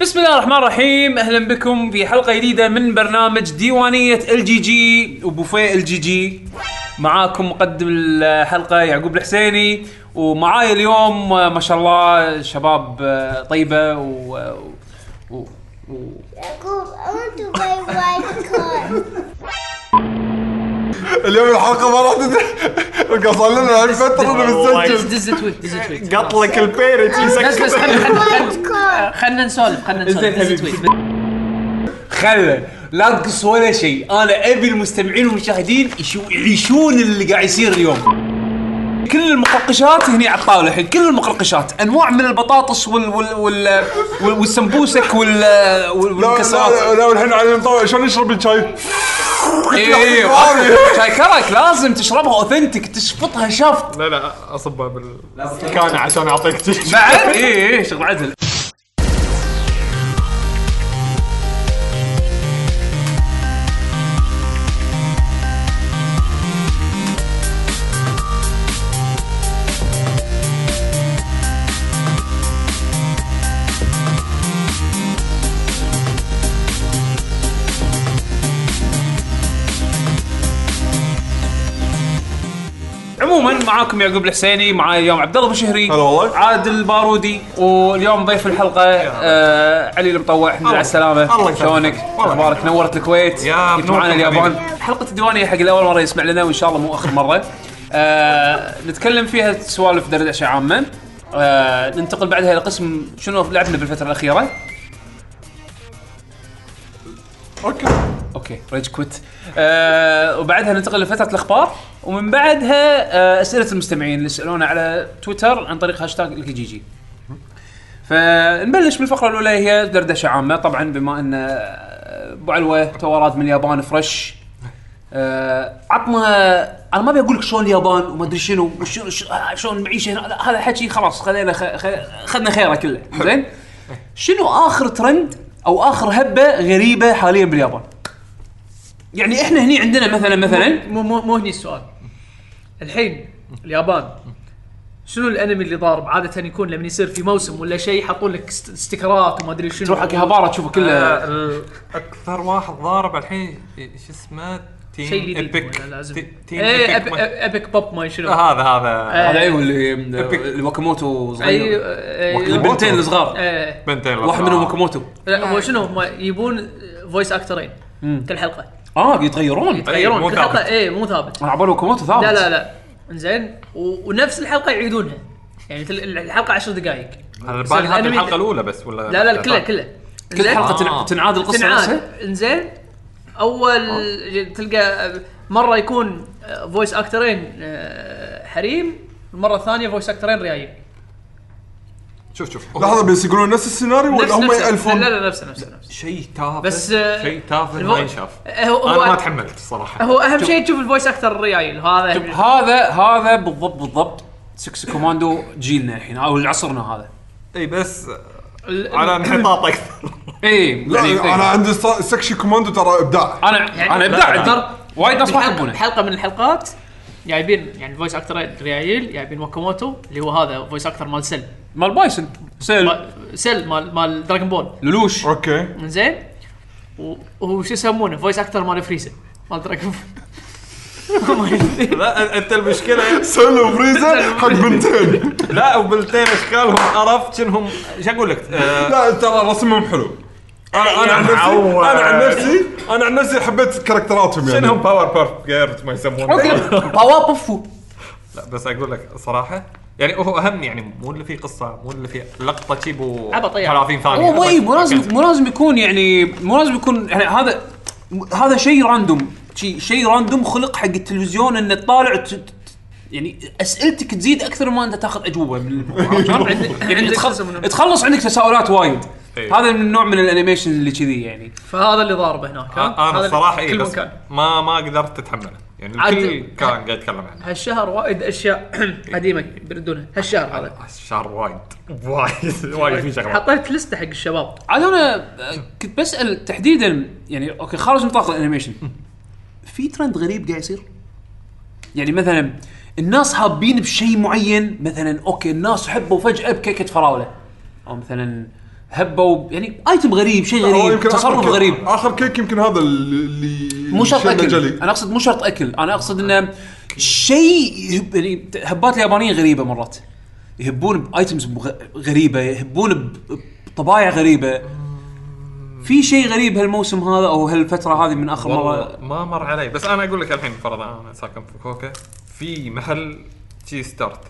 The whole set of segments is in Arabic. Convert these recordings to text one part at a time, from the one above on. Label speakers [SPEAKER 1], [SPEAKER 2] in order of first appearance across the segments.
[SPEAKER 1] بسم الله الرحمن الرحيم. أهلا بكم في حلقة جديدة من برنامج ديوانية ال جي جي وبوفيه ال جي جي معاكم مقدم الحلقة يعقوب الحسيني. ومعاي اليوم ما شاء الله شباب آه، طيبة و, و... و...
[SPEAKER 2] Jacob, I want to buy white.
[SPEAKER 3] اليوم الحلقة ما راح تد- قصر لنا الفترة اللي بنسجل
[SPEAKER 4] دز tweet دز tweet
[SPEAKER 5] قط لك البيرت
[SPEAKER 4] بس خلنا نسولف خلنا نسولف. دز tweet
[SPEAKER 1] خله لا تقص ولا شيء. أنا أبي المستمعين والمشاهدين يشو يعيشون اللي قاعد يصير اليوم. كل المقرقشات هني على الطاولة الحين كل المقرقشات. أنواع من البطاطس وال وال وال وال والسمبوسك وال والمكسرات
[SPEAKER 3] لا لا والحين علي مطوع شلون يشرب الشاي؟
[SPEAKER 1] اي اي شاي كرك لازم تشربها اوثنتك تشفطها شفط.
[SPEAKER 5] لا لا أصبها بالكان عشان اعطيك
[SPEAKER 1] بعد اي اي شغل عدل. معاكم يعقوب الحسيني معاي اليوم عبد الله بشهري
[SPEAKER 3] هلا والله.
[SPEAKER 1] عادل البارودي واليوم ضيف الحلقة آه علي المطوع الحمد لله على السلامة
[SPEAKER 5] الله يسلمك.
[SPEAKER 1] شلونك؟
[SPEAKER 5] والله.
[SPEAKER 1] أخبارك نورت الكويت
[SPEAKER 5] يا
[SPEAKER 1] جيت معانا
[SPEAKER 5] بنوركم
[SPEAKER 1] اليابان. حلقة الديوانية حق الأول مرة يسمع لنا وإن شاء الله مو آخر مرة آه نتكلم فيها سوالف دردشة عامة آه ننتقل بعدها إلى قسم شنو لعبنا بالفترة الأخيرة
[SPEAKER 3] okay
[SPEAKER 1] okay ريج كويت آه وبعدها ننتقل لفترة الأخبار ومن بعدها آه أسئلة المستمعين اللي يسالونا على تويتر عن طريق هاشتاج ال KGG. فنبلش بالفقرة الأولى هي دردشة عامة. طبعا بما أن آه، أبو علوة تو راد من اليابان fresh آه عطنا أنا ما أبي أقول لك شلون اليابان وما أدري شنو شلون المعيشه هنا هذا حكي خلاص خلينا اخذنا خيره كله. زين؟ شنو آخر ترند أو آخر هبة غريبة حاليا باليابان؟ يعني إحنا هني عندنا مثلا مثلا
[SPEAKER 4] مو مو مو هني السؤال. الحين اليابان شنو الأنمي اللي ضارب؟ عادة يكون لما يصير في موسم ولا شيء يحطون لك است- استيكرات وما أدري شنو.
[SPEAKER 1] تروح حق أكيهابارا تشوفه كله.
[SPEAKER 5] آه، أكثر واحد ضارب الحين شو اسمه؟ team
[SPEAKER 4] شيء جديد
[SPEAKER 5] epic
[SPEAKER 4] ولا لازم؟
[SPEAKER 5] تي- team
[SPEAKER 4] إيه
[SPEAKER 5] epic
[SPEAKER 4] أب-
[SPEAKER 5] ما-
[SPEAKER 4] أب- epic pop ما شنو.
[SPEAKER 5] آه، هذا. هذا
[SPEAKER 1] هذا أيوه اللي اللي واكاموتو
[SPEAKER 4] اي
[SPEAKER 1] صغير
[SPEAKER 4] أي-
[SPEAKER 1] البنتين الصغار
[SPEAKER 4] إيه.
[SPEAKER 5] بنتين
[SPEAKER 1] واحد منهم واكاموتو.
[SPEAKER 4] لا هو شنو؟ هم يبون voice actor ين كل حلقه
[SPEAKER 1] آه يتغيرون.
[SPEAKER 4] يتغيرون.
[SPEAKER 5] مو
[SPEAKER 4] كل حلقه
[SPEAKER 5] ثابت.
[SPEAKER 4] اي مو ثابت.
[SPEAKER 1] أنا عبالي واكاموتو ثابت.
[SPEAKER 4] لا لا لا. إنزين و- ونفس الحلقة يعيدونها. يعني تل- الحلقة 10 دقائق يصير
[SPEAKER 5] بالي هذه
[SPEAKER 4] الأنمي-
[SPEAKER 5] الحلقة الأولى بس ولا
[SPEAKER 4] لا لا كلها كلها.
[SPEAKER 1] كل؟ حلقة
[SPEAKER 5] آه.
[SPEAKER 1] تنعاد القصة نفسها؟
[SPEAKER 4] تنعاد إنزين أول تلقى مرة يكون voice actor ين آه، حريم المره الثانية voice actor ين ريايل
[SPEAKER 5] شوف شوف.
[SPEAKER 3] لحظة بس يقولون نفس السيناريو ولا هم يالفون؟
[SPEAKER 4] لا لا نفسه نفسه نفسه
[SPEAKER 5] شيء تافه.
[SPEAKER 4] بس، آه،
[SPEAKER 5] شيء تافه ما ينشاف.
[SPEAKER 4] هو
[SPEAKER 5] أنا ما تحملت الصراحه
[SPEAKER 4] هو أهم شيء تشوف ال voice actor الريايل هذا
[SPEAKER 1] هذا هذا بالضبط بالضبط Sexy Commando جيلنا الحين أو عصرنا هذا.
[SPEAKER 5] إي بس على انحطاط
[SPEAKER 1] أكثر.
[SPEAKER 3] إي
[SPEAKER 1] يعني
[SPEAKER 3] أنا عندي Sexy Commando ترى إبداع.
[SPEAKER 1] أنا
[SPEAKER 4] يعني
[SPEAKER 1] أنا
[SPEAKER 4] إبداع
[SPEAKER 1] وايد ناس ما يحبونه.
[SPEAKER 4] بحلقه من الحلقات؟ جايبين يعني voice actor ريايل جايبين واكاموتو اللي هو هذا voice actor مال Cell.
[SPEAKER 1] مال بايسن سيل.
[SPEAKER 4] ما- سيل مال مال دراجون بول
[SPEAKER 1] لولوش.
[SPEAKER 3] أوكي.
[SPEAKER 4] زين وهو شو يسمونه؟ فويس أكتر مال فريزا مال دراجون
[SPEAKER 5] لا أنت المشكلة
[SPEAKER 3] سلو فريزر حق بنتين.
[SPEAKER 5] لا وبلتين أشكالهم عرفت؟ شنهم؟ إيش أقول لك؟
[SPEAKER 3] لا ترى رسمهم حلو. أنا أنا عن نفسي. أنا عن نفسي أنا عن نفسي حبيت كاركتراتهم يعني.
[SPEAKER 5] شنهم باور بيرف جيرت ما يسمونه؟
[SPEAKER 1] باوا بفو
[SPEAKER 5] لا بس أقول لك صراحة يعني هو أهم يعني مو اللي فيه قصة مو اللي فيه
[SPEAKER 4] لقطة إيه.
[SPEAKER 5] 30 ثانية.
[SPEAKER 1] هو مو مو لازم مو لازم يكون يعني مو لازم يكون يعني هذا هذا شيء random شيء شيء random خلق حق التلفزيون إنه تطالع يعني أسئلتك تزيد أكثر ما أنت تاخذ أجوبة؟ يعني تخلص عندك تساؤلات وايد.
[SPEAKER 5] إيه.
[SPEAKER 1] هذا من النوع من ال animation اللي كذي يعني.
[SPEAKER 4] فهذا اللي ضارب هناك ها؟
[SPEAKER 5] أنا
[SPEAKER 4] هذا
[SPEAKER 5] الصراحه اي بس
[SPEAKER 4] مكان
[SPEAKER 5] ما ما قدرت أتحمله. يعني الكل كان قاعد يتكلم عنه.
[SPEAKER 4] هالشهر وايد أشياء قديمة بيردونها هالشهر هذا.
[SPEAKER 5] الشهر وايد. وايد. وايد في شغلات.
[SPEAKER 4] حطيت لستة حق الشباب.
[SPEAKER 1] عاد أنا آه، كنت بسأل تحديدا يعني okay خارج نطاق ال animation. في ترند غريب قاعد يصير؟ يعني مثلا الناس حابين بشيء معين مثلا okay الناس حبوا فجأة بكيكة فراولة. أو مثلا هبوا يعني item غريب شيء غريب تصرف غريب.
[SPEAKER 3] آخر كيك يمكن هذا اللي
[SPEAKER 1] مو شرط أكل.
[SPEAKER 3] جلي.
[SPEAKER 1] أنا أقصد مو شرط أكل. أنا أقصد إنه شيء يهب- يعني هبات اليابانيين غريبة مرات. يهبون ب items غريبة يهبون ب- بطبايع غريبة. في شيء غريب هالموسم هذا أو هالفترة هذه من
[SPEAKER 5] آخر
[SPEAKER 1] مرة؟
[SPEAKER 5] ما مر علي. بس أنا أقول لك الحين فرضا أنا ساكن في كوكا. في محل cheese tart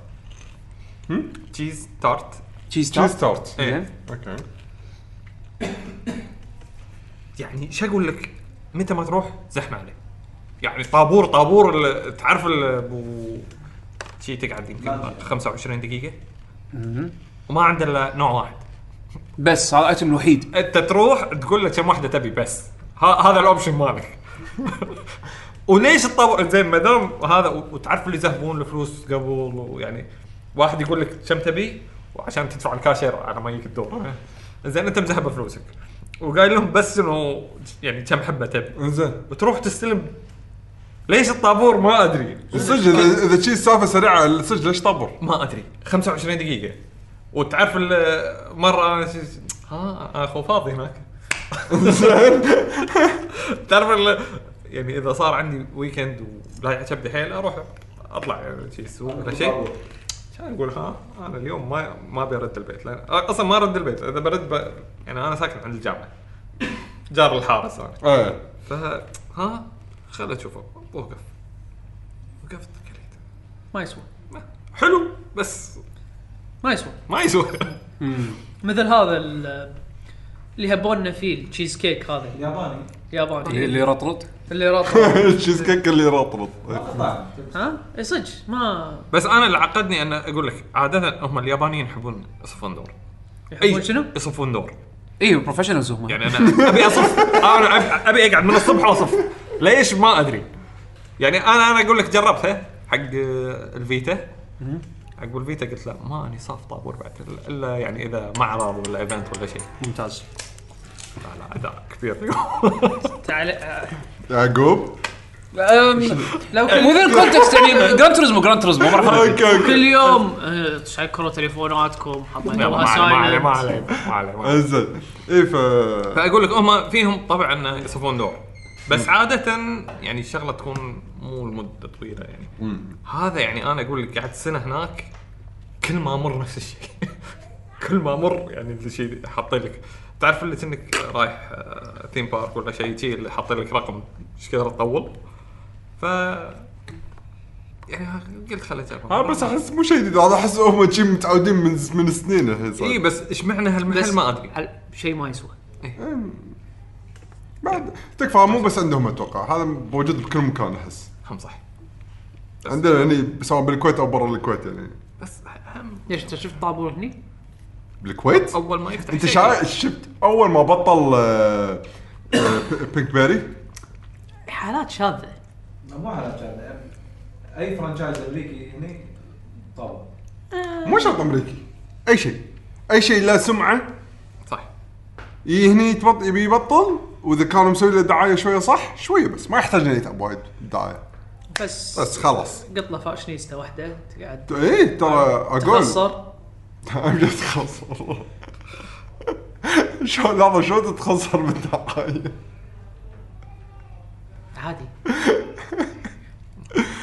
[SPEAKER 5] cheese tart
[SPEAKER 1] cheese
[SPEAKER 3] cheese
[SPEAKER 1] tart
[SPEAKER 3] tart
[SPEAKER 5] إيه.
[SPEAKER 1] زين
[SPEAKER 3] okay
[SPEAKER 5] يعني شو أقول لك؟ متى ما تروح زحمة عليه يعني طابور طابور ال- تعرف ال- أبو شي تقعد يمكن 25 دقيقة؟ وما عنده إلا نوع واحد.
[SPEAKER 1] بس هذا ال item الوحيد.
[SPEAKER 5] أنت تروح تقول له كم واحدة تبي بس. ها هذا ال option مالك. وليش الطابور زين ما دام هذا و- وتعرف اللي يذهبون الفلوس قبل ويعني واحد يقول لك كم تبي وعشان تدفع الكاشير على ما يجيك الدور. زين انت مذهب فلوسك. وقايل لهم بس انه يعني كم حبة تبي.
[SPEAKER 3] إنزين.
[SPEAKER 5] وتروح تستلم. ليش الطابور؟ ما أدري.
[SPEAKER 3] الصدق اذا إذا شي سالفة سريعة الصدق ليش طبر؟
[SPEAKER 5] ما أدري. 25 دقيقة. وتعرف ال- مرة أنا ها أخو فاضي هناك. تعرف ال- يعني إذا صار عندي ويكند ولا كبدي حيل أروح أطلع يعني شي السوق ولا شيء عشان أقول؟ ها أنا اليوم ما ما أبي أرد البيت لأن أصلا ما أرد البيت إذا برد ب... يعني أنا ساكن عند الجامعة جار الحارس أنا.
[SPEAKER 3] إيه.
[SPEAKER 5] ف ها خل أشوفه. وقف. وقفت كليت
[SPEAKER 4] ما يسوى.
[SPEAKER 5] حلو بس
[SPEAKER 4] ما يسوى.
[SPEAKER 5] ما يسوى.
[SPEAKER 4] مثل هذا ال- اللي هبونا فيه التشيز كيك هذا
[SPEAKER 6] ياباني.
[SPEAKER 4] ياباني.
[SPEAKER 1] اللي رطرط
[SPEAKER 4] اللي رطب
[SPEAKER 3] الشيز كيك اللي رطرط
[SPEAKER 4] ها؟ اي صدق ما
[SPEAKER 5] بس أنا اللي عقدني أن أقول لك عادة هم اليابانيين يحبون يصفون دور
[SPEAKER 4] يحبون شنو؟
[SPEAKER 5] يصفون دور
[SPEAKER 1] أيوه professionals هم.
[SPEAKER 5] يعني أنا أبي أصف. أنا أبي- أبي أقعد من الصبح وأصف. ليش؟ ما أدري. يعني أنا أنا أقول لك جربتها حق ال Vita. حق ال Vita قلت لا ماني صاف طابور بعد إلا يعني إذا معرض ولا ايفنت ولا شيء.
[SPEAKER 1] ممتاز.
[SPEAKER 5] لا لا أداء كبير.
[SPEAKER 4] تعال
[SPEAKER 3] يعقوب؟
[SPEAKER 4] أم، لو كل
[SPEAKER 1] وذن كونتكست يعني جراند توريزمو جراند توريزمو
[SPEAKER 3] أوكي أوكي.
[SPEAKER 4] كل يوم آه، تسكروا تليفوناتكم حاطين
[SPEAKER 5] لا، ما
[SPEAKER 4] لها
[SPEAKER 5] عليه ما عليه
[SPEAKER 4] سايلنت
[SPEAKER 5] ما عليه ما عليه.
[SPEAKER 3] انزين اي ف
[SPEAKER 5] فأقول لك هم فيهم طبع انه يصفون دور. بس عادة يعني الشغله تكون مو لمدة طويلة يعني. هذا يعني أنا أقول لك قعدت سنه هناك كل ما أمر نفس الشيء. كل ما أمر يعني الشيء حاطين لك. تعرف اللي كأنك رايح آه، ثيم بارك ولا شيء شيء اللي حاطين لك رقم إيش كثر تطول؟ ف يعني قلت خليني اجرب
[SPEAKER 3] ها بس أحس مو شيء جديد. هذا أحس هم شي متعودين من من سنين الحين صار.
[SPEAKER 5] اي بس إيش معنى هالمحل ما
[SPEAKER 4] أدري. شيء ما يسوى؟
[SPEAKER 3] بعد تكفى مو بس عندهم أتوقع. هذا موجود بكل مكان أحس.
[SPEAKER 5] هم صح.
[SPEAKER 3] عندنا يعني سواء بالكويت أو برا الكويت يعني.
[SPEAKER 5] بس هم
[SPEAKER 4] ليش أنت شفت طابور هني؟
[SPEAKER 3] بالكويت؟
[SPEAKER 5] أول ما يفتح
[SPEAKER 3] أنت
[SPEAKER 5] شيء.
[SPEAKER 3] شايف شفت أول ما بطل آه، آه، Pinkberry
[SPEAKER 4] حالات شاذة.
[SPEAKER 6] مو على كذا أي franchise أمريكي هني طبعا
[SPEAKER 3] مو شرط أمريكي. أي شيء. أي شيء له سمعة.
[SPEAKER 5] صح.
[SPEAKER 3] يجي هني يتبط- يبي يبطل؟ وإذا كانوا مسوي له دعاية شوية صح شوية بس ما يحتاج إنه يتعب وايد دعاية.
[SPEAKER 4] بس
[SPEAKER 3] بس خلاص.
[SPEAKER 4] قط له فاشنيستا واحدة تقعد.
[SPEAKER 3] اي ترى أقول.
[SPEAKER 4] تخسر.
[SPEAKER 3] امجد تخسر. شلون لحظه شلون تتخسر بالدعايه
[SPEAKER 4] عادي.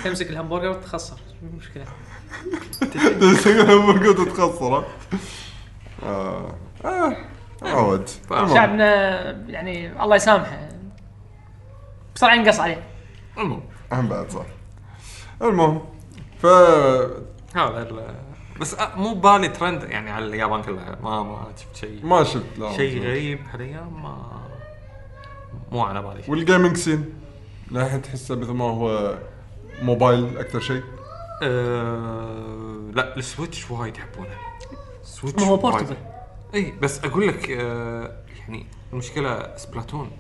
[SPEAKER 4] تمسك الهمبرجر وتخسر مشكلة.
[SPEAKER 3] قلت تتخسر آه. آه. عود. المهم.
[SPEAKER 4] شعبنا يعني الله يسامحه. بسرعة ينقص عليه.
[SPEAKER 5] المهم.
[SPEAKER 3] هم بعد صح المهم ف
[SPEAKER 5] هذا ال- بس أ- مو بالي ترند يعني على اليابان كلها. ما ما شفت شيء.
[SPEAKER 3] ما شفت لا
[SPEAKER 5] شيء غريب هالأيام ما مو على بالي شيء.
[SPEAKER 3] والجيمنج سين للحين تحسه مثل ما هو موبايل أكثر شيء؟
[SPEAKER 5] أه لا ال Switch وايد يحبونه. Switch
[SPEAKER 4] ما هو
[SPEAKER 5] وايد.
[SPEAKER 4] portable
[SPEAKER 5] اي بس أقول لك أه يعني المشكلة Splatoon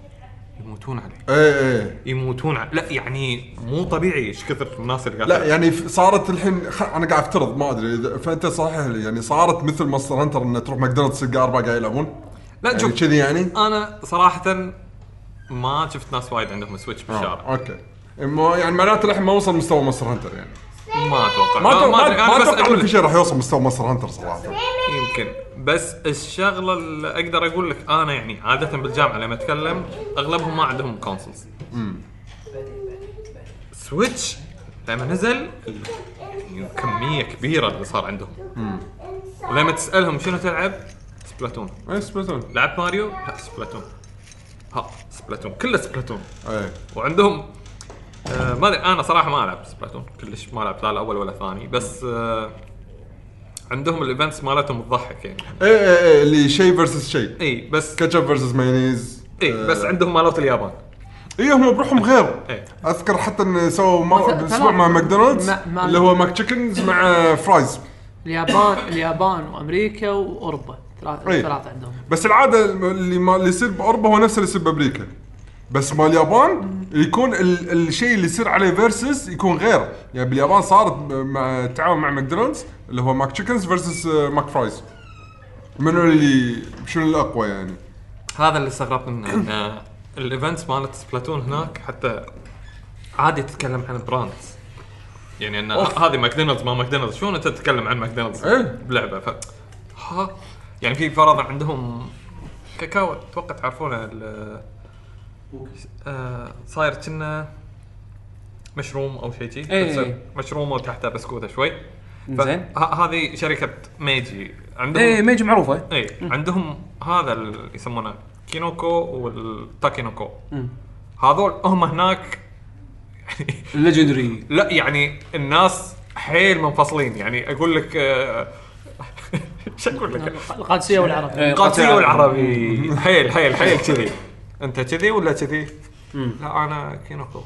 [SPEAKER 5] يموتون عليه.
[SPEAKER 3] إيه إيه
[SPEAKER 5] يموتون عليه. لا يعني مو طبيعي. إيش كثر الناس اللي قاعد
[SPEAKER 3] لا يعني ف- صارت الحين خ... أنا قاعد أفترض ما أدري إذا- فأنت صحيح لي يعني صارت مثل Monster Hunter إن تروح ماكدونالدز تلقى اربعه قاعد يلعبون
[SPEAKER 5] لا
[SPEAKER 3] يعني
[SPEAKER 5] شوف
[SPEAKER 3] كذي يعني؟
[SPEAKER 5] أنا صراحة ما شفت ناس وايد عندهم Switch بالشارع
[SPEAKER 3] آه. okay. ما يعني معناته الحين ما وصل مستوى Monster Hunter يعني.
[SPEAKER 5] ما أتوقع.
[SPEAKER 3] ما أتوقع
[SPEAKER 5] أدري،
[SPEAKER 3] ما
[SPEAKER 5] بس أتوقع
[SPEAKER 3] إن في شيء راح يوصل مستوى Monster Hunter صراحة.
[SPEAKER 5] يمكن. بس الشغلة اللي أقدر أقول لك أنا يعني عادة بالجامعة لما أتكلم أغلبهم ما عندهم consoles Switch لما نزل يعني كمية كبيرة اللي صار عندهم. ولما تسألهم شنو تلعب؟ Splatoon
[SPEAKER 3] اي Splatoon
[SPEAKER 5] لعب ماريو؟ لا Splatoon ها Splatoon كله Splatoon
[SPEAKER 3] اي
[SPEAKER 5] وعندهم آه ما أدري أنا صراحة ما ألعب Splatoon كلش ما لعبت لا الأول ولا الثاني. بس آه عندهم ال events مالتهم تضحك يعني.
[SPEAKER 3] اي اي اي اللي شيء versus شيء.
[SPEAKER 5] إي بس
[SPEAKER 3] ketchup versus مايونيز
[SPEAKER 5] إي بس عندهم مالات اليابان.
[SPEAKER 3] إي هم بروحهم غير.
[SPEAKER 5] إيه.
[SPEAKER 3] أذكر حتى إن سووا ما-
[SPEAKER 4] مثلا-
[SPEAKER 3] أسبوع مع ماكدونالدز
[SPEAKER 4] مع-
[SPEAKER 3] اللي هو McChickens مع fries.
[SPEAKER 4] اليابان اليابان وأمريكا وأوروبا. ثلاث
[SPEAKER 3] إيه.
[SPEAKER 4] ثلاثة عندهم.
[SPEAKER 3] بس العادة اللي ما اللي يصير بأوروبا هو نفس اللي يصير بأمريكا. بس مال اليابان يكون ال الشيء اللي يصير عليه versus يكون غير. يعني باليابان صارت مع التعاون مع ماكدونالدز اللي هو McChickens versus McFries. منو اللي شنو الأقوى يعني؟
[SPEAKER 5] هذا اللي استغربت منه. ان ال events مالت Splatoon هناك حتى عادي تتكلم عن brands يعني إن هذه ماكدونالدز ما ماكدونالدز شلون أنت تتكلم عن ماكدونالدز
[SPEAKER 3] إيه.
[SPEAKER 5] بلعبة؟ ف ها؟ يعني في فرضا عندهم كاكاو أتوقع تعرفونه ال- آه، صاير كنا مشروم أو شيء شي.
[SPEAKER 1] إيه.
[SPEAKER 5] مشروم وتحته بسكوته شوي.
[SPEAKER 1] زين.
[SPEAKER 5] هذه شركة Meiji. عندهم
[SPEAKER 1] إيه Meiji معروفة.
[SPEAKER 5] اي عندهم هذا اللي يسمونه Kinoko وال Takenoko. هذول هم هناك يعني
[SPEAKER 1] ال legendary
[SPEAKER 5] لا يعني الناس حيل منفصلين. يعني أقول لك آه، شو أقول لك؟
[SPEAKER 4] القادسية والعربي
[SPEAKER 1] إيه.
[SPEAKER 5] القادسية والعربي حيل حيل حيل كذي. أنت كذي ولا كذي؟ لا أنا Kinoko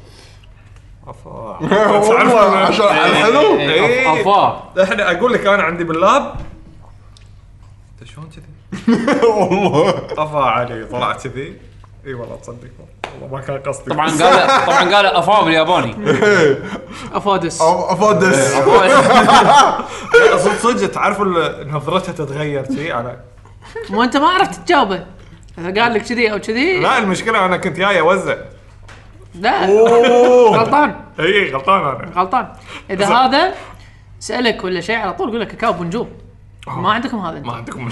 [SPEAKER 5] افا
[SPEAKER 3] والله عشان على الحلو
[SPEAKER 5] إيه.
[SPEAKER 1] افا
[SPEAKER 5] إحنا أقول لك أنا عندي بال lab. أنت شلون كذي؟
[SPEAKER 3] والله.
[SPEAKER 5] افا علي طلع كذي. إي والله تصدق. والله ما كان قصدي.
[SPEAKER 1] طبعا قال طبعا قال افا بالياباني
[SPEAKER 4] أفادس.
[SPEAKER 3] أفادس.
[SPEAKER 5] صدق صدق تعرف ال- نظرتها تتغير شي على
[SPEAKER 4] مو أنت ما عرفت تجاوبه. اذا قال لك كذي أو كذي؟
[SPEAKER 5] لا المشكلة أنا كنت جاي أوزع.
[SPEAKER 4] لا غلطان.
[SPEAKER 5] إي غلطان أنا.
[SPEAKER 4] غلطان. إذا هذا سألك ولا شيء على طول يقول لك كاكاو بنجوم ما عندكم هذا
[SPEAKER 5] ما عندكم من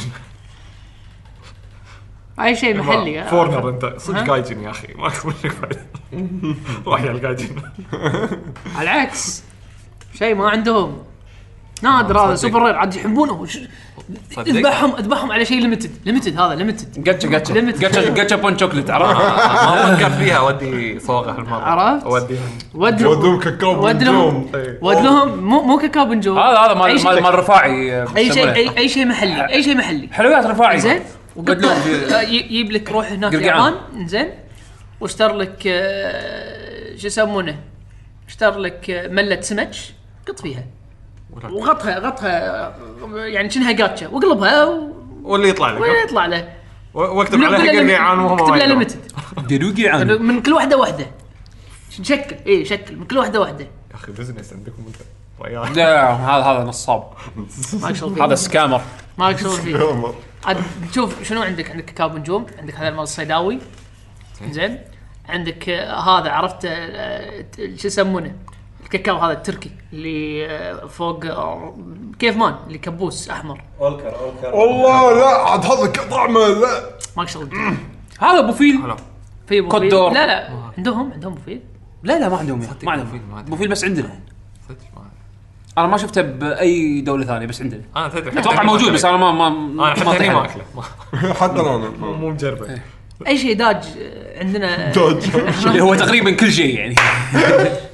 [SPEAKER 4] أي شيء محلي.
[SPEAKER 5] foreigner أنت. صدق؟ gaijin يا أخي. ماكو منك بعد. روح يا ال gaijin
[SPEAKER 4] على العكس. شيء ما عندهم. نادر هذا. super rare عاد يحبونه. اذبحهم اذبحهم على شيء limited limited هذا limited
[SPEAKER 1] gacha gacha. gacha gachapon chocolate عرفت؟
[SPEAKER 5] ما فكر فيها اودي صوغة هالمرة.
[SPEAKER 4] عرفت؟
[SPEAKER 5] اوديها
[SPEAKER 4] ود
[SPEAKER 3] ودهم كاكاو
[SPEAKER 4] ود لهم
[SPEAKER 3] بنجوم
[SPEAKER 5] إيه.
[SPEAKER 4] ود لهم مو مو كاكاو بنجوم
[SPEAKER 1] هذا هذا
[SPEAKER 4] أي
[SPEAKER 1] مال
[SPEAKER 4] شيء-
[SPEAKER 1] مال مال رفاعي آه،
[SPEAKER 4] أي شيء
[SPEAKER 1] يسمونه.
[SPEAKER 4] اي, أي شيء محلي أي شيء محلي.
[SPEAKER 1] حلويات رفاعي.
[SPEAKER 4] زين؟ وقطه يجيب لك روح هناك
[SPEAKER 1] قرقعان.
[SPEAKER 4] اليابان زين؟ واشتر لك آه، شو يسمونه؟ اشتر لك آه، ملة سمك. قط فيها. وغطها غطها آه، يعني شنها جاتشا واقلبها و-
[SPEAKER 5] واللي يطلع لك.
[SPEAKER 4] ويطلع له.
[SPEAKER 5] و- واكتب عليها قرقيعان وهم
[SPEAKER 4] اكتب
[SPEAKER 5] ما
[SPEAKER 4] له
[SPEAKER 5] يدرون.
[SPEAKER 1] limited عن
[SPEAKER 4] من كل واحدة واحدة. شكل اي شكل. من كل واحدة واحدة.
[SPEAKER 5] يا أخي business عندكم أنت.
[SPEAKER 1] لا هذا هذا نصاب. هذا scammer
[SPEAKER 4] ماك شغل فيه. عاد شوف شنو عندك؟ عندك كاكاو بنجوم عندك هذا المال الصيداوي. زين. عندك آه، هذا عرفت آه، ت- شو يسمونه؟ الكاكاو هذا التركي اللي آه، فوق آه، كيف مان اللي كبوس أحمر.
[SPEAKER 6] أولكر أولكر.
[SPEAKER 3] والله لا عاد هذا طعمه لا.
[SPEAKER 4] ماك شغل
[SPEAKER 1] هذا أبو فيل.
[SPEAKER 4] في أبو فيل. لا لا. عندهم؟ عندهم أبو فيل؟
[SPEAKER 1] لا لا ما عندهم. إياه. ما
[SPEAKER 5] أبو
[SPEAKER 1] عندهم.
[SPEAKER 5] ما.
[SPEAKER 1] أبو فيل بس عندنا.
[SPEAKER 5] صدق ما
[SPEAKER 1] أنا ما شفته بأي دولة ثانية بس عندنا.
[SPEAKER 5] أنا تدري
[SPEAKER 1] أتوقع موجود بس أنا ما ما
[SPEAKER 5] أنا حتى
[SPEAKER 1] ما
[SPEAKER 5] هني ما. أكله. ما-
[SPEAKER 3] حتى أنا
[SPEAKER 5] مو مو مجربة.
[SPEAKER 4] أي شيء داج آه، عندنا.
[SPEAKER 3] دوج
[SPEAKER 1] اللي هو تقريبا كل شيء يعني.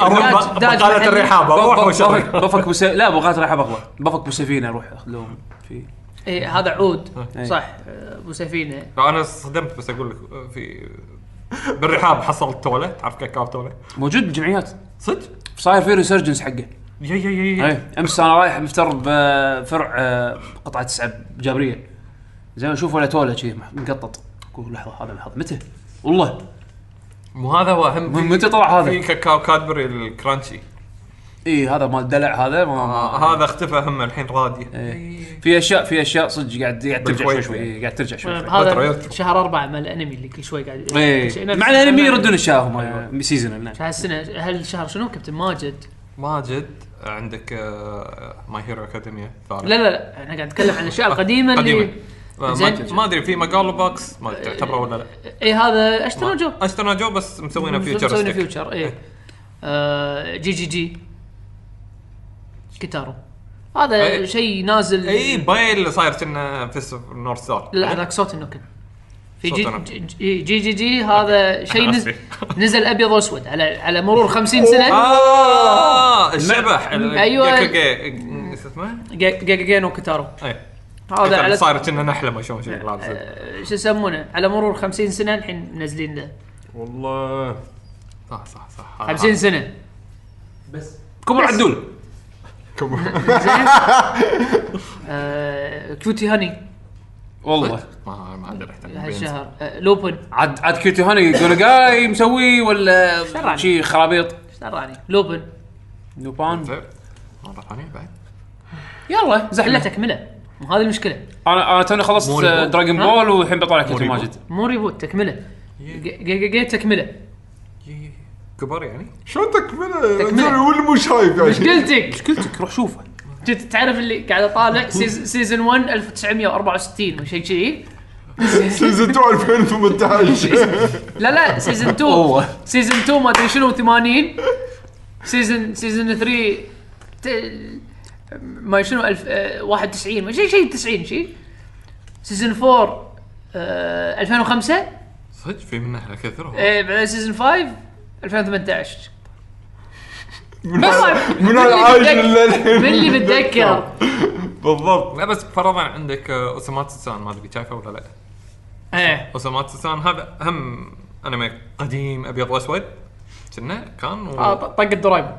[SPEAKER 5] أروح
[SPEAKER 4] بقالة.
[SPEAKER 5] الرحاب أروح
[SPEAKER 1] بفك بوس لا بغات رايحه بغلى بفك بوسفينه أروح اخذ لهم في
[SPEAKER 4] إيه هذا عود. صح. آه، ابو سفينه
[SPEAKER 5] أنا صدمت بس أقول لك في بالرحاب حصل توله تعرف كاكاو توله
[SPEAKER 1] موجود بالجمعيات.
[SPEAKER 5] صدق؟
[SPEAKER 1] صاير في resurgence حقه.
[SPEAKER 5] يا يا يا
[SPEAKER 1] إي. أمس أنا رايح مفتر بفرع آه، قطعة تسعه جابرية. زين أشوف ولا توله كذي مقطط. أقول لحظة هذا لحظة. متى؟ والله.
[SPEAKER 5] مو هذا هو اهم
[SPEAKER 1] من متى طلع هذا؟
[SPEAKER 5] في كاكاو كادبري ال
[SPEAKER 1] crunchy. إي هذا مال دلع هذا ما
[SPEAKER 5] آه هذا اختفى هم الحين رادي
[SPEAKER 1] إيه. في اشياء في أشياء صدق قاعد قاعد ترجع شوي. شوي. إيه، قاعد ترجع شوي شوي.
[SPEAKER 4] هذا. شهر أربعة مال الأنمي اللي كل شوي قاعد نفس
[SPEAKER 1] مع
[SPEAKER 4] الأنمي.
[SPEAKER 1] يردون اشياء هم سيزون
[SPEAKER 4] هالسنه هالشهر شنو كابتن؟ ماجد.
[SPEAKER 5] ماجد عندك ماي هيرو اكاديميا
[SPEAKER 4] لا لا لا. إحنا قاعد نتكلم عن الأشياء القديمة
[SPEAKER 5] قديمة.
[SPEAKER 4] اللي زين.
[SPEAKER 5] ما أدري في مقالو بوكس ما تعتبره ولا لا؟
[SPEAKER 4] اي هذا اشتروا جو.
[SPEAKER 5] اشترنا جو بس مسوينه
[SPEAKER 4] مسوينه
[SPEAKER 5] فيوتشر
[SPEAKER 4] فيوتشر اي آه، جي جي جي. كيتارو. هذا
[SPEAKER 5] إي.
[SPEAKER 4] شيء نازل.
[SPEAKER 5] اي باي اللي صاير كنا في نورث ستار
[SPEAKER 4] لا هذاك صوت النوكن. في جي. جي جي جي, جي هذا شيء نزل. نزل أبيض وأسود على على مرور 50 سنة.
[SPEAKER 5] آه الشبح. جي- إيش اسمه؟
[SPEAKER 4] جا- جينو كيتارو.
[SPEAKER 5] اي
[SPEAKER 4] هذا على
[SPEAKER 5] صاير كنا نحله ما شلون شيء
[SPEAKER 4] آه، شو يسمونه؟ على مرور 50 سنة الحين منزلين له.
[SPEAKER 3] والله.
[SPEAKER 5] صح صح صح.
[SPEAKER 4] 50 سنة.
[SPEAKER 6] بس.
[SPEAKER 1] كبر عدول
[SPEAKER 4] زين آه، كيوتي هاني.
[SPEAKER 1] والله.
[SPEAKER 5] ما ما ادري.
[SPEAKER 4] هالشهر. آه، لوبن.
[SPEAKER 1] عاد عاد كيوتي هاني جاي مسوي ولا
[SPEAKER 4] شرعني.
[SPEAKER 1] شي خرابيط؟
[SPEAKER 4] إيش دراني لوبن.
[SPEAKER 1] نوبان
[SPEAKER 5] زين. مره ثانية بعد.
[SPEAKER 1] يلا
[SPEAKER 4] الا
[SPEAKER 1] زحمه
[SPEAKER 4] تكمله هذه المشكلة.
[SPEAKER 1] أنا أنا توني خلصت. دراجون؟ بول والحين بطلع
[SPEAKER 5] ريبوت.
[SPEAKER 1] ماجد
[SPEAKER 4] مو ريبوت تكملة. جي- جي جي تكملة.
[SPEAKER 5] يي- كبر يعني؟
[SPEAKER 3] شلون تكملة؟
[SPEAKER 4] تكملة.
[SPEAKER 3] زين، واللي مو شايف يعني.
[SPEAKER 4] مشكلتك.
[SPEAKER 1] مشكلتك روح شوفه.
[SPEAKER 4] جيت تعرف اللي قاعد أطالع؟ سيز- season 1 1964 وشيء كذي.
[SPEAKER 3] season 2 2018
[SPEAKER 4] لا لا season 2
[SPEAKER 1] أوه.
[SPEAKER 4] season 2 ما أدري شنو 80 season season 3 ت- ما شنو ألف آه، 91 ما شيء شيء 90 شيء season 4 آه، 2005
[SPEAKER 5] صدق في منه على كثر
[SPEAKER 4] آه، بعدين سيزون 5 2018
[SPEAKER 3] من العايش للحين
[SPEAKER 4] من اللي بتذكر
[SPEAKER 3] بالضبط.
[SPEAKER 5] لا بس فرضا عندك آه، اوساماتسو سان ما أدري شايفه ولا لا.
[SPEAKER 4] إيه.
[SPEAKER 5] اوساماتسو سان هذا هم أنمي قديم أبيض وأسود. كنا كان و...
[SPEAKER 4] آه، طق الدرايفر.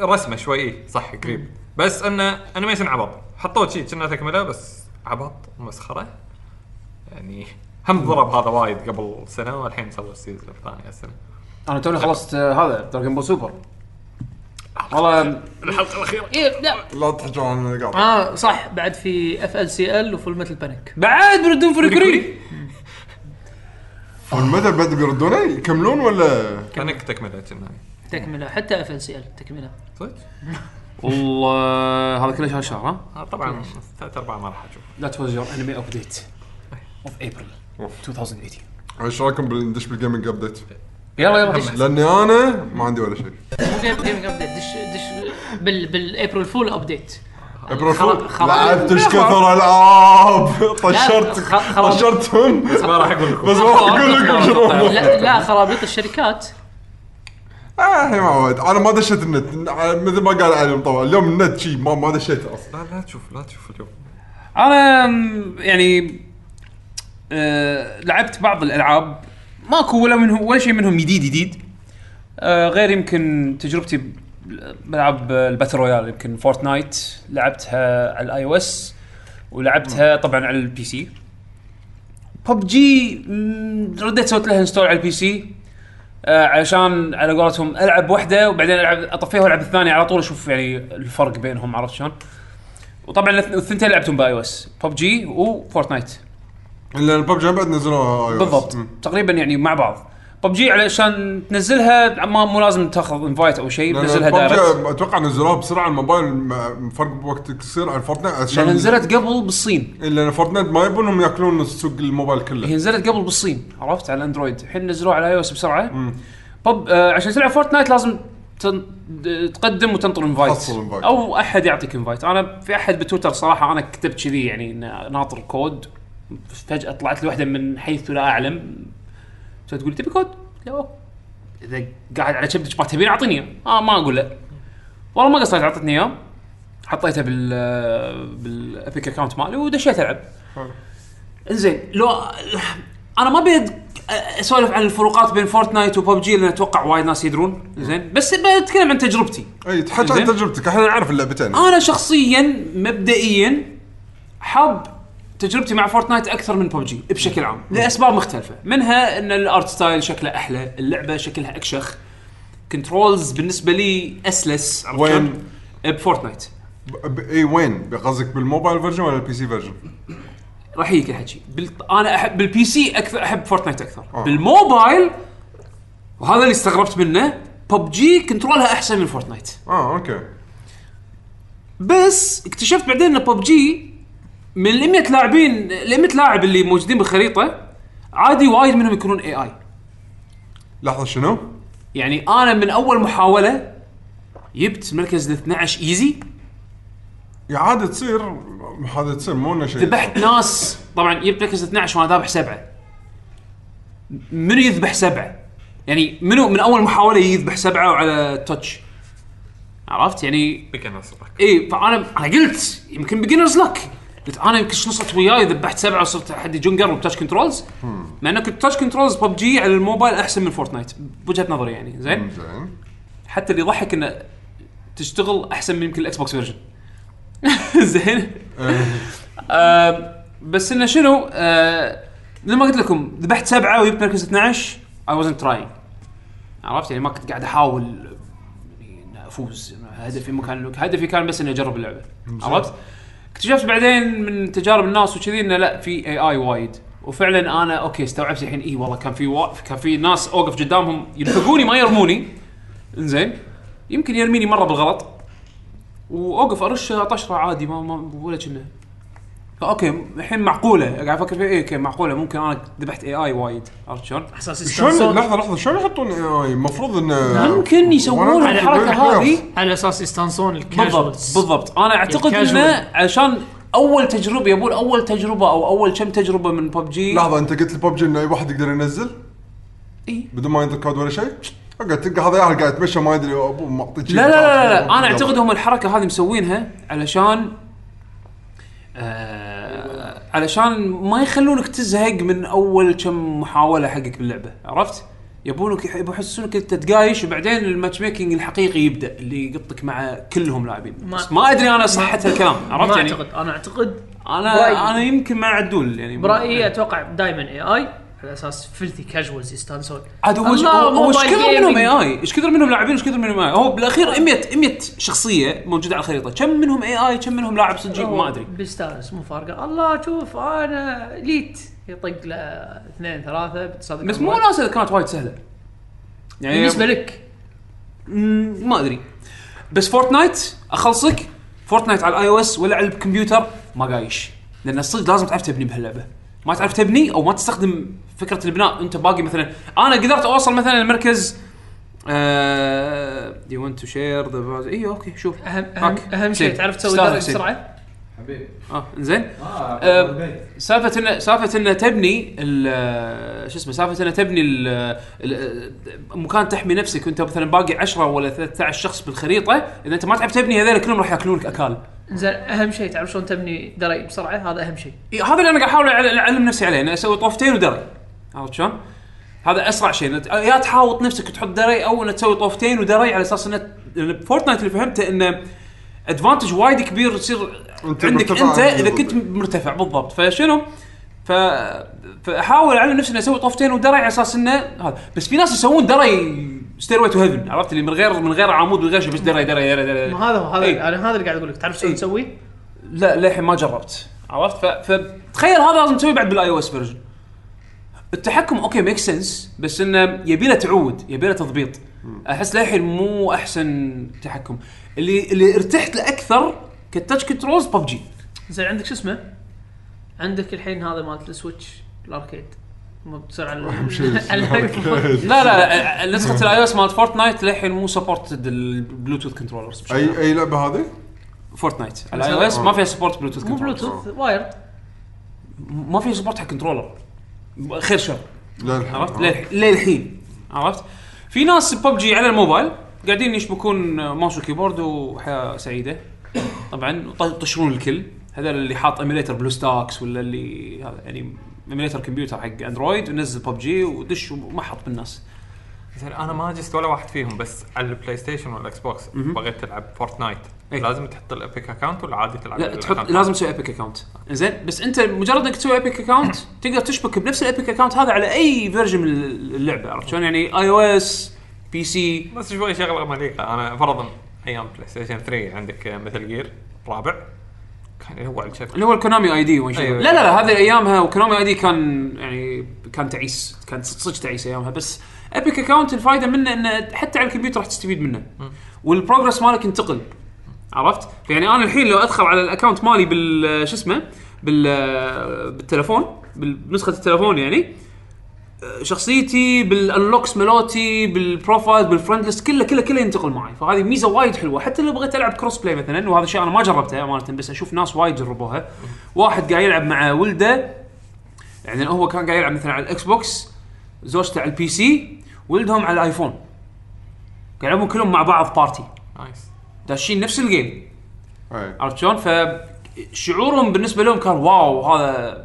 [SPEAKER 5] رسمة شوي إيه، صح قريب. بس انه أنيميشن عبط. حطوه شيء كنا تكمله بس عبط ومسخره يعني هم ضرب هذا وايد قبل سنة والحين سوى السيزون الثاني هالسنة.
[SPEAKER 1] أنا توني خلصت آه، هذا دراجون بول سوبر والله
[SPEAKER 5] الحلقة الأخيرة.
[SPEAKER 4] إيه لا.
[SPEAKER 3] لا عن القاطع
[SPEAKER 4] آه صح بعد في اف ال سي ال وفول ميتل بانيك
[SPEAKER 1] بعد بردون فريكوري
[SPEAKER 3] والمدى بعد بيردونه؟ يكملون ولا؟
[SPEAKER 5] كانك تكملة كنا.
[SPEAKER 4] تكملة حتى اف ال سي ال تكملة.
[SPEAKER 5] صدق؟
[SPEAKER 1] والله هذا كله شهر شهر ها؟
[SPEAKER 5] آه طبعا ثلاث ارباع ما راح أشوف
[SPEAKER 1] That was your anime update of April 2018
[SPEAKER 3] إيش رايكم يلا ندش بال gaming update؟
[SPEAKER 1] يلا يلا دش.
[SPEAKER 3] لأني أنا ما عندي ولا شيء.
[SPEAKER 4] مو game gaming update دش دش بال بال April
[SPEAKER 3] Fool
[SPEAKER 4] update
[SPEAKER 3] April
[SPEAKER 4] Fool
[SPEAKER 3] لعبت إيش كثر العاب طشرت
[SPEAKER 4] خ- خرا-
[SPEAKER 3] طشرتهم؟
[SPEAKER 5] ما راح أقول لكم.
[SPEAKER 3] بس ما راح أقول لكم شنو هم.
[SPEAKER 4] لا لا خرابيط الشركات.
[SPEAKER 3] آه ما وايد أنا ما دشيت النت. مثل ما قال علي طبعا. اليوم النت شيء ما ما دشيته أصلا.
[SPEAKER 5] لا لا تشوف لا تشوف اليوم.
[SPEAKER 1] أنا يعني آه لعبت بعض الألعاب. ماكو ولا منهم ولا شيء منهم جديد جديد. آه غير يمكن تجربتي بلعب ال battle royale يمكن Fortnite. لعبتها على ال iOS ولعبتها طبعا على ال PC. PUBG رديت سويت لها install على ال PC. آه علشان على قولتهم العب واحدة وبعدين العب اطفيها والعب الثانية على طول أشوف يعني الفرق بينهم عرفت شلون؟ وطبعا الثنتين لعبتهم ب iOS PUBG و Fortnite
[SPEAKER 3] إلا الببجي بعد نزلوها iOS.
[SPEAKER 1] بالضبط. تقريبا يعني مع بعض ببجي علشان تنزلها ما مو لازم تاخذ invite أو شيء تنزلها direct
[SPEAKER 3] أتوقع نزلوها بسرعة الموبايل فرق وقت قصير عن Fortnite عشان
[SPEAKER 1] لأن نزلت قبل بالصين.
[SPEAKER 3] لأن Fortnite ما يبونهم يأكلون سوق الموبايل
[SPEAKER 1] هي
[SPEAKER 3] كله
[SPEAKER 1] نزلت قبل بالصين عرفت؟ على ال Android الحين نزلوها على iOS بسرعة بب آه عشان تلعب Fortnite لازم تن... تقدم وتنطر
[SPEAKER 3] invite.
[SPEAKER 1] أو أحد يعطيك invite أنا في أحد بتويتر صراحة أنا كتبت كذي يعني ناطر كود فجأة طلعت لي واحدة من حيث لا أعلم. تقول تبي كود؟ لا. إذا قاعد على كبدك ما تبيني أعطيني. آه ما أقول لا والله ما قصيت اعطتني إياه حطيته بال بال Epic account مالي ودشيت ألعب إنزين لو أنا ما أبي أسولف عن الفروقات بين Fortnite و PUBG لأن أتوقع وايد ناس يدرون زين بس بتكلم عن تجربتي
[SPEAKER 3] أي تحكي عن. تجربتك إحنا نعرف اللعبتين
[SPEAKER 1] أنا شخصيا مبدئيا حاب تجربتي مع Fortnite أكثر من ببجي بشكل عام لأسباب مختلفة. منها إن ال art style شكله أحلى اللعبة شكلها أكشخ controls بالنسبة لي أسلس عرفت
[SPEAKER 3] وين؟
[SPEAKER 1] ب Fortnite.
[SPEAKER 3] ب- إي وين؟ قصدك بال mobile version ولا ال PC version؟
[SPEAKER 1] راح يجيك الحكي بال... أنا احب بال PC أكثر أحب Fortnite أكثر.
[SPEAKER 3] آه.
[SPEAKER 1] بالموبايل وهذا اللي استغربت منه PUBG control ها أحسن من Fortnite.
[SPEAKER 3] آه okay.
[SPEAKER 1] بس اكتشفت بعدين إن ببجي من ال 100 لاعبين ال 100 لاعب اللي موجودين بالخريطة عادي وايد منهم يكونون AI
[SPEAKER 3] لحظة شنو؟
[SPEAKER 1] يعني أنا من أول محاولة جبت مركز ال 12 easy
[SPEAKER 3] يا عادة تصير هذا تصير مو إنه شيء.
[SPEAKER 1] ذبحت ناس طبعا جبت مركز 12 وأنا ذابح سبعة. منو يذبح سبعة؟ يعني منو من أول محاولة يذبح سبعة وعلى touch عرفت؟ يعني
[SPEAKER 5] beginner's luck
[SPEAKER 1] اي فأنا أنا قلت يمكن beginner's luck قلت أنا يمكن شنصت وياي ذبحت سبعة وصرت حدي جونجر و touch controls. مع إنه كنت touch controls PUBG على الموبايل أحسن من Fortnite بوجهة نظري يعني زين؟
[SPEAKER 3] زين.
[SPEAKER 1] حتى اللي يضحك إنه تشتغل أحسن من يمكن ال Xbox version زين؟ آه بس إنه شنو؟ آه مثل ما قلت لكم ذبحت سبعة وجبت مركز 12 I wasn't trying عرفت؟ يعني ما كنت قاعد أحاول أفوز هدفي ما كان هدفي كان بس إني أجرب اللعبة. عرفت؟ اكتشفت بعدين من تجارب الناس وكذي إنه لا في AI وايد. وفعلا أنا okay استوعبت الحين اي والله كان في وا... كان في ناس أوقف قدامهم يلحقوني ما يرموني. إنزين. يمكن يرميني مرة بالغلط. وأوقف ارش طشرة عادي ما, ما ولا كنا okay الحين معقولة. قاعد أفكر فيها. إيه okay معقولة. ممكن أنا ذبحت AI وايد. عرفت شلون؟
[SPEAKER 4] أساس
[SPEAKER 3] شلون لحظة لحظة. شلون يحطون AI المفروض انه
[SPEAKER 1] ممكن يسوون الحركة هذه.
[SPEAKER 4] على أساس يستانسون
[SPEAKER 1] بالضبط
[SPEAKER 4] الكاجوالز
[SPEAKER 1] بالضبط. أنا
[SPEAKER 4] أعتقد.
[SPEAKER 1] إنه عشان أول تجربة يبون أول تجربة أو أول كم تجربة من ببجي
[SPEAKER 3] لحظة أنت قلت لببجي إنه أي واحد يقدر ينزل؟
[SPEAKER 1] إي.
[SPEAKER 3] بدون ما ينطر كود ولا شيء؟ اقعد تلقى هذا قاعد يتمشى ما يدري أبوه معطيك
[SPEAKER 1] لا لا لا, لا, لا. أنا أعتقد هم الحركة هذه مسوينها علشان آه علشان ما يخلونك تزهق من أول كم محاولة حقك باللعبة عرفت؟ يبونك يبون يحسسونك أنت تقايش وبعدين ال matchmaking الحقيقي يبدأ اللي يقطك مع كلهم لاعبين
[SPEAKER 4] ما-
[SPEAKER 1] بس ما أدري أنا صحة الكلام عرفت
[SPEAKER 4] ما
[SPEAKER 1] يعني
[SPEAKER 4] أعتقد أنا
[SPEAKER 1] أعتقد
[SPEAKER 4] أنا.
[SPEAKER 1] أنا يمكن مع عدول يعني
[SPEAKER 4] برأيي أتوقع دائما AI على أساس filthy casuals يستانسون
[SPEAKER 1] عاد هو
[SPEAKER 4] إيش
[SPEAKER 1] كثر منهم AI؟ إيش كثر منهم لاعبين؟ إيش كثر منهم AI هو بالأخير 100 100 شخصية موجودة على الخريطة. كم منهم AI كم منهم لاعب صجي ما أدري.
[SPEAKER 4] بيستانس مو فارقة. الله شوف أنا ليت يطق له اثنين ثلاثة بتصادق
[SPEAKER 1] بس مو ناس كانت وايد سهلة. يعني
[SPEAKER 4] بالنسبة لك؟
[SPEAKER 1] ما أدري. بس فورتنايت أخلصك. فورتنايت على الاي أو اس ولا على الكمبيوتر ما قايش. لأن الصدق لازم تعرف تبني بهاللعبة. ما تعرف تبني أو ما تستخدم فكرة البناء أنت باقي مثلا. أنا قدرت أوصل مثلا المركز يو ونت تو شير ذا اي أوكي شوف.
[SPEAKER 4] اهم اهم. أهم شيء. تعرف تسوي درج. بسرعة؟
[SPEAKER 6] حبيبي.
[SPEAKER 1] آه زين.
[SPEAKER 6] آه
[SPEAKER 1] آه،
[SPEAKER 6] البيت.
[SPEAKER 1] سالفة انه سالفة انه تبني ال- شو اسمه سالفة انه تبني ال- ال- مكان تحمي نفسك وأنت مثلا باقي 10 ولا 13 شخص بالخريطة إذا أنت ما تعرف تبني هذول كلهم راح يأكلونك أكال.
[SPEAKER 4] زين أهم شيء تعرف شلون تبني دري بسرعة هذا أهم شيء.
[SPEAKER 1] إيه، هذا اللي أنا قاعد أحاول أعلم نفسي عليه إني أسوي طوفتين ودري. عرفت شلون؟ هذا أسرع شيء يا تحاوط نفسك تحط دري أو انك تسوي طوفتين ودري على أساس إنه Fortnite اللي فهمته إنه advantage وايد كبير يصير
[SPEAKER 3] أنت
[SPEAKER 1] عندك أنت
[SPEAKER 3] إذا.
[SPEAKER 1] كنت مرتفع بالضبط فشنو؟ ف فأحاول أعلم نفسي إني أسوي طوفتين ودري على أساس إنه هذا بس في ناس يسوون دري stair to heaven عرفت اللي من غير من غير عمود من غير شيء بس دري دري دري, دري.
[SPEAKER 4] ما هذا هو هذا
[SPEAKER 1] إيه.
[SPEAKER 4] أنا هذا اللي قاعد أقول لك تعرف شلون
[SPEAKER 1] إيه.
[SPEAKER 4] تسوي؟
[SPEAKER 1] لا للحين ما جربت عرفت ف... فتخيل هذا لازم تسويه بعد بال iOS version التحكم okay make sense بس إنه يبي له تعود يبي له تضبيط. أحس للحين مو أحسن تحكم. اللي اللي ارتحت له أكثر ك touch controls PUBG.
[SPEAKER 4] زين عندك شو اسمه؟ عندك الحين هذا مالت ال Switch ال arcade. مو بتصير على على الأكبر.
[SPEAKER 1] لا لا نسخة الاي أو اس مالت Fortnite للحين مو supported ال Bluetooth
[SPEAKER 3] controllers أي أي لعبة
[SPEAKER 1] هذه؟ Fortnite ال iOS ما فيها support Bluetooth
[SPEAKER 4] مو
[SPEAKER 1] controllers
[SPEAKER 4] Bluetooth wired
[SPEAKER 1] ما فيها support حق controller خير شر. عرفت؟
[SPEAKER 3] آه.
[SPEAKER 1] للح- للحين. عرفت؟ في ناس ببجي على الموبايل قاعدين يشبكون mouse و keyboard وحياة سعيدة. طبعا يطشرون الكل. هذا اللي حاط emulator BlueStacks ولا اللي هذا يعني emulator كمبيوتر حق Android ونزل ببجي ودش وما حط بالناس.
[SPEAKER 5] زين أنا ما جست ولا واحد فيهم بس على ال PlayStation وال Xbox بغيت تلعب Fortnite
[SPEAKER 1] إيه.
[SPEAKER 5] لازم تحط ال Epic account ولا عادي تلعب
[SPEAKER 1] لا؟ تحط لازم تسوي Epic account زين بس أنت مجرد إنك تسوي Epic account تقدر تشبك بنفس ال Epic account هذا على أي version من اللعبة عرفت شلون؟ يعني iOS PC
[SPEAKER 5] بس شوي شغلة مليقه أنا فرضا أيام PlayStation 3 عندك Metal Gear رابع. كان الشكل
[SPEAKER 1] اللي هو ال Konami ID وين
[SPEAKER 5] أيوة.
[SPEAKER 1] لا لا لا هذه أيامها و Konami ID كان يعني كان تعيس كان صدق تعيس أيامها بس Epic account الفائده منه انه حتى على الكمبيوتر راح تستفيد منه. وال progress مالك ينتقل. عرفت؟ يعني أنا الحين لو أدخل على ال account مالي بال شو اسمه؟ بال بالتلفون بنسخة التلفون يعني شخصيتي بال unlocks مالوتي بال profile بال friend list كله كله كله ينتقل معي. فهذه ميزة وايد حلوة. حتى لو بغيت ألعب cross play مثلا وهذا الشيء أنا ما جربته أمانة بس أشوف ناس وايد جربوها. واحد قاعد يلعب مع ولده يعني هو كان قاعد يلعب مثلا على ال Xbox زوجته على ال PC ولدهم على ال iPhone يلعبون كلهم مع بعض party
[SPEAKER 5] nice
[SPEAKER 1] داشين نفس ال game
[SPEAKER 3] إيه.
[SPEAKER 1] عرفت شلون؟ فشعورهم بالنسبة لهم كان wow هذا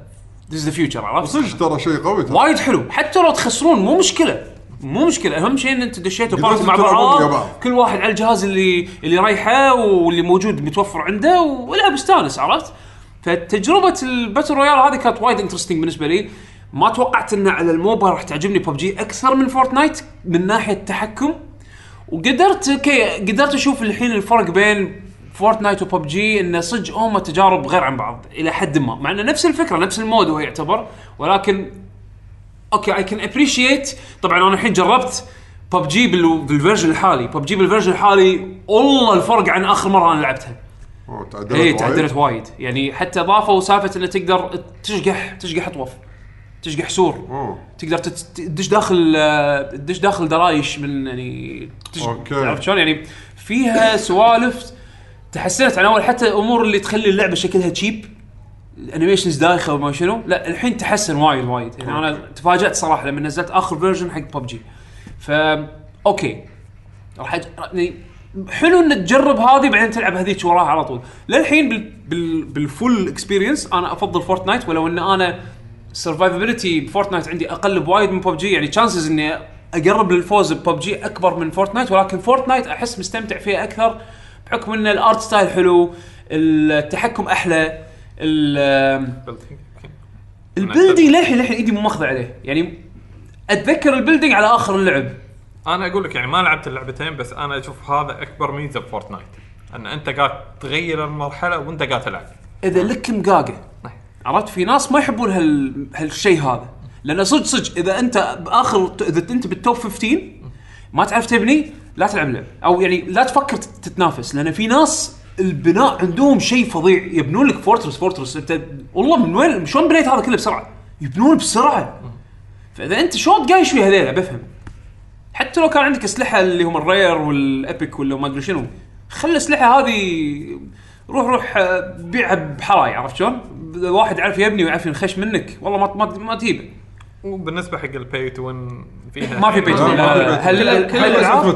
[SPEAKER 1] this the future عرفت؟
[SPEAKER 3] صدق ترى شيء قوي ترى
[SPEAKER 1] وايد حلو حتى لو تخسرون مو مشكلة مو مشكلة أهم شيء إن انت دشيتوا party مع بعض. كل واحد على الجهاز اللي اللي يريحه واللي موجود متوفر عنده والعب استانس عرفت؟ فتجربة ال battle royale هذه كانت وايد interesting بالنسبة لي ما توقعت إن على الموبايل راح تعجبني ببجي أكثر من Fortnite من ناحية التحكم. وقدرت okay قدرت أشوف الحين الفرق بين Fortnite و PUBG انه صدق هم تجارب غير عن بعض إلى حد ما. مع إنه نفس الفكرة نفس ال mode هو يعتبر ولكن okay I can appreciate طبعا أنا الحين جربت PUBG بال version الحالي. PUBG بال version الحالي والله الفرق عن آخر مرة أنا لعبتها.
[SPEAKER 3] تعدلت
[SPEAKER 1] اي
[SPEAKER 3] وايد.
[SPEAKER 1] تعدلت وايد. يعني حتى ضافوا سالفة إنه تقدر تشقح تشقح اطوف تشقح سور
[SPEAKER 3] أوه.
[SPEAKER 1] تقدر تدش داخل آه، تدش داخل درايش من يعني تش...
[SPEAKER 3] okay.
[SPEAKER 1] عرفت شلون؟ يعني فيها سوالف تحسنت عن أول حتى الأمور اللي تخلي اللعبة شكلها cheap ال animations دايخة وما شنو. لا الحين تحسن وايد وايد. يعني أنا تفاجأت صراحة لما نزلت آخر version حق ببجي ف okay. راح أج... يعني حلو إنك تجرب هذه بعدين تلعب هذيك وراها على طول. للحين بال... بال... بال full experience أنا أفضل Fortnite ولو إن أنا survivability ب Fortnite عندي أقل بوايد من ببجي يعني chances إني أقرب للفوز ببجي أكبر من Fortnite ولكن Fortnite أحس مستمتع فيها أكثر بحكم إن ال art style حلو التحكم أحلى ال- ال building للحين للحين ايدي مو ماخذه عليه. يعني أتذكر ال building على آخر اللعب.
[SPEAKER 5] أنا أقول لك يعني ما لعبت اللعبتين بس أنا أشوف هذا أكبر ميزة ب Fortnite إن أنت قاعد تغير المرحلة وأنت قاعد تلعب.
[SPEAKER 1] إذا لك مقاقه عرفت؟ في ناس ما يحبون هال هالشيء هذا. لأنه صدق صدق إذا أنت بآخر إذا أنت بال top 15 ما تعرف تبني لا تلعب لعب. أو يعني لا تفكر تت- تتنافس. لأن في ناس البناء عندهم شيء فظيع. يبنون لك fortress fortress أنت والله من وين شلون بنيت هذا كله بسرعة؟ يبنون بسرعة. فإذا أنت شلون تقايش فيها هذيلا؟ بفهم. حتى لو كان عندك أسلحة اللي هم ال rare وال epic ولا ما أدري شنو خلي الأسلحة هذه روح روح آه، بيعها بحراج عرفت شلون؟ الواحد يعرف يبني ويعرف ينخش منك. والله ما ما, ما تجيبه.
[SPEAKER 5] وبالنسبة حق ال pay to win فيها.
[SPEAKER 1] ما في
[SPEAKER 3] في بيت.
[SPEAKER 1] هل
[SPEAKER 3] كل-
[SPEAKER 1] هل-
[SPEAKER 3] كل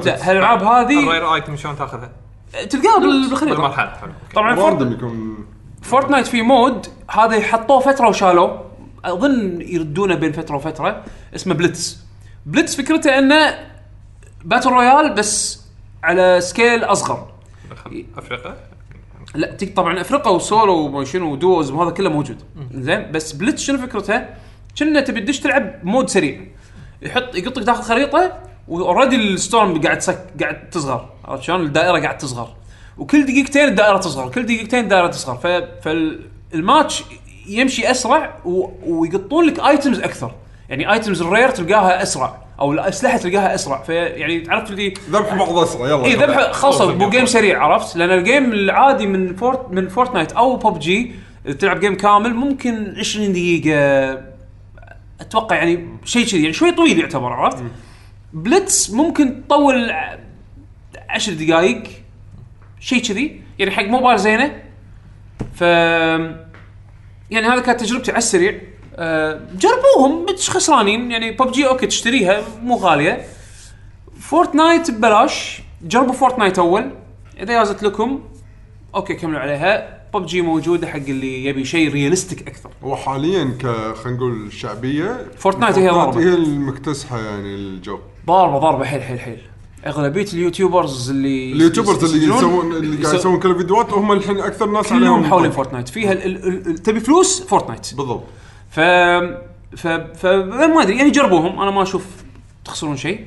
[SPEAKER 1] هالالعاب هذه
[SPEAKER 5] ال rare item شلون تاخذها؟
[SPEAKER 1] تلقاها بال-
[SPEAKER 5] بالخريطة. بالمرحلة.
[SPEAKER 1] طبعا Fort-
[SPEAKER 3] random يكون
[SPEAKER 1] Fortnite في mode هذا حطوه فترة وشالوه. أظن يردونه بين فترة وفترة. اسمه Blitz Blitz فكرته إنه battle royale بس على scale
[SPEAKER 5] أصغر. أفريقيا؟
[SPEAKER 1] لا طبعا أفريقيا وسولو وما شنو و duos وهذا كله موجود. زين بس Blitz شنو فكرته؟ كنا تبي تدش تلعب mode سريع. يحط يقطك داخل خريطة و already ال storm قاعد تسك قاعد تصغر. عرفت شلون؟ الدائرة قاعد تصغر. وكل دقيقتين الدائرة تصغر كل دقيقتين الدائرة تصغر. ف... فالماتش يمشي أسرع و... ويقطون لك items أكثر. يعني items ال rare تلقاها أسرع. أو الأسلحة تلقاها أسرع في يعني تعرف اللي
[SPEAKER 3] ذبح بعض أسرع يلا. إي.
[SPEAKER 1] ذبح خلصوا مو
[SPEAKER 5] game.
[SPEAKER 1] سريع عرفت؟ لأن ال game العادي من فورت من Fortnite أو ببجي إذا تلعب game كامل ممكن 20 دقيقة أتوقع يعني شيء كذي يعني شوي طويل يعتبر عرفت؟ Blitz ممكن تطول 10 دقائق شيء كذي يعني حق موبايل زينة ف يعني هذا كانت تجربتي على السريع. جربوهم مش خسرانين يعني PUBG okay تشتريها مو غالية. Fortnite ببلاش جربوا Fortnite أول. إذا جازت لكم okay كملوا عليها. ببجي موجودة حق اللي يبي شيء realistic أكثر.
[SPEAKER 3] هو حاليا ك خلينا نقول شعبية.
[SPEAKER 1] Fortnite هي ضاربة.
[SPEAKER 3] هي المكتسحة يعني الجو
[SPEAKER 1] ضاربة ضاربة حيل حيل حيل. أغلبية ال YouTubers اللي
[SPEAKER 3] ال YouTubers
[SPEAKER 1] اللي
[SPEAKER 3] يسوون اللي قاعد
[SPEAKER 1] يسو-
[SPEAKER 3] يسوون كل الفيديوهات هم الحين أكثر ناس
[SPEAKER 1] كلهم
[SPEAKER 3] عليهم طق.
[SPEAKER 1] Fortnite فيها تبي فلوس؟ Fortnite
[SPEAKER 3] بالضبط.
[SPEAKER 1] ف ف ف ما أدري يعني جربوهم. أنا ما أشوف تخسرون شيء.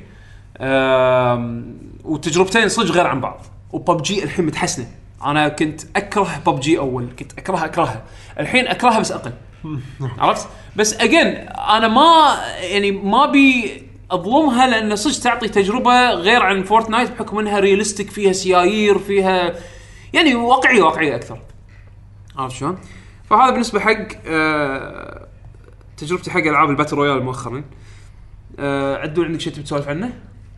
[SPEAKER 1] وتجربتين صدق غير عن بعض. وببجي الحين متحسنة. أنا كنت أكره ببجي أول. كنت اكرهها أكرهها. الحين أكرهها بس أقل. عرفت؟ بس again أنا ما يعني ما بي أظلمها لأن صدق تعطي تجربة غير عن Fortnite بحكم إنها realistic فيها سيايير فيها يعني واقعية واقعية أكثر. عرفت شلون؟ فهذا بالنسبة حق آه تجربتي حق ألعاب ال battle royale مؤخرا آه عدول عندك شيء تبي تسولف عنه؟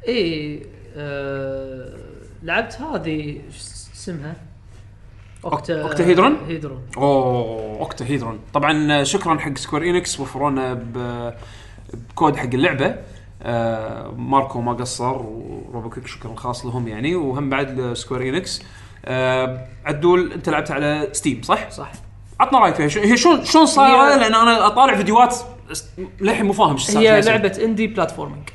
[SPEAKER 4] اي آه لعبت هذه اسمها؟
[SPEAKER 1] Octa
[SPEAKER 4] Octahedron؟
[SPEAKER 1] hedron أوه Octahedron طبعا شكرا حق Square Enix وفرونا ب- بكود حق اللعبة آه ماركو ما قصر وروبوكيك شكرا خاص لهم يعني وهم بعد Square Enix آه عدول أنت لعبت على ستيم صح؟
[SPEAKER 4] صح
[SPEAKER 1] عطنا رأيك فيها. شو- هي شلون شلون صايرة؟
[SPEAKER 4] هي-
[SPEAKER 1] لأن أنا أطالع فيديوهات للحين مو فاهم إيش صار
[SPEAKER 4] هي لعبة indie platforming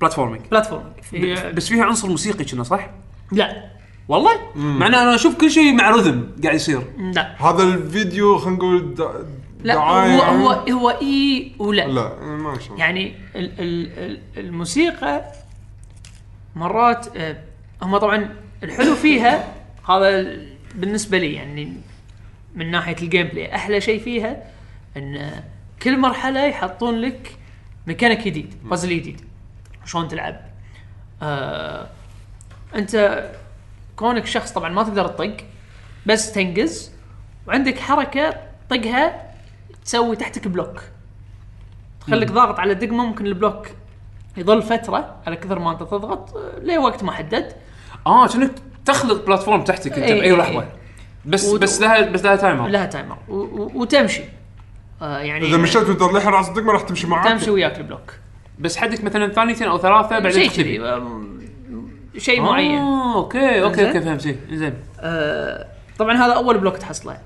[SPEAKER 1] platforming
[SPEAKER 4] platforming هي
[SPEAKER 1] بس فيها عنصر موسيقي كنا صح؟
[SPEAKER 4] لا.
[SPEAKER 1] والله؟ مع إن أنا أشوف كل شيء مع rhythm قاعد يصير.
[SPEAKER 4] لا.
[SPEAKER 3] هذا الفيديو خلينا نقول دا-
[SPEAKER 4] لا هو هو؟ هو إي ولا.
[SPEAKER 3] لا ما شاء الله.
[SPEAKER 4] يعني ال ال ال الموسيقى مرات آه، هم طبعا الحلو فيها هذا ال- بالنسبة لي يعني من ناحية ال gameplay أحلى شيء فيها إن كل مرحلة يحطون لك ميكانيك جديد بازل جديد. شلون تلعب. آه أنت كونك شخص طبعا ما تقدر تطق بس تنقز وعندك حركة طقها تسوي تحتك block. تخليك ضاغط على دقمة ممكن ال block يظل فترة على كثر ما أنت تضغط لوقت محدد؟
[SPEAKER 1] آه كأنك تخلق platform تحتك أنت
[SPEAKER 4] إي
[SPEAKER 1] بأي
[SPEAKER 4] إي
[SPEAKER 1] لحظة.
[SPEAKER 4] إي.
[SPEAKER 1] بس
[SPEAKER 4] ود-
[SPEAKER 1] بس لها بس لها timer
[SPEAKER 4] لها timer و- و- وتمشي. آه يعني
[SPEAKER 3] إذا مشيت وأنت للحين داس الدقمه راح تمشي معاك.
[SPEAKER 4] تمشي وياك ال block.
[SPEAKER 1] بس حدك مثلا ثانيتين أو ثلاثة بعدين
[SPEAKER 4] شيء
[SPEAKER 1] تختفي.
[SPEAKER 4] آم، شيء معين.
[SPEAKER 1] آه okay
[SPEAKER 4] okay.
[SPEAKER 1] okay فهمت إيه، زين
[SPEAKER 4] آه، طبعا هذا أول block تحصله.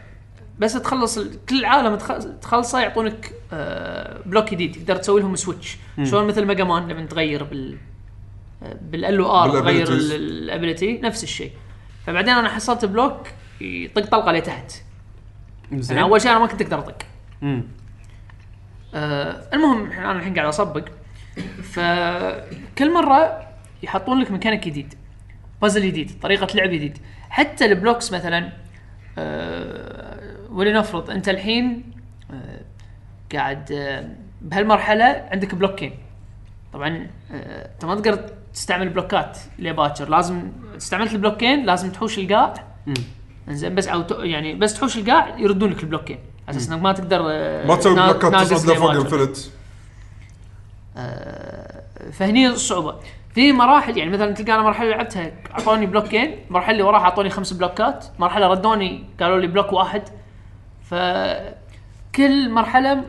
[SPEAKER 4] بس تخلص كل عالم تخ- تخلصه يعطونك آه، block جديد. تقدر تسوي لهم switch شلون مثل Mega Man لما تغير بال بال L R تغير.
[SPEAKER 3] ال
[SPEAKER 4] ability نفس الشيء. فبعدين أنا حصلت block يطق طلقة لتحت
[SPEAKER 1] زين.
[SPEAKER 4] يعني أول شيء أنا ما كنت أقدر أطق.
[SPEAKER 1] مم.
[SPEAKER 4] آه المهم أنا الحين قاعد أصبق. فكل مرة يحطون لك ميكانيك جديد. بازل جديد طريقة لعب جديد. حتى ال blocks مثلا آه ولنفرض أنت الحين آه قاعد آه بهالمرحلة عندك بلوكين. طبعا آه، أنت ما تقدر تستعمل بلوكات لباكر. لازم استعملت البلوكين لازم تحوش القاع. إنزين بس أو يعني بس تحوش القاع يردون لك البلوكين. على أساس إنك ما تقدر آه،
[SPEAKER 3] ما تسوي
[SPEAKER 4] نا-
[SPEAKER 3] بلوكات تصعد لفوق
[SPEAKER 4] لباكر.
[SPEAKER 3] infinite
[SPEAKER 4] فهني الصعوبة. في مراحل يعني مثلا تلقى أنا مرحلة لعبتها أعطوني بلوكين. المرحله اللي وراها أعطوني خمس بلوكات. مرحلة ردوني قالوا لي block واحد. ف كل مرحلة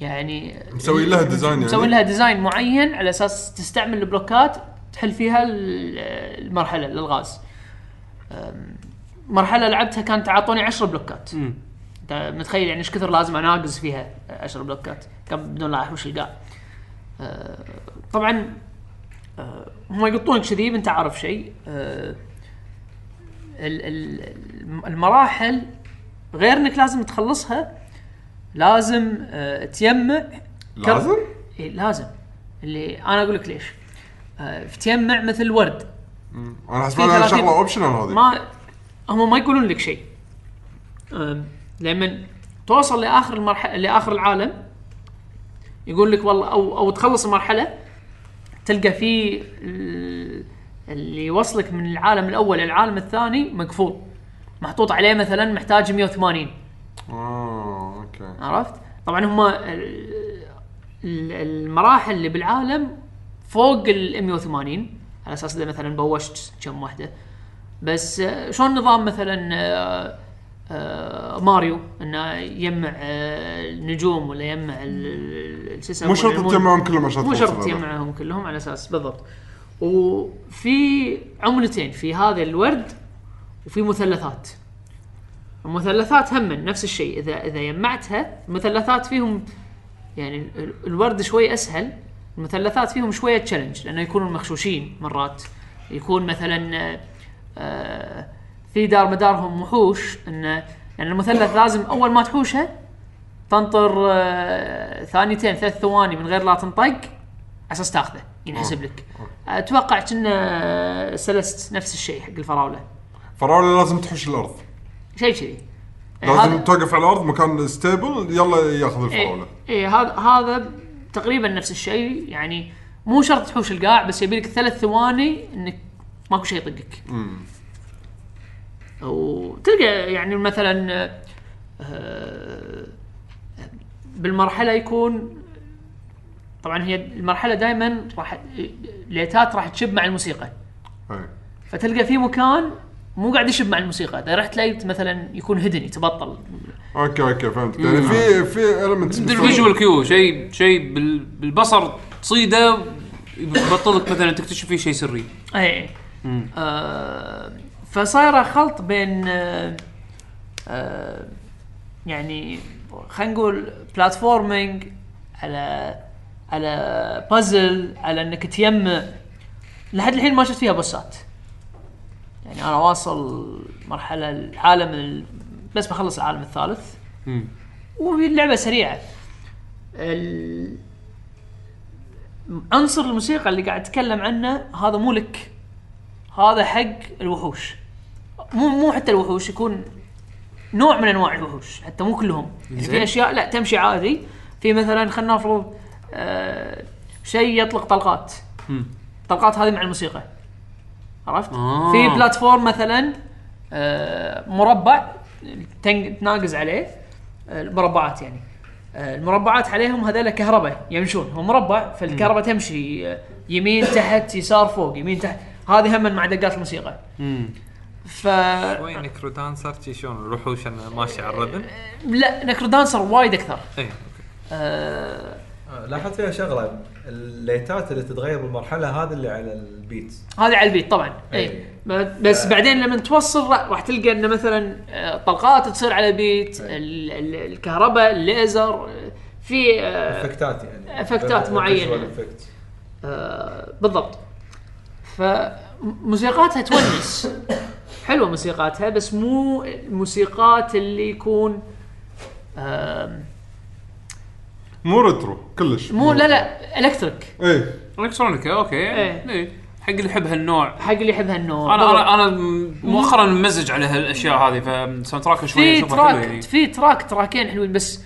[SPEAKER 4] يعني
[SPEAKER 3] مسوي لها design يعني؟
[SPEAKER 4] مسوي لها design معين على أساس تستعمل البلوكات تحل فيها ال- المرحلة الألغاز. أم، مرحلة لعبتها كانت اعطوني 10 بلوكات. انت متخيل يعني إيش كثر لازم اناقز فيها 10 بلوكات؟ كم بدون لا احوش القاع؟ آه، طبعا آه، هم يقطونك كذي أنت عارف شيء. آه، ال- ال- المراحل غير إنك لازم تخلصها لازم تجمع.
[SPEAKER 3] لازم؟
[SPEAKER 4] إيه لازم. اللي أنا أقول لك ليش. تجمع مثل ورد.
[SPEAKER 3] أنا حسب
[SPEAKER 4] في
[SPEAKER 3] انها
[SPEAKER 4] 30
[SPEAKER 3] شغلة اوبشنال هذه.
[SPEAKER 4] ما هم ما يقولون لك شيء. لما توصل لآخر المرحله لآخر العالم يقول لك والله أو أو تخلص المرحلة تلقى في ال- اللي يوصلك من العالم الأول للعالم الثاني مقفول. محطوط عليه مثلا محتاج 180
[SPEAKER 3] آه okay.
[SPEAKER 4] عرفت؟ طبعا هم ال- ال- المراحل اللي بالعالم فوق ال 180 على أساس إذا مثلا بوشت كم واحدة بس آه، شلون نظام مثلا آه، آه، ماريو إنه يجمع آه، نجوم ولا يجمع ال- ال- شو يسمونه
[SPEAKER 3] مو شرط تجمعهم كلهم عشان
[SPEAKER 4] مو شرط. تجمعهم كلهم على أساس بالضبط. وفي عملتين في هذا الورد وفي مثلثات. المثلثات هم نفس الشيء إذا إذا جمعتها المثلثات فيهم يعني ال- الورد شوي أسهل المثلثات فيهم شوية تشالنج لأنه يكونوا مغشوشين مرات. يكون مثلا في دار مدارهم وحوش انه يعني المثلث لازم أول ما تحوشه تنطر آه، ثانيتين ثلاث ثواني من غير لا تنطق على أساس تاخذه ينحسب لك. أتوقع كنا سلست نفس الشيء حق الفراولة.
[SPEAKER 3] فراولة لازم تحوش الأرض.
[SPEAKER 4] شيء كذي.
[SPEAKER 3] لازم
[SPEAKER 4] هذا-
[SPEAKER 3] توقف على الأرض مكان ستيبل يلا ياخذ الفراولة.
[SPEAKER 4] إيه إيه، هذا هذا تقريبا نفس الشيء يعني مو شرط تحوش القاع بس يبي لك ثلاث ثواني إنك ماكو شيء يطقك. وتلقى يعني مثلا آه، بالمرحلة يكون طبعا هي المرحلة دائما راح ليتات راح تشب مع الموسيقى.
[SPEAKER 3] أي.
[SPEAKER 4] فتلقى في مكان مو قاعد يشب مع الموسيقى. إذا رحت لقيت مثلا يكون hidden يتبطل
[SPEAKER 3] okay okay فهمت. يعني في في ال
[SPEAKER 1] hints ال visual cue شيء شيء بال- بالبصر تصيده يبطلك مثلا تكتشف فيه شيء سري.
[SPEAKER 4] اي آه فصايره خلط بين آه آه يعني خلينا نقول بلاتفورمينج على على بازل على إنك تجمع لحد الحين ما شفت فيها بوسات يعني أنا واصل مرحلة العالم ال... بس بخلص العالم الثالث. واللعبه سريعة. ال... عنصر الموسيقى اللي قاعد أتكلم عنه هذا مو لك. هذا حق الوحوش. مو مو حتى الوحوش يكون نوع من أنواع الوحوش حتى مو كلهم. يعني في أشياء لا تمشي عادي. في مثلا خلينا نفرض آه شيء يطلق طلقات. الطلقات هذه مع الموسيقى. عرفت؟
[SPEAKER 1] آه.
[SPEAKER 4] في بلاتفورم مثلا آه مربع تناقز عليه آه، المربعات يعني. آه، المربعات عليهم هذول كهرباء يمشون. هو مربع فالكهرباء تمشي آه، يمين تحت يسار فوق يمين تحت. هذه هم مع دقات الموسيقى ف
[SPEAKER 5] شوي NecroDancer شلون؟ الوحوش أنا ماشي على ال
[SPEAKER 4] rhythm؟ لا NecroDancer وايد أكثر.
[SPEAKER 5] اي
[SPEAKER 4] آه
[SPEAKER 6] آه، لاحظت فيها شغلة. الليتات اللي تتغير بالمرحلة هذه اللي على ال beat.
[SPEAKER 4] هذه على ال beat طبعا. اي
[SPEAKER 6] إيه.
[SPEAKER 4] بس بعدين لما توصل راح تلقى انه مثلا آه، طلقات تصير على ال beat ال- ال- الكهرباء الليزر في آه،
[SPEAKER 6] إفكتات يعني. effects.
[SPEAKER 4] آه، بالضبط. فموسيقاتها تونس. حلوة موسيقاتها بس مو الموسيقات اللي يكون
[SPEAKER 3] مو retro كلش.
[SPEAKER 4] مو لا لا electric.
[SPEAKER 3] اي
[SPEAKER 1] electronica okay.
[SPEAKER 4] إيه.
[SPEAKER 1] إيه. حق اللي يحب هالنوع.
[SPEAKER 4] حق اللي يحب هالنوع. أنا.
[SPEAKER 1] أنا أنا مؤخرا ممزج على هالأشياء هذه فال soundtrack شوي
[SPEAKER 4] في track
[SPEAKER 1] يعني.
[SPEAKER 4] في track تراكين حلوين بس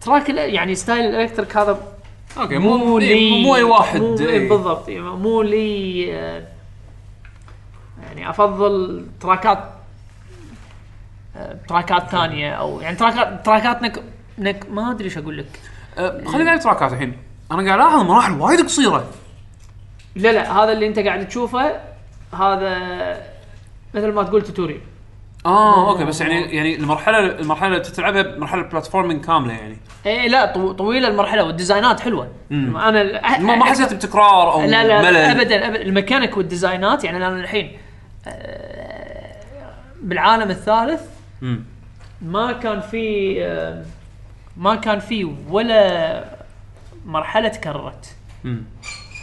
[SPEAKER 4] track يعني style ال electric هذا
[SPEAKER 1] okay مو لي. مو أي واحد
[SPEAKER 4] مو
[SPEAKER 1] إيه.
[SPEAKER 4] بالضبط يعني مو لي آه، يعني أفضل تراكات آه، تراكات ثانية أو يعني تراكات تراكات نك نك ما أدري إيش أقول لك.
[SPEAKER 1] أه، خلينا على تراكات الحين. أنا قاعد ألاحظ مراحل وايد قصيرة.
[SPEAKER 4] لا لا هذا اللي أنت قاعد تشوفه هذا مثل ما تقول tutorial
[SPEAKER 1] آه okay بس يعني يعني المرحلة المرحلة اللي تلعبها مرحلة platforming كاملة يعني.
[SPEAKER 4] اي لا طو- طويلة المرحلة والديزاينات حلوة. أنا ال-
[SPEAKER 1] ما, ما حسيت بتكرار أو
[SPEAKER 4] لا لا
[SPEAKER 1] ملل.
[SPEAKER 4] ابدا ابدا. الميكانيك والديزاينات يعني أنا الحين آه، بالعالم الثالث
[SPEAKER 1] مم.
[SPEAKER 4] ما كان في آه، ما كان في ولا مرحلة تكررت.
[SPEAKER 1] مم.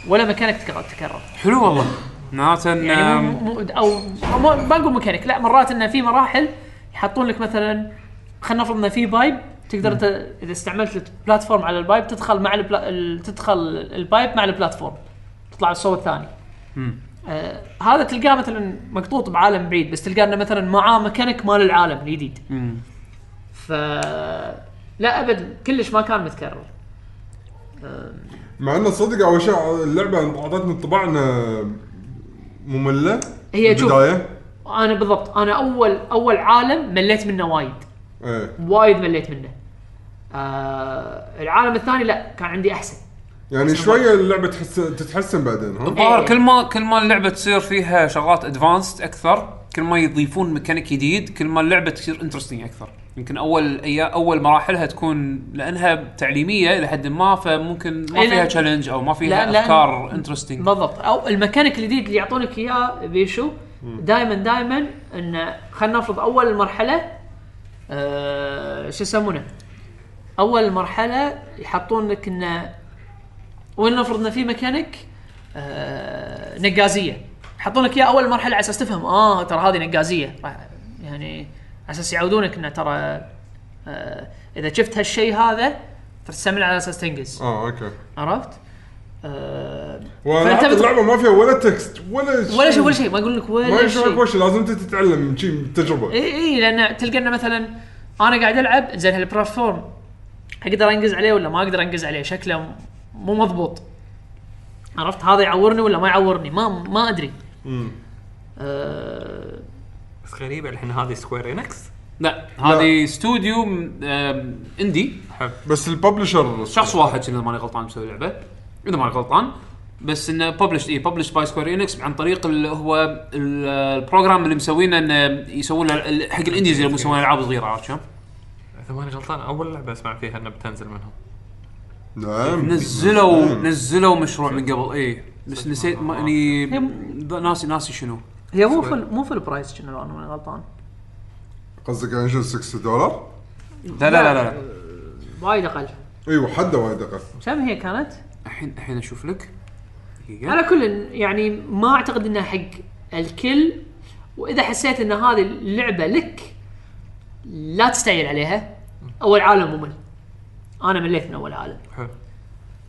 [SPEAKER 4] ولا ميكانيك تكرر تكرر.
[SPEAKER 1] حلو والله. معناته إن-
[SPEAKER 4] يعني مو مو أو مو ما نقول ميكانيك لا مرات انه في مراحل يحطون لك مثلا خلينا نفرض انه في pipe تقدر ت... إذا استعملت ال platform على ال pipe تدخل مع البلا... ال- تدخل ال pipe مع ال platform تطلع الصوب الثاني. آه هذا تلقاه مثلا مقطوط بعالم بعيد بس تلقاه إنه مثلا معاه ميكانيك مال العالم الجديد. ف لا أبد كلش ما كان متكرر
[SPEAKER 3] مع إنه صدق أول شيء اللعبة أعطتني انطباع انها مملة
[SPEAKER 4] هي شوف.
[SPEAKER 3] البدايه
[SPEAKER 4] أنا بالضبط أنا أول أول عالم مليت منه وايد.
[SPEAKER 3] إيه.
[SPEAKER 4] وايد مليت منه. آه العالم الثاني لا كان عندي أحسن.
[SPEAKER 3] يعني شوية اللعبة تحس تتحسن بعدين ها؟
[SPEAKER 1] الظاهر
[SPEAKER 4] إيه.
[SPEAKER 1] كل ما كل ما اللعبة تصير فيها شغلات advanced أكثر كل ما يضيفون ميكانيك جديد كل ما اللعبة تصير interesting أكثر. يمكن أول اي أول مراحلها تكون لأنها تعليمية لحد ما فممكن ما
[SPEAKER 4] إيه،
[SPEAKER 1] فيها. challenge أو ما فيها
[SPEAKER 4] لا،.
[SPEAKER 1] أفكار interesting
[SPEAKER 4] بالضبط. أو الميكانيك الجديد اللي يعطونك إياه بيشو دائما دائما انه خلينا نفرض أول المرحله آه شو يسمونه؟ أول مرحلة يحطون لك انه وين نفرض انه في ميكانيك؟ آه نقازية. يحطون لك إياه أول مرحلة على أساس تفهم آه ترى هذه نقازية. يعني أساس يعودونك إنه ترى آه إذا شفت هالشيء هذا تستعمله على أساس تنقز.
[SPEAKER 3] آه okay.
[SPEAKER 4] عرفت؟ آه
[SPEAKER 3] وحتى
[SPEAKER 4] بت-
[SPEAKER 3] اللعبه ما فيها ولا text ولا
[SPEAKER 4] ولا شيء ولا شيء ما أقول لك
[SPEAKER 3] ما
[SPEAKER 4] ولا
[SPEAKER 3] يشرح
[SPEAKER 4] شيء.
[SPEAKER 3] لازم أنت تتعلم من شي من تجربة.
[SPEAKER 4] إي إي لأن تلقى إنه مثلا أنا قاعد ألعب زين هال platform أقدر أنقز عليه ولا ما أقدر أنقز عليه؟ شكله مو مضبوط. عرفت؟ هذا يعورني ولا ما يعورني؟ ما ما أدري. آه
[SPEAKER 5] بس غريبة الحين هذه Square Enix
[SPEAKER 1] لا هذه استوديو آم، اندي
[SPEAKER 3] بس الببلشر
[SPEAKER 1] شخص واحد كذا ماني غلطان مسوي لعبة. إذا ماني غلطان. بس إنه publish اي published by Square Enix عن طريق اللي هو ال- ال program اللي مسوينه إنه يسوون له ال- حق ال indies اللي يسوون ألعاب صغيرة عرفت شلون؟
[SPEAKER 5] إذا ماني غلطان أول لعبة أسمع فيها انها بتنزل منهم
[SPEAKER 3] نعم.
[SPEAKER 1] نزلوا نزلوا مشروع من قبل اي بس نسيت ما اني ناسي ناسي شنو.
[SPEAKER 4] هي مو فل مو فل برايس كنا لو أنا ماني غلطان.
[SPEAKER 3] قصدك يعني شو 60 دولار؟
[SPEAKER 1] لا لا لا لا.
[SPEAKER 4] وايد أقل.
[SPEAKER 3] إيوه حده وايد أقل.
[SPEAKER 4] كم هي كانت؟
[SPEAKER 1] الحين الحين أشوف لك. دقيقة.
[SPEAKER 4] على كل يعني ما أعتقد إنها حق الكل. وإذا حسيت إن هذه اللعبة لك لا تستعجل عليها. أول عالم ممل. أنا مليت من أول عالم.
[SPEAKER 5] حلو.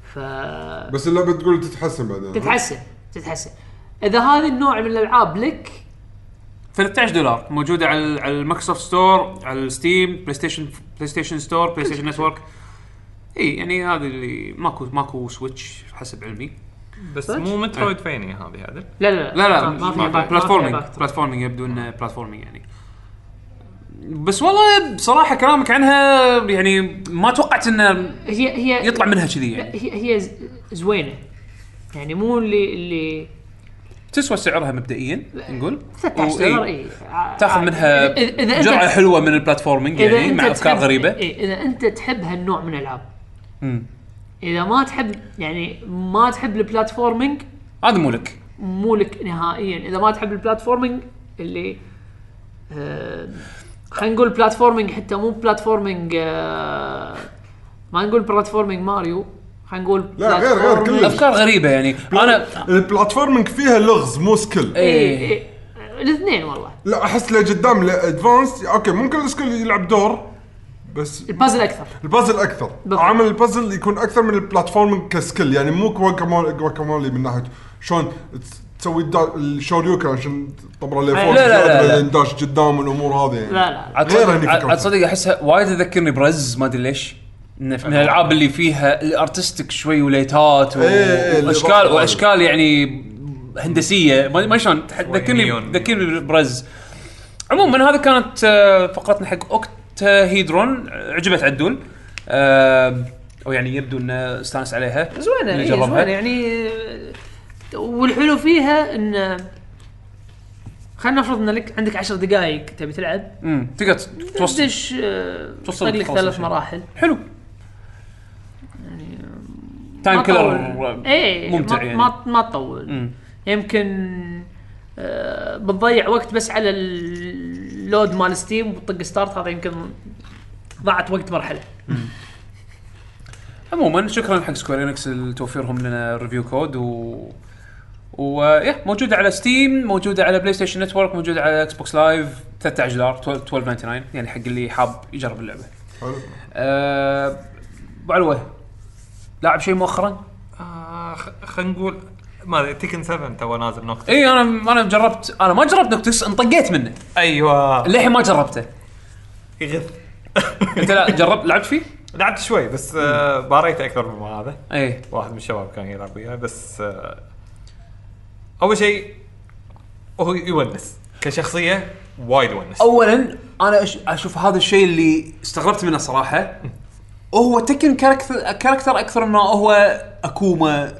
[SPEAKER 4] ف
[SPEAKER 3] بس اللعبة تقول تتحسن بعدين
[SPEAKER 4] تتحسن تتحسن. إذا هذا النوع من الألعاب لك
[SPEAKER 1] 13 دولار. موجودة على على ال Microsoft Store على ال Steam PlayStation PlayStation Store PlayStation Network إي يعني هذا اللي ماكو ماكو Switch حسب علمي.
[SPEAKER 5] بس؟ مو metroidvania هذه عدل
[SPEAKER 4] لا لا
[SPEAKER 1] لا. لا
[SPEAKER 4] ما
[SPEAKER 1] بلاتفورمينج بلاتفورمينج يبدو إنه بلاتفورمينج يعني. بس والله بصراحة كلامك عنها يعني ما توقعت إنه
[SPEAKER 4] هي هي
[SPEAKER 1] يطلع منها كذي
[SPEAKER 4] لا،
[SPEAKER 1] يعني
[SPEAKER 4] هي هي زوينة. يعني مو اللي اللي
[SPEAKER 1] تسوى سعرها مبدئيا نقول.
[SPEAKER 4] 13
[SPEAKER 1] وإيه،
[SPEAKER 4] دولار اي
[SPEAKER 1] تاخذ منها جرعة حلوة من ال
[SPEAKER 4] platforming
[SPEAKER 1] يعني مع
[SPEAKER 4] أفكار
[SPEAKER 1] غريبة.
[SPEAKER 4] إيه إذا أنت تحب هالنوع من
[SPEAKER 1] الألعاب.
[SPEAKER 4] إذا ما تحب يعني ما تحب ال platforming
[SPEAKER 1] هذا مو لك.
[SPEAKER 4] مو لك نهائيا. إذا ما تحب ال platforming اللي آه خلينا نقول platforming حتى مو platforming آه ما نقول platforming ماريو. خلينا نقول
[SPEAKER 3] لا، غير- غير كلش.
[SPEAKER 1] أفكار غريبة يعني. أنا
[SPEAKER 3] ال platforming فيها لغز مو skill
[SPEAKER 4] إيه. إيه الاثنين والله.
[SPEAKER 3] لا أحس لقدام ل advanced okay ممكن ال skill يلعب دور بس
[SPEAKER 4] البازل أكثر.
[SPEAKER 3] البازل أكثر.
[SPEAKER 4] بالضبط.
[SPEAKER 3] عامل البازل يكون أكثر من ال platforming ك skill يعني مو Guacamelee من ناحية. شلون تس- تسوي الشوريوكا عشان تطبره لفوق
[SPEAKER 1] لا، لا، لا، لا.
[SPEAKER 3] بعدين داش قدام الأمور هذه. يعني
[SPEAKER 4] لا لا.
[SPEAKER 1] عاد
[SPEAKER 3] غير هني.
[SPEAKER 1] تصدق أحسها وايد تذكرني برز ما أدري ليش. من الألعاب اللي فيها الارتستيك شوي وليتات و-
[SPEAKER 3] إيه، إيه،
[SPEAKER 1] واشكال وأشكال يعني هندسية. ما ما شلون؟ تذكرني
[SPEAKER 5] نيون.
[SPEAKER 1] تذكرني برز عموما هذه كانت آه، فقرتنا حق اوكت هيدرون عجبت عدول. آه، أو يعني يبدو إنه استانس عليها. زوينة
[SPEAKER 4] إيه
[SPEAKER 1] جربها.
[SPEAKER 4] زوينة. يعني آه، والحلو فيها إن خلينا نفرض إن لك عندك 10 دقائق تبي تلعب.
[SPEAKER 1] امم تقدر توصل
[SPEAKER 4] تدش
[SPEAKER 1] توصل
[SPEAKER 4] لك ثلاث. مراحل.
[SPEAKER 1] حلو.
[SPEAKER 4] time
[SPEAKER 1] killer
[SPEAKER 4] تطول. إيه
[SPEAKER 1] ممتع
[SPEAKER 4] ما
[SPEAKER 1] يعني
[SPEAKER 4] ما, ما تطول
[SPEAKER 1] مم.
[SPEAKER 4] يمكن آه، بتضيع وقت بس على ال load مال ستيم وتطق start هذا يمكن ضاعت وقت مرحلة
[SPEAKER 1] عموما شكرا حق سكوير إنكس لتوفيرهم لنا review code و و يا موجودة على ستيم موجودة على بلاي ستيشن نتورك موجودة على إكس بوكس لايف 13 دولار 12.99 يعني حق اللي حاب يجرب اللعبة.
[SPEAKER 3] حلو.
[SPEAKER 1] أه ابو علوه لاعب شيء مؤخرا؟
[SPEAKER 5] آه خلينا نقول ما أدري تيكن 7 تو نازل نوكتس.
[SPEAKER 1] إي أنا أنا جربت أنا ما جربت نوكتس انطقيت منه.
[SPEAKER 5] أيوه.
[SPEAKER 1] للحين ما جربته؟
[SPEAKER 5] يغث.
[SPEAKER 1] أنت لا جربت لعبت فيه؟
[SPEAKER 5] لعبت شوي بس آه parry ت أكثر من هذا.
[SPEAKER 1] إي.
[SPEAKER 5] واحد من الشباب كان يلعب وياي بس آه أول شيء هو يونس. كشخصية وايد يونس.
[SPEAKER 1] اولا أنا أشوف هذا الشيء اللي استغربت منه صراحة. هو تكن character character أكثر من هو أكوما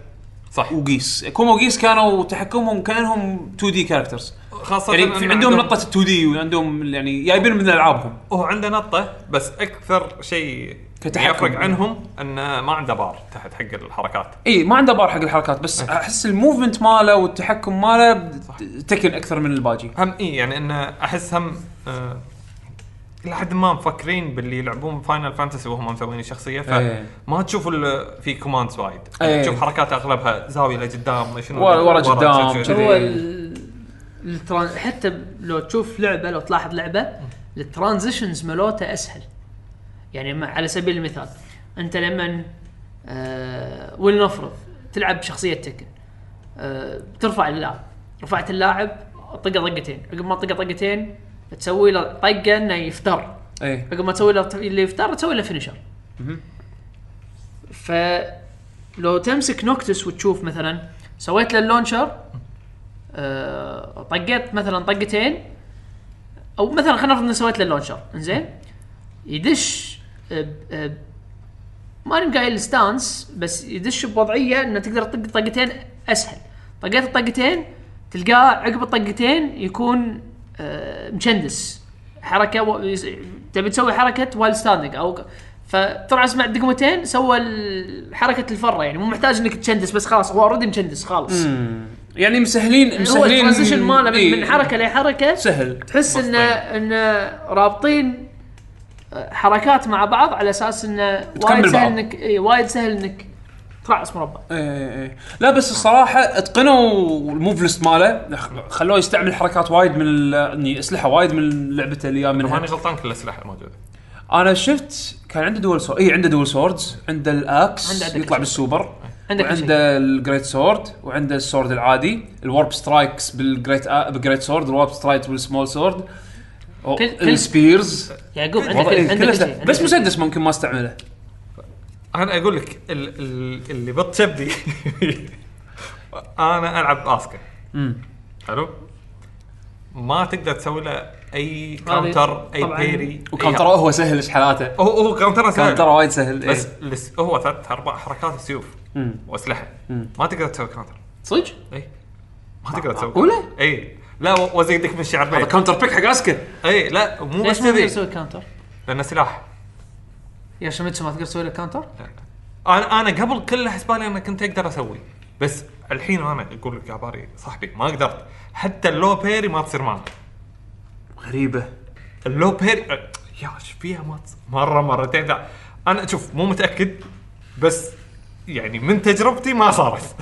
[SPEAKER 5] صح.
[SPEAKER 1] وغيس أكوما وغيس كانوا تحكمهم كأنهم 2D characters
[SPEAKER 5] خاصة
[SPEAKER 1] يعني في عندهم نقطة 2D وعندهم يعني جايبين من ألعابهم.
[SPEAKER 5] هو عنده نطه بس أكثر شيء. يفرق عنهم إنه ما عنده بار تحت حق الحركات.
[SPEAKER 1] إي ما عنده بار حق الحركات بس أحس ال movement ماله والتحكم ماله تكن أكثر من الباجي.
[SPEAKER 5] هم إي يعني إنه أحس هم آه إلى حد ما مفكرين باللي يلعبون فاينل فانتسي وهم مسوين الشخصيه
[SPEAKER 1] إيه.
[SPEAKER 5] فما تشوف ال- في commands وايد
[SPEAKER 1] إيه.
[SPEAKER 5] تشوف حركات أغلبها زاوية لقدام شنو
[SPEAKER 1] ورا- قدام،.
[SPEAKER 4] هو ال tran... حتى لو تشوف لعبة لو تلاحظ لعبة ال transitions مالوته أسهل يعني على سبيل المثال أنت لما آه ولنفرض تلعب بشخصية تكن آه ترفع اللاعب رفعت اللاعب طقه طقتين عقب ما طقه طقتين تسوي له طقه إنه يفتر.
[SPEAKER 1] اي
[SPEAKER 4] عقب ما تسوي له اللي يفتر تسوي له finisher فلو تمسك نوكتس وتشوف مثلا سويت له اللونشر آه، طقيت مثلا طقتين أو مثلا خلينا نفرض اني سويت له اللونشر إنزين؟ يدش آه، آه، ماني قايل ستانس بس يدش بوضعية إنه تقدر تطق طقتين أسهل. طقيت الطقتين تلقاه عقب الطقتين يكون مشندس. حركة و... تبي تسوي حركة وايل ستاندنج أو فطلع أسمع دقمتين سوى حركة الفرة يعني مو محتاج إنك تشندس بس خلاص هو already مشندس خالص.
[SPEAKER 1] يعني مسهلين
[SPEAKER 4] هو
[SPEAKER 1] مسهلين
[SPEAKER 4] ال transition ماله من,
[SPEAKER 1] إيه.
[SPEAKER 4] من حركة لحركة
[SPEAKER 1] سهل.
[SPEAKER 4] تحس انه انه رابطين آه، حركات مع بعض على أساس انه
[SPEAKER 1] تكمل
[SPEAKER 4] وايد سهل. انك إيه وايد سهل إنك ترعس مربع
[SPEAKER 1] إيه إيه لا بس الصراحة اتقنوا ال move list ماله. خ- خلوه يستعمل حركات وايد من ال- يعني أسلحة وايد من لعبته اللي منها.
[SPEAKER 5] ماني غلطان كل الأسلحة موجودة.
[SPEAKER 1] أنا شفت كان عنده دول سورد اي عنده دول سوردز عنده الاكس
[SPEAKER 4] عنده- عنده
[SPEAKER 1] يطلع بالسوبر.
[SPEAKER 4] عندك شيء.
[SPEAKER 1] وعنده الجريت سورد وعنده السورد العادي. الورب سترايكس بالجريت آ... بالجريت سورد الورب سترايكس بالسمول سورد أو
[SPEAKER 4] كل- كل-
[SPEAKER 1] السبيرز
[SPEAKER 4] يعقوب عندك
[SPEAKER 1] إيه،
[SPEAKER 4] عندك
[SPEAKER 1] بس مسدس ممكن ما استعمله.
[SPEAKER 5] أنا أقول لك ال- ال- اللي بتشبدي أنا ألعب اسكا حلو؟ ما تقدر تسوي له أي counter أي.
[SPEAKER 4] parry
[SPEAKER 5] و
[SPEAKER 1] counter هو سهل إيش حالاته.
[SPEAKER 5] هو هو counter سهل.
[SPEAKER 1] counter وايد سهل
[SPEAKER 5] بس
[SPEAKER 1] إيه.
[SPEAKER 5] بس هو ثلاث أربع حركات سيوف. وأسلحة. ما تقدر تسوي counter
[SPEAKER 1] صدق؟
[SPEAKER 5] اي ما تقدر تسوي
[SPEAKER 1] معقولة؟
[SPEAKER 5] اي لا وزيدك من الشعر
[SPEAKER 1] هذا counter pick حق آسكا
[SPEAKER 5] اي لا مو
[SPEAKER 4] ليش
[SPEAKER 5] بس
[SPEAKER 4] ما تقدر
[SPEAKER 5] كذي
[SPEAKER 4] تسوي counter؟
[SPEAKER 5] لأنه سلاح.
[SPEAKER 4] يوشيميتسو ما تقدر تسوي له counter؟
[SPEAKER 5] أنا أنا قبل كله حسبالي أنا كنت أقدر أسوي بس الحين أنا أقول لك يا parry صاحبي ما قدرت. حتى ال low parry ما تصير معي
[SPEAKER 1] غريبة.
[SPEAKER 5] ال low parry أه، يا إيش فيها؟ ما تصير مره مرتين لا أنا شوف مو متأكد بس يعني من تجربتي ما صارت.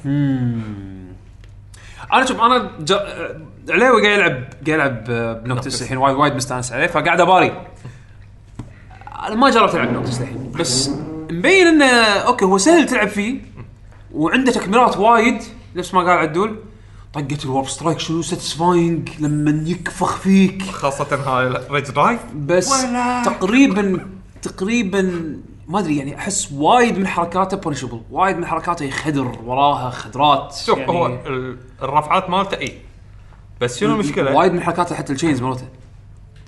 [SPEAKER 1] أنا شوف أنا ج... علاوي قاعد يلعب قاعد يلعب آه، بنوكتس الحين وايد وايد مستانس عليه فقاعد أ parry. أنا ما جربت العب نوكتس الحين بس مبين إنه okay هو سهل تلعب فيه وعنده تدميرات وايد نفس ما قال عدول. طقة ال warp strike شنو satisfying لما يكفخ فيك.
[SPEAKER 5] خاصة هاي rage drive
[SPEAKER 1] بس. تقريبا تقريبا ما أدري يعني أحس وايد من حركاته punishable وايد من حركاته يخدر وراها خدرات.
[SPEAKER 5] شوف
[SPEAKER 1] يعني
[SPEAKER 5] هو ال- الرفعات مالته إي. بس شنو المشكلة؟
[SPEAKER 1] وايد من حركاته حتى ال chains مالته.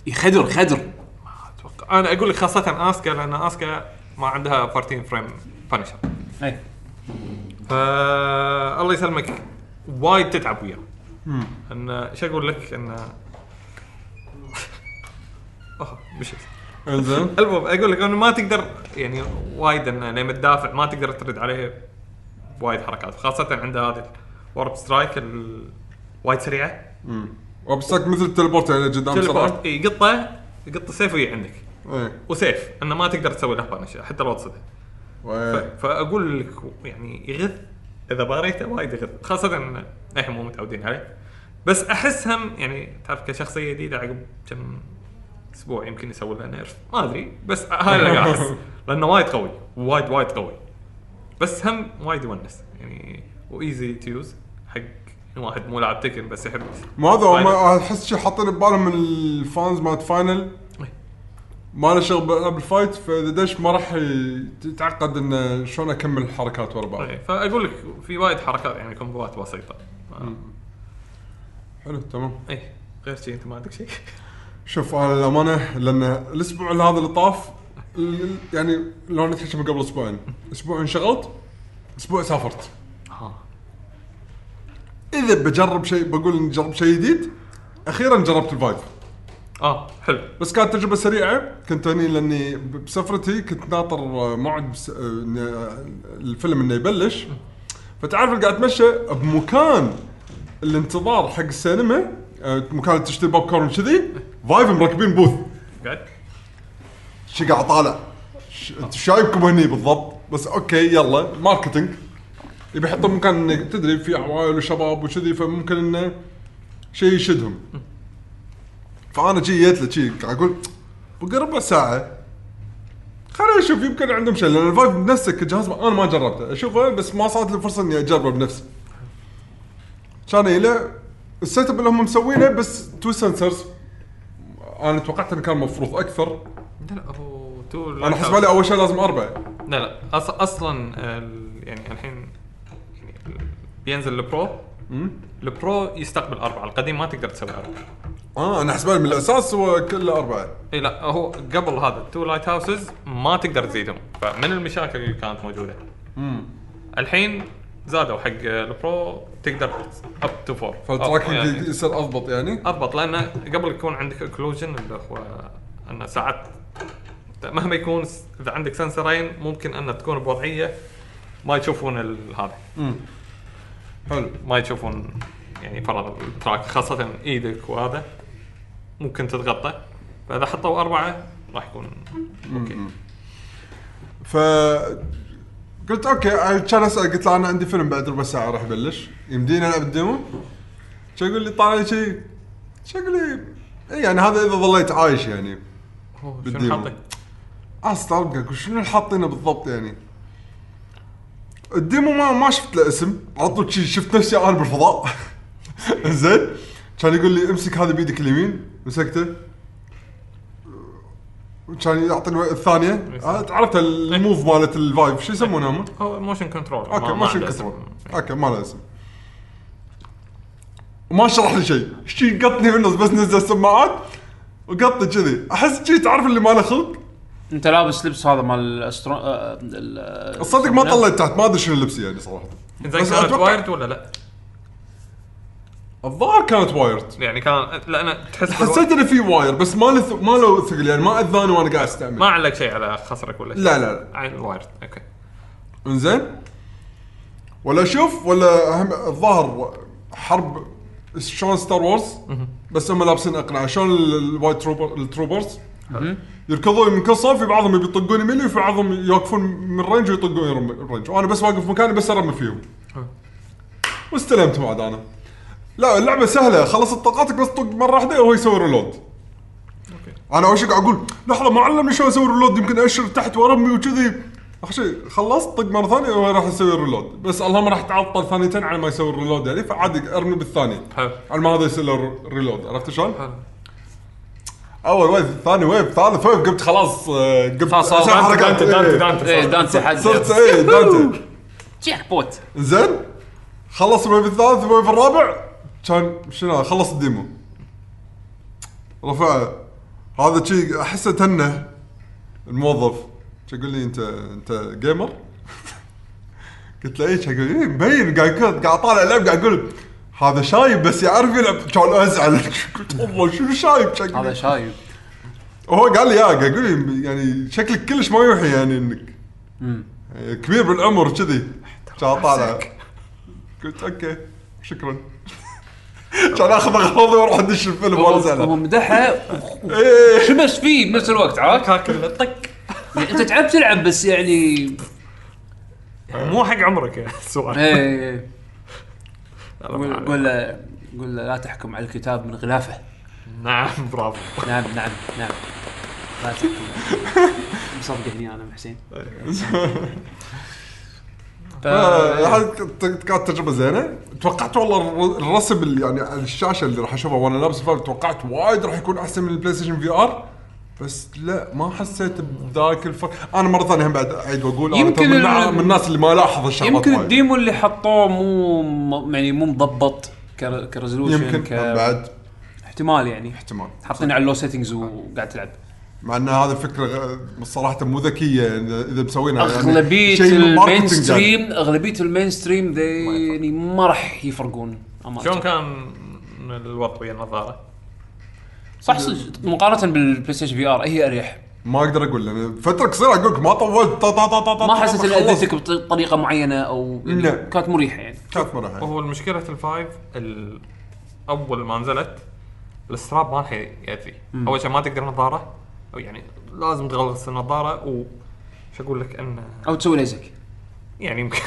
[SPEAKER 1] يخدر خدر.
[SPEAKER 5] أنا أقول لك خاصة آسكا لأن آسكا ما عندها 14 frame punisher
[SPEAKER 1] أي.
[SPEAKER 5] فا الله يسلمك. وايد تتعب وياه. إن شو أقول لك؟ إن أوه مشيت
[SPEAKER 3] إنزين.
[SPEAKER 5] المهم أقول لك إنه ما تقدر يعني وايد انه لما تدافع ما تقدر ترد عليه وايد حركات. خاصة عنده هذه ال warp strike وايد سريعة.
[SPEAKER 3] وبسك مثل ال teleport يعني قدام بسرعة
[SPEAKER 5] teleport إي قطة يقط سيف وهي عندك.
[SPEAKER 3] إيه.
[SPEAKER 5] وسيف إنه ما تقدر تسوي له punish حتى لو تصده. فأقول لك يعني يغث إذا باريته وايد يغث. خاصة إن إحنا مو متعودين عليه. بس أحس هم يعني تعرف كشخصية جديدة عقب كم أسبوع يمكن يسوي لها nerf. ما أدري بس هاي اللي قاعد أحس. لأنه وايد قوي وايد وايد قوي. بس هم وايد يونس يعني و easy to use حق واحد مو لاعب Tekken بس يحب
[SPEAKER 3] ما هذا. أحس شي حاطين ببالهم من ال fans مالت Final ما له شغل بلعب ال fight فإذا دش ما راح ي- تتعقد انه شلون أكمل الحركات ورا بعض.
[SPEAKER 5] فأقول لك في وايد حركات يعني combo ات بسيطة.
[SPEAKER 3] حلو تمام.
[SPEAKER 5] إيه غير شيء أنت ما عندك شيء
[SPEAKER 3] شوف أنا للأمانة لأن الأسبوع هذا اللي طاف يعني لو نتحكي من قبل أسبوعين. أسبوع انشغلت أسبوع سافرت.
[SPEAKER 5] ها
[SPEAKER 3] إذا بجرب شيء بقول إني جرب شيء جديد أخيرا جربت ال
[SPEAKER 5] Vive آه حلو.
[SPEAKER 3] بس كانت تجربة سريعة. كنت هني لأني بسفرتي كنت ناطر موعد بس- الفيلم إنه يبلش. فتعرف قاعد أتمشى؟ بمكان الانتظار حق السينما آه، مكان تشتري بوب كورن كذي Vive مركبين booth.
[SPEAKER 5] قاعد؟
[SPEAKER 3] شي قاعد طالع. أنت شايبكم هني بالضبط. بس okay يلا marketing. يبي يحطون مكان تدري في عوائل وشباب وكذي فممكن إنه شيء يشدهم. فأنا جي جيت له شي قاعد أقول بقى ربع ساعة. خليني أشوف يمكن عندهم شيء لأن ال Vive بنفسه كجهاز ما- أنا ما جربته. أشوفه بس ما صارت لي فرصة إني أجربه بنفسي. كان له ال setup اللي هم مسوينه بس two sensors أنا توقعت إنه كان مفروض أكثر.
[SPEAKER 5] لا لا هو two
[SPEAKER 3] أنا حسب لي أول شيء لازم اربعه
[SPEAKER 5] لا لا أص... أصلا. يعني الحين يعني بينزل ال Pro. ال Pro يستقبل أربعة القديم ما تقدر تسوي أربعة.
[SPEAKER 3] آه أنا حسبان من الأساس هو كله أربعة.
[SPEAKER 5] إي لا هو قبل هذا ال two lighthouses ما تقدر تزيدهم. فمن المشاكل اللي كانت موجودة. الحين زادوا حق ال Pro تقدر up to 4
[SPEAKER 3] فال tracking يصير أضبط يعني؟
[SPEAKER 5] أضبط لأن قبل يكون عندك occlusion اللي هو أن ساعات مهما يكون إذا عندك sensor ين ممكن أن تكون بوضعية ما يشوفون هذا.
[SPEAKER 3] حلو.
[SPEAKER 5] ما يشوفون يعني فرض ال track خاصة إيدك وهذا ممكن تتغطى. فإذا حطوا أربعة راح يكون okay.
[SPEAKER 3] ف قلت okay كان أسأل قلت له أنا عندي فيلم بعد ربع ساعة راح يبلش. يمديني العب ال demo شو يقول لي؟ طالع لي شيء شو يقول لي؟ اي يعني هذا إذا ظليت عايش يعني.
[SPEAKER 5] شنو حاطك؟
[SPEAKER 3] استغرب شنو حاطينه بالضبط يعني؟ ال demo ما ما شفت له اسم. على طول شي شفت نفسي أنا بالفضاء. زين. كان يقول لي امسك هذا بيدك اليمين. مسكته. كان يعطيني الثانية. آه، عرفت ال Move مالت ال Vive شو يسمونه هم؟
[SPEAKER 5] هو motion control
[SPEAKER 3] okay motion control okay ما له اسم. وما شرح لي شيء. شي قطني بالنص بس نزل السماعات. وقطني كذي. أحس شي تعرف اللي ما له خلق؟
[SPEAKER 1] انت لابس لبس هذا مال ال astro آه، ال-
[SPEAKER 3] الصدق ما طلعت تحت ما أدري شنو لبسي يعني صراحة.
[SPEAKER 5] زين
[SPEAKER 3] بس
[SPEAKER 5] كانت
[SPEAKER 3] أتوقع-
[SPEAKER 5] wired ولا لا؟
[SPEAKER 3] الظاهر كانت wired.
[SPEAKER 5] يعني كان لأن تحس بالو-
[SPEAKER 3] حسيت إنه في wire بس ما له ث- ما له ثقل يعني ما أذاني وأنا قاعد أستعمل.
[SPEAKER 5] ما علق شيء على خصرك ولا شيء؟
[SPEAKER 3] لا لا لا.
[SPEAKER 5] عين ال wired
[SPEAKER 3] okay. إنزين؟ ولا أشوف ولا هم الظاهر حرب شلون Star Wars بس هم لابسين أقنعة. شلون ال- ال white trooper ال troopers؟ يركضون من كل صف في بعضهم يبي يطقون يميني وفي بعضهم يوقفون من range ويطقون range وأنا بس واقف مكاني بس أرمي فيهم. واستلمت بعد أنا. لا اللعبة سهلة. خلصت طاقاتك بس طق مرة واحدة وهو يسوي reload أنا أول شيء قاعد أقول لحظة ما علمني شلون أسوي reload يمكن أشر تحت وأرمي وكذي. اخر شيء خلصت طق مرة ثانية وهو راح يسوي reload بس اللهم راح تعطل ثانيتين على ما يسوي ال reload يعني فعادي أرمي بالثانية.
[SPEAKER 5] حلو.
[SPEAKER 3] على ما هذا يصير له reload عرفت شلون؟
[SPEAKER 5] حلو.
[SPEAKER 3] أول wave ثاني wave ثالث wave قمت خلاص آه، قمت
[SPEAKER 1] خلاص،
[SPEAKER 3] أسوي Dante-
[SPEAKER 5] Dante
[SPEAKER 3] إيه.
[SPEAKER 5] دانتي
[SPEAKER 1] إيه
[SPEAKER 5] Dante
[SPEAKER 1] Dante حد.
[SPEAKER 3] صرت إيه دانتي.
[SPEAKER 1] jackpot.
[SPEAKER 3] زين خلص ال wave الثالث ال wave الرابع كان شنو خلص ال demo. رفع هذا شي احسه تنه الموظف. شو يقول لي أنت أنت gamer؟ قلت له إيش؟ يقول إيه مبين. قاعد قاعد طالع لعب قاعد أقول هذا شايب بس يعرف يلعب. كان أزعل. قلت والله شنو شايب شكلي
[SPEAKER 1] هذا شايب.
[SPEAKER 3] وهو قال لي يا يقول لي يعني شكلك كلش ما يوحي يعني إنك يعني كبير بالعمر كذي كان طالع. قلت أوكي شكرا. كان أخذ اغراضي وأروح ادش الفيلم وأنا
[SPEAKER 1] هو
[SPEAKER 3] زعلان
[SPEAKER 1] مدحه
[SPEAKER 3] إيه.
[SPEAKER 1] شبس فيه بنفس الوقت عرفت؟
[SPEAKER 5] كاكل طق.
[SPEAKER 1] يعني أنت تعب تلعب بس يعني
[SPEAKER 5] مو حق عمرك يا السؤال
[SPEAKER 1] إيه
[SPEAKER 5] لا،
[SPEAKER 1] قول قول له قول له لا تحكم على الكتاب من غلافه.
[SPEAKER 5] نعم برافو.
[SPEAKER 1] نعم نعم نعم. لا تحكم. مصدق هني أنا حسين. ف-
[SPEAKER 3] آه، كانت كانت تجربة زينة. توقعت والله الر- الرسم اللي يعني على الشاشة اللي راح أشوفها وأنا لابس الفيلم توقعت وايد راح يكون أحسن من ال PlayStation VR. بس لا ما حسيت بذاك الفرق أنا مرة ثانية هم بعد أعيد وأقول أنا
[SPEAKER 1] يمكن
[SPEAKER 3] ترى من,
[SPEAKER 1] ال-
[SPEAKER 3] من الناس اللي ما لاحظ الشغلات
[SPEAKER 1] يمكن
[SPEAKER 3] وايد.
[SPEAKER 1] ال demo اللي حطوه مو م- يعني مو مضبط كر- كريزولوشن
[SPEAKER 3] يمكن
[SPEAKER 1] ك...
[SPEAKER 3] بعد
[SPEAKER 1] احتمال يعني
[SPEAKER 3] احتمال
[SPEAKER 1] حاطين على اللو سيتنجز وقاعد تلعب
[SPEAKER 3] مع إن هذه فكره غ- صراحة مو ذكية يعني إذا مسوينها يعني أغلبية من
[SPEAKER 1] المين
[SPEAKER 3] ماركتينج يعني.
[SPEAKER 1] ستريم أغلبية المين ستريم ذي يعني ما راح يفرقون.
[SPEAKER 5] شلون كان الوضع ويا النظارة؟
[SPEAKER 1] صح صدق مقارنة بالبلاي ستيشن في ار هي أريح.
[SPEAKER 3] ما أقدر أقول لأن فترة قصيره أقول لك ما طولت طا طا طا طا طا
[SPEAKER 1] ما حسيت ان. اذيتك بطريقة معينة أو يعني
[SPEAKER 3] لا.
[SPEAKER 1] كانت مريحة يعني.
[SPEAKER 3] كانت مرة
[SPEAKER 5] هو المشكلة الفايف ال- أول ما نزلت الستراب ما راح يأذي. أول شيء ما تقدر نظارة أو يعني لازم تغلص النظارة و شو أقول لك انه
[SPEAKER 1] أو تسوي ليزك
[SPEAKER 5] يعني يمكن.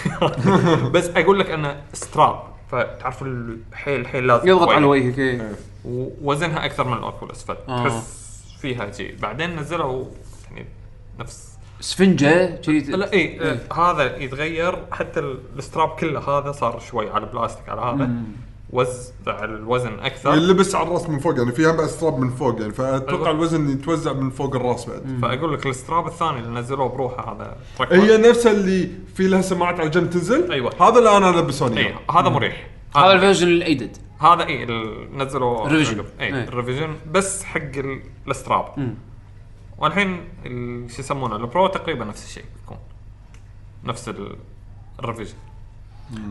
[SPEAKER 5] بس أقول لك انه ستراب فتعرف الحيل الحيل لازم
[SPEAKER 1] يضغط. على وجهك إيه.
[SPEAKER 5] ووزنها أكثر من الاوكولس
[SPEAKER 1] آه.
[SPEAKER 5] فتحس فيها شيء. بعدين نزلوا يعني نفس
[SPEAKER 1] سفنجة شي
[SPEAKER 5] لا اي آه، هذا يتغير. حتى ال- ال strap كله هذا صار شوي على بلاستيك على هذا. وزع الوزن أكثر.
[SPEAKER 3] يلبس على الرأس من فوق يعني فيها بعد strap من فوق يعني فأتوقع
[SPEAKER 5] أيوة.
[SPEAKER 3] الوزن يتوزع من فوق الرأس بعد.
[SPEAKER 5] فأقول لك ال strap الثاني اللي نزلوه بروحه هذا
[SPEAKER 3] هي نفسها اللي في لها سماعات على الجنب تنزل؟
[SPEAKER 5] أيوة.
[SPEAKER 3] هذا اللي أنا لبسوني
[SPEAKER 5] اي
[SPEAKER 3] إياه.
[SPEAKER 5] هذا مريح.
[SPEAKER 1] هذا ال version ال added.
[SPEAKER 5] هذا اي نزلوا
[SPEAKER 1] ال revision.
[SPEAKER 5] اي
[SPEAKER 1] إيه.
[SPEAKER 5] ال revision بس حق ال- الستراب والحين ال- شو يسمونه البرو تقريبا نفس الشيء بيكون نفس ال- الريفيجن.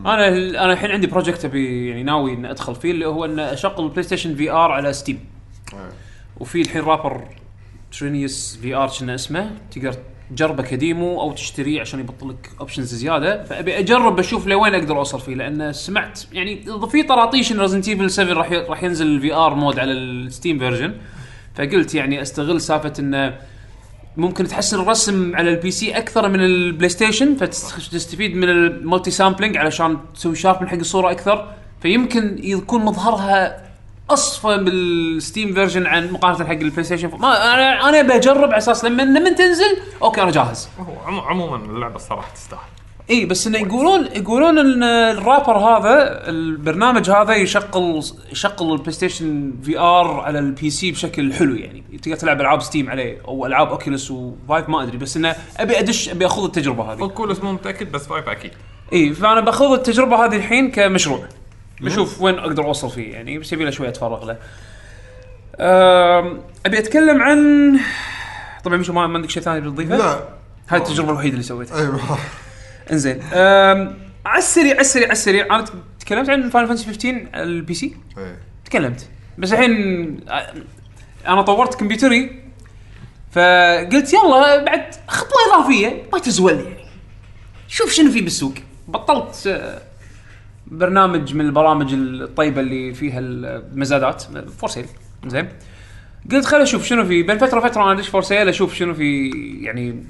[SPEAKER 1] أنا أنا الحين عندي بروجكت أبي يعني ناوي ان أدخل فيه اللي هو إن أشغل بلاي ستيشن في ار على ستيم وفي الحين رابر ترينيوس في ار كنا اسمه تقدر تجربه كديمو أو تشتريه عشان يبطل لك اوبشنز زيادة. فأبي أجرب أشوف لوين أقدر أوصل فيه لأن سمعت يعني في طراطيش إن ريزنت ايفل 7 راح راح ينزل الفي ار مود على الستيم فيرجن فقلت يعني أستغل سالفة انه ممكن تحسن الرسم على ال PC أكثر من البلاي ستيشن فتستفيد من ال multi sampling علشان تسوي sharpen حق الصورة أكثر. فيمكن يكون مظهرها أصفى بال Steam version عن مقارنة حق البلاي ستيشن. ما أنا أنا بجرب على أساس لما لما تنزل أوكي أنا جاهز.
[SPEAKER 5] هو عمو- عموما اللعبة الصراحة تستاهل.
[SPEAKER 1] إي بس انه يقولون يقولون إن ال wrapper هذا البرنامج هذا يشغل يشغل البلاي ستيشن VR على ال PC بشكل حلو يعني. تقدر تلعب ألعاب Steam عليه أو ألعاب Oculus و Vive ما أدري بس إنه أبي ادش أبي أخوض التجربة هذه.
[SPEAKER 5] Oculus مو متأكد بس Vive أكيد.
[SPEAKER 1] إي فأنا باخذ التجربة هذه الحين كمشروع. بشوف وين أقدر أوصل فيه يعني بس يبي له شوية اتفرغ له. أبي أتكلم عن طبعا مشعل ما عندك شيء ثاني بتضيفه؟
[SPEAKER 3] لا.
[SPEAKER 1] هاي التجربة الوحيدة اللي سويتها. أيوه. إنزين. على السريع على السريع على السريع. أنا تكلمت عن Final Fantasy 15 على ال PC
[SPEAKER 3] إيه.
[SPEAKER 1] تكلمت. بس الحين أ- أنا طورت كمبيوتري فقلت يلا بعد خطوة إضافية ما تضر يعني. شوف شنو في بالسوق. بطلت آه، برنامج من البرامج الطيبة اللي فيها المزادات. 4Sale زين. قلت خل أشوف شنو في بين فترة وفترة أنا أدش 4Sale أشوف شنو في يعني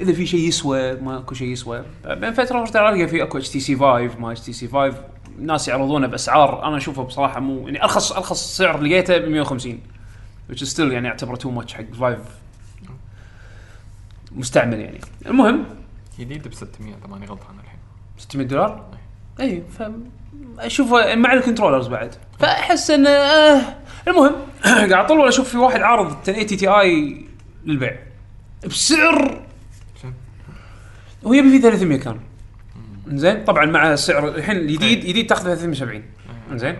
[SPEAKER 1] إذا في شيء يسوى ماكو شيء يسوى. بين فترة وفترة القى في أكو اتش تي سي 5 ما اتش تي سي 5 ناس يعرضونه بأسعار أنا اشوفها بصراحة مو يعني أرخص أرخص سعر لقيته ب 150 which is still يعني أعتبره too much حق 5 مستعمل يعني. المهم
[SPEAKER 5] جديد ب 600 اذا ماني غلطان الحين.
[SPEAKER 1] 600 دولار؟ اي ف اشوفه مع ال controllers بعد. فأحس انه آه المهم قاعد أطلع أشوف في واحد عارض 1080 Ti للبيع. بسعر هو يبي فيه 300 كان. زين طبعا مع سعر الحين الجديد جديد تاخذ 370 زين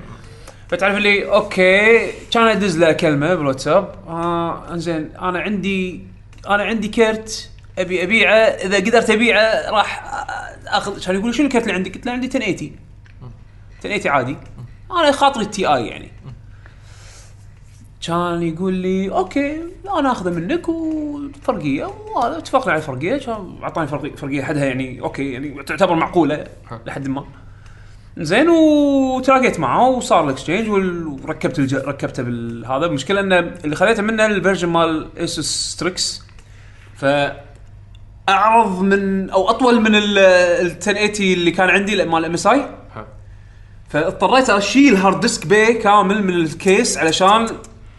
[SPEAKER 1] فتعرف اللي أوكي كان أدز له كلمة بالواتساب. آه إنزين أنا عندي أنا عندي كرت أبي أبيعه إذا قدرت أبيعه راح أخذ كان يقول شنو الكرت اللي عندك؟ قلت له عندي 1080 1080 عادي. أنا خاطري ال Ti يعني. كان يقول لي أوكي أنا أخذه منك وفرقية. وهذا اتفقنا على الفرقية. كان أعطاني فرقيه فرقية حدها يعني أوكي يعني تعتبر معقولة لحد ما. زين وتلاقيت معه وصار ال exchange وركبت الج... ركبته بالهذا المشكلة انه اللي خذيته منه ال version مال ASUS Strix ف أعرض من أو أطول من ال ال 1080 اللي كان عندي مال
[SPEAKER 5] MSI.
[SPEAKER 1] فاضطريت أشيل hard disk bay كامل من ال case علشان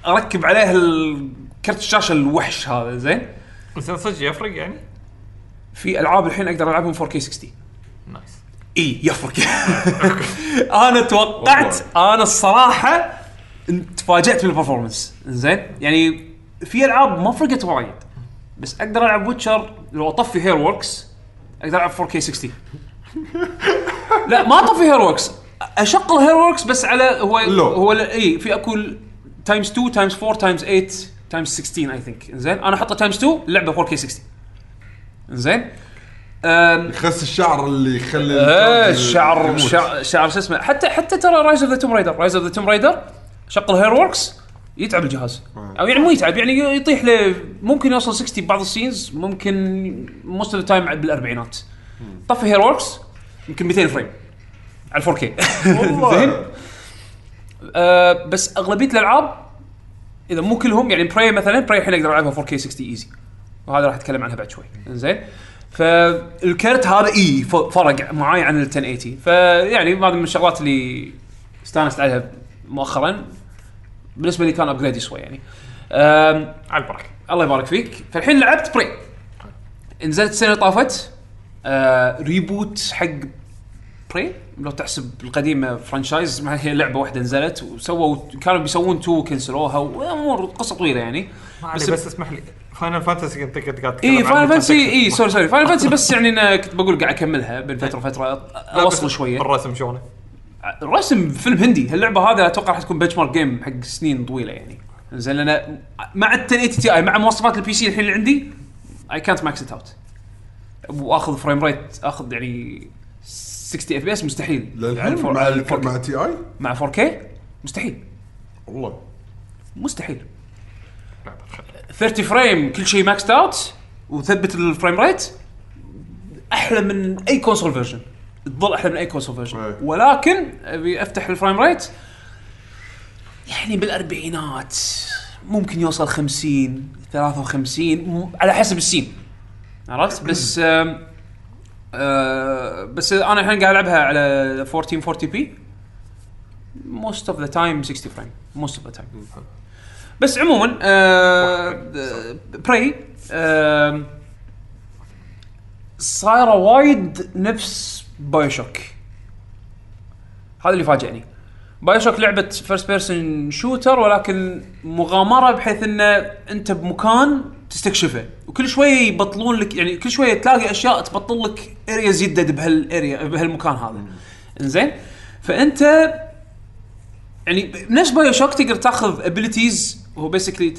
[SPEAKER 1] أركب عليه كرت الشاشة الوحش هذا زين؟
[SPEAKER 5] زين صدق يفرق يعني؟
[SPEAKER 1] في ألعاب الحين أقدر ألعبهم 4K 60
[SPEAKER 5] nice
[SPEAKER 1] إي يفرق. أنا توقعت أنا الصراحة تفاجأت بال performance زين؟ يعني في ألعاب ما فرقت وايد بس أقدر ألعب Witcher لو اطفي HairWorks أقدر ألعب 4K 60 لا ما اطفي HairWorks اشغل HairWorks بس على هو
[SPEAKER 3] low.
[SPEAKER 1] هو اي في أكو times 2 times 4 times 8 times 16 I think زين أنا أحطه times 2 اللعبه 4K 60 زين
[SPEAKER 3] يخس الشعر اللي يخلي إيه
[SPEAKER 1] الشعر شعر شو اسمه؟ حتى حتى ترى Rise of the Tomb Raider Rise of the Tomb Raider شغل HairWorks يتعب الجهاز. أو يعني مو يتعب يعني يطيح له ممكن يوصل 60 ببعض ال scenes ممكن most of time بالأربعينات. طفي HairWorks يمكن 200 frame. على 4K
[SPEAKER 3] والله.
[SPEAKER 1] زين؟ آه بس أغلبية الألعاب إذا مو كلهم يعني Prey مثلا Prey الحين أقدر ألعبها 4K 60 easy وهذا راح أتكلم عنها بعد شوي. زين فالكرت هذا إي فرق معاي عن ال 1080 فيعني هذا من الشغلات اللي استانست عليها مؤخرا بالنسبة لي كان upgrade شوي يعني.
[SPEAKER 5] على البركة.
[SPEAKER 1] الله يبارك فيك. فالحين لعبت Prey نزلت السنة اللي طافت. آه reboot حق Prey لو تحسب القديمة franchise ما هي لعبة واحدة نزلت وسووا كانوا بيسوون two كنسلوها وأمور قصة طويلة يعني. بس-
[SPEAKER 5] بس اسمح لي. Final Fantasy انت كنت قاعد
[SPEAKER 1] اي Final
[SPEAKER 5] كنت-
[SPEAKER 1] اي sorry sorry Final Fantasy بس يعني أنا كنت بقول قاعد أكملها بين فترة وفترة
[SPEAKER 5] لا،
[SPEAKER 1] اوصل شوية.
[SPEAKER 5] الرسم شلونه؟
[SPEAKER 1] الرسم فيلم هندي اللعبه هذه أتوقع راح تكون benchmark game حق سنين طويلة يعني. زين أنا مع ال 1080 Ti مع مواصفات ال PC الحين اللي عندي اي كانت max it out وأخذ frame rate أخذ يعني 60 FPS مستحيل. على
[SPEAKER 3] للحين
[SPEAKER 1] ال four-
[SPEAKER 3] مع
[SPEAKER 1] على
[SPEAKER 3] ال-
[SPEAKER 1] 4K.
[SPEAKER 3] مع Ti
[SPEAKER 1] مع 4K مستحيل.
[SPEAKER 3] والله.
[SPEAKER 1] مستحيل.
[SPEAKER 5] لعبة خير.
[SPEAKER 1] 30 frame كل شيء max out وثبت ال frame rate أحلى من أي console version تظل أحلى من أي console version
[SPEAKER 3] أي.
[SPEAKER 1] ولكن أبي أفتح ال frame rate يعني بالأربعينات ممكن يوصل 50 53 م- على حسب ال scene. عرفت؟ بس آه بس أنا الحين قاعد ألعبها على 1440 p most of the time 60 frame most of the time بس عموما آه Prey آه صايرة وايد نفس BioShock هذا اللي فاجئني. BioShock لعبة first person shooter ولكن مغامرة بحيث إن أنت بمكان تستكشفه. وكل شوية يبطلون لك يعني كل شوية تلاقي أشياء تبطل لك areas يدد بهال area بهالمكان هذا. إنزين؟ فأنت يعني نفس BioShock تقدر تاخذ abilities هو basically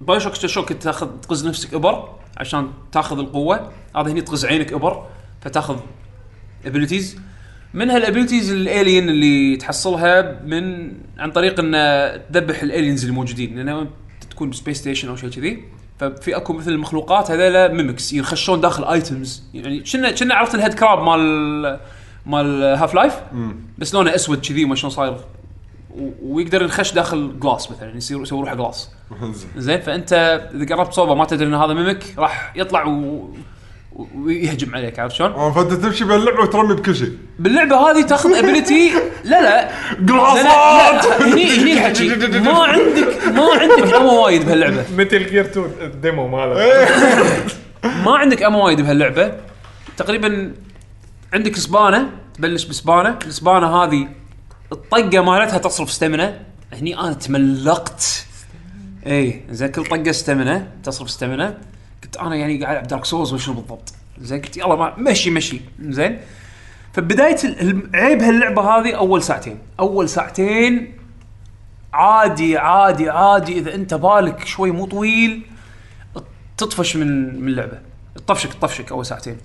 [SPEAKER 1] BioShock شوك تاخذ؟ تقز نفسك إبر عشان تاخذ القوة. هذا هني تقز عينك إبر. فتاخذ abilities من هال abilities ال alien اللي تحصلها من عن طريق ان تذبح ال aliens الموجودين. لأن تكون ب space station أو شيء كذي. ففي أكو مثل المخلوقات هذيلا mimics يخشون داخل items يعني كنا كنا عرفت ال head crab مال مال Half-Life بس لونه أسود كذي وما شلون صاير. ويقدر ينخش داخل glass مثلا. يصير يسوي روحه glass زين. فأنت إذا قربت صوبة ما تدري إن هذا mimic راح يطلع و... ويهجم عليك عرفت شلون؟
[SPEAKER 3] آه فأنت تمشي باللعبه وترمي بكل شيء.
[SPEAKER 1] باللعبة هذه تاخذ ability لا لا. لا، هني هني الحكي ما عندك ما عندك ammo وايد بهاللعبة.
[SPEAKER 5] مثل Gear 2 ال demo ماله.
[SPEAKER 1] ما عندك ammo وايد بهاللعبة. تقريبا عندك سبانة تبلش بسبانة. السبانة هذه الطقة مالتها تصرف ستامنا هني أنا تملقت. اي زين كل طقة ستامنا تصرف ستامنا قلت أنا يعني قاعد العب دارك سولز وشنو بالضبط؟ زين قلت يلا ما مشي مشي. زين. فبداية عيب هاللعبة هذه أول ساعتين. أول ساعتين عادي عادي عادي. إذا أنت بالك شوي مو طويل تطفش من من اللعبة. تطفشك تطفشك أول ساعتين.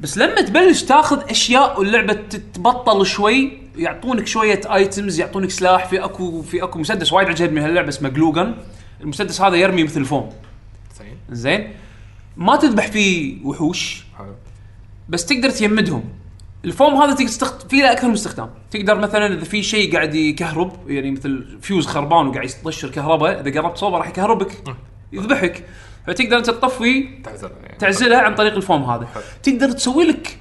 [SPEAKER 1] بس لما تبلش تاخذ أشياء واللعبة تتبطل شوي يعطونك شوية items يعطونك سلاح في اكو في أكو مسدس وايد عجبني هاللعبه اسمه GLOO gun المسدس هذا يرمي مثل الفوم.
[SPEAKER 5] زين.
[SPEAKER 1] ما تذبح فيه وحوش.
[SPEAKER 5] حلو.
[SPEAKER 1] بس تقدر تجمدهم. الفوم هذا تقدر تستخدم في له أكثر من استخدام. تقدر مثلا إذا في شيء قاعد يكهرب يعني مثل فيوز خربان وقاعد يطشر كهرباء إذا قربت صوبه راح يكهربك يذبحك. فتقدر أنت تطفي
[SPEAKER 5] تعزل يعني.
[SPEAKER 1] تعزلها عن طريق الفوم هذا.
[SPEAKER 5] حلو.
[SPEAKER 1] تقدر تسوي لك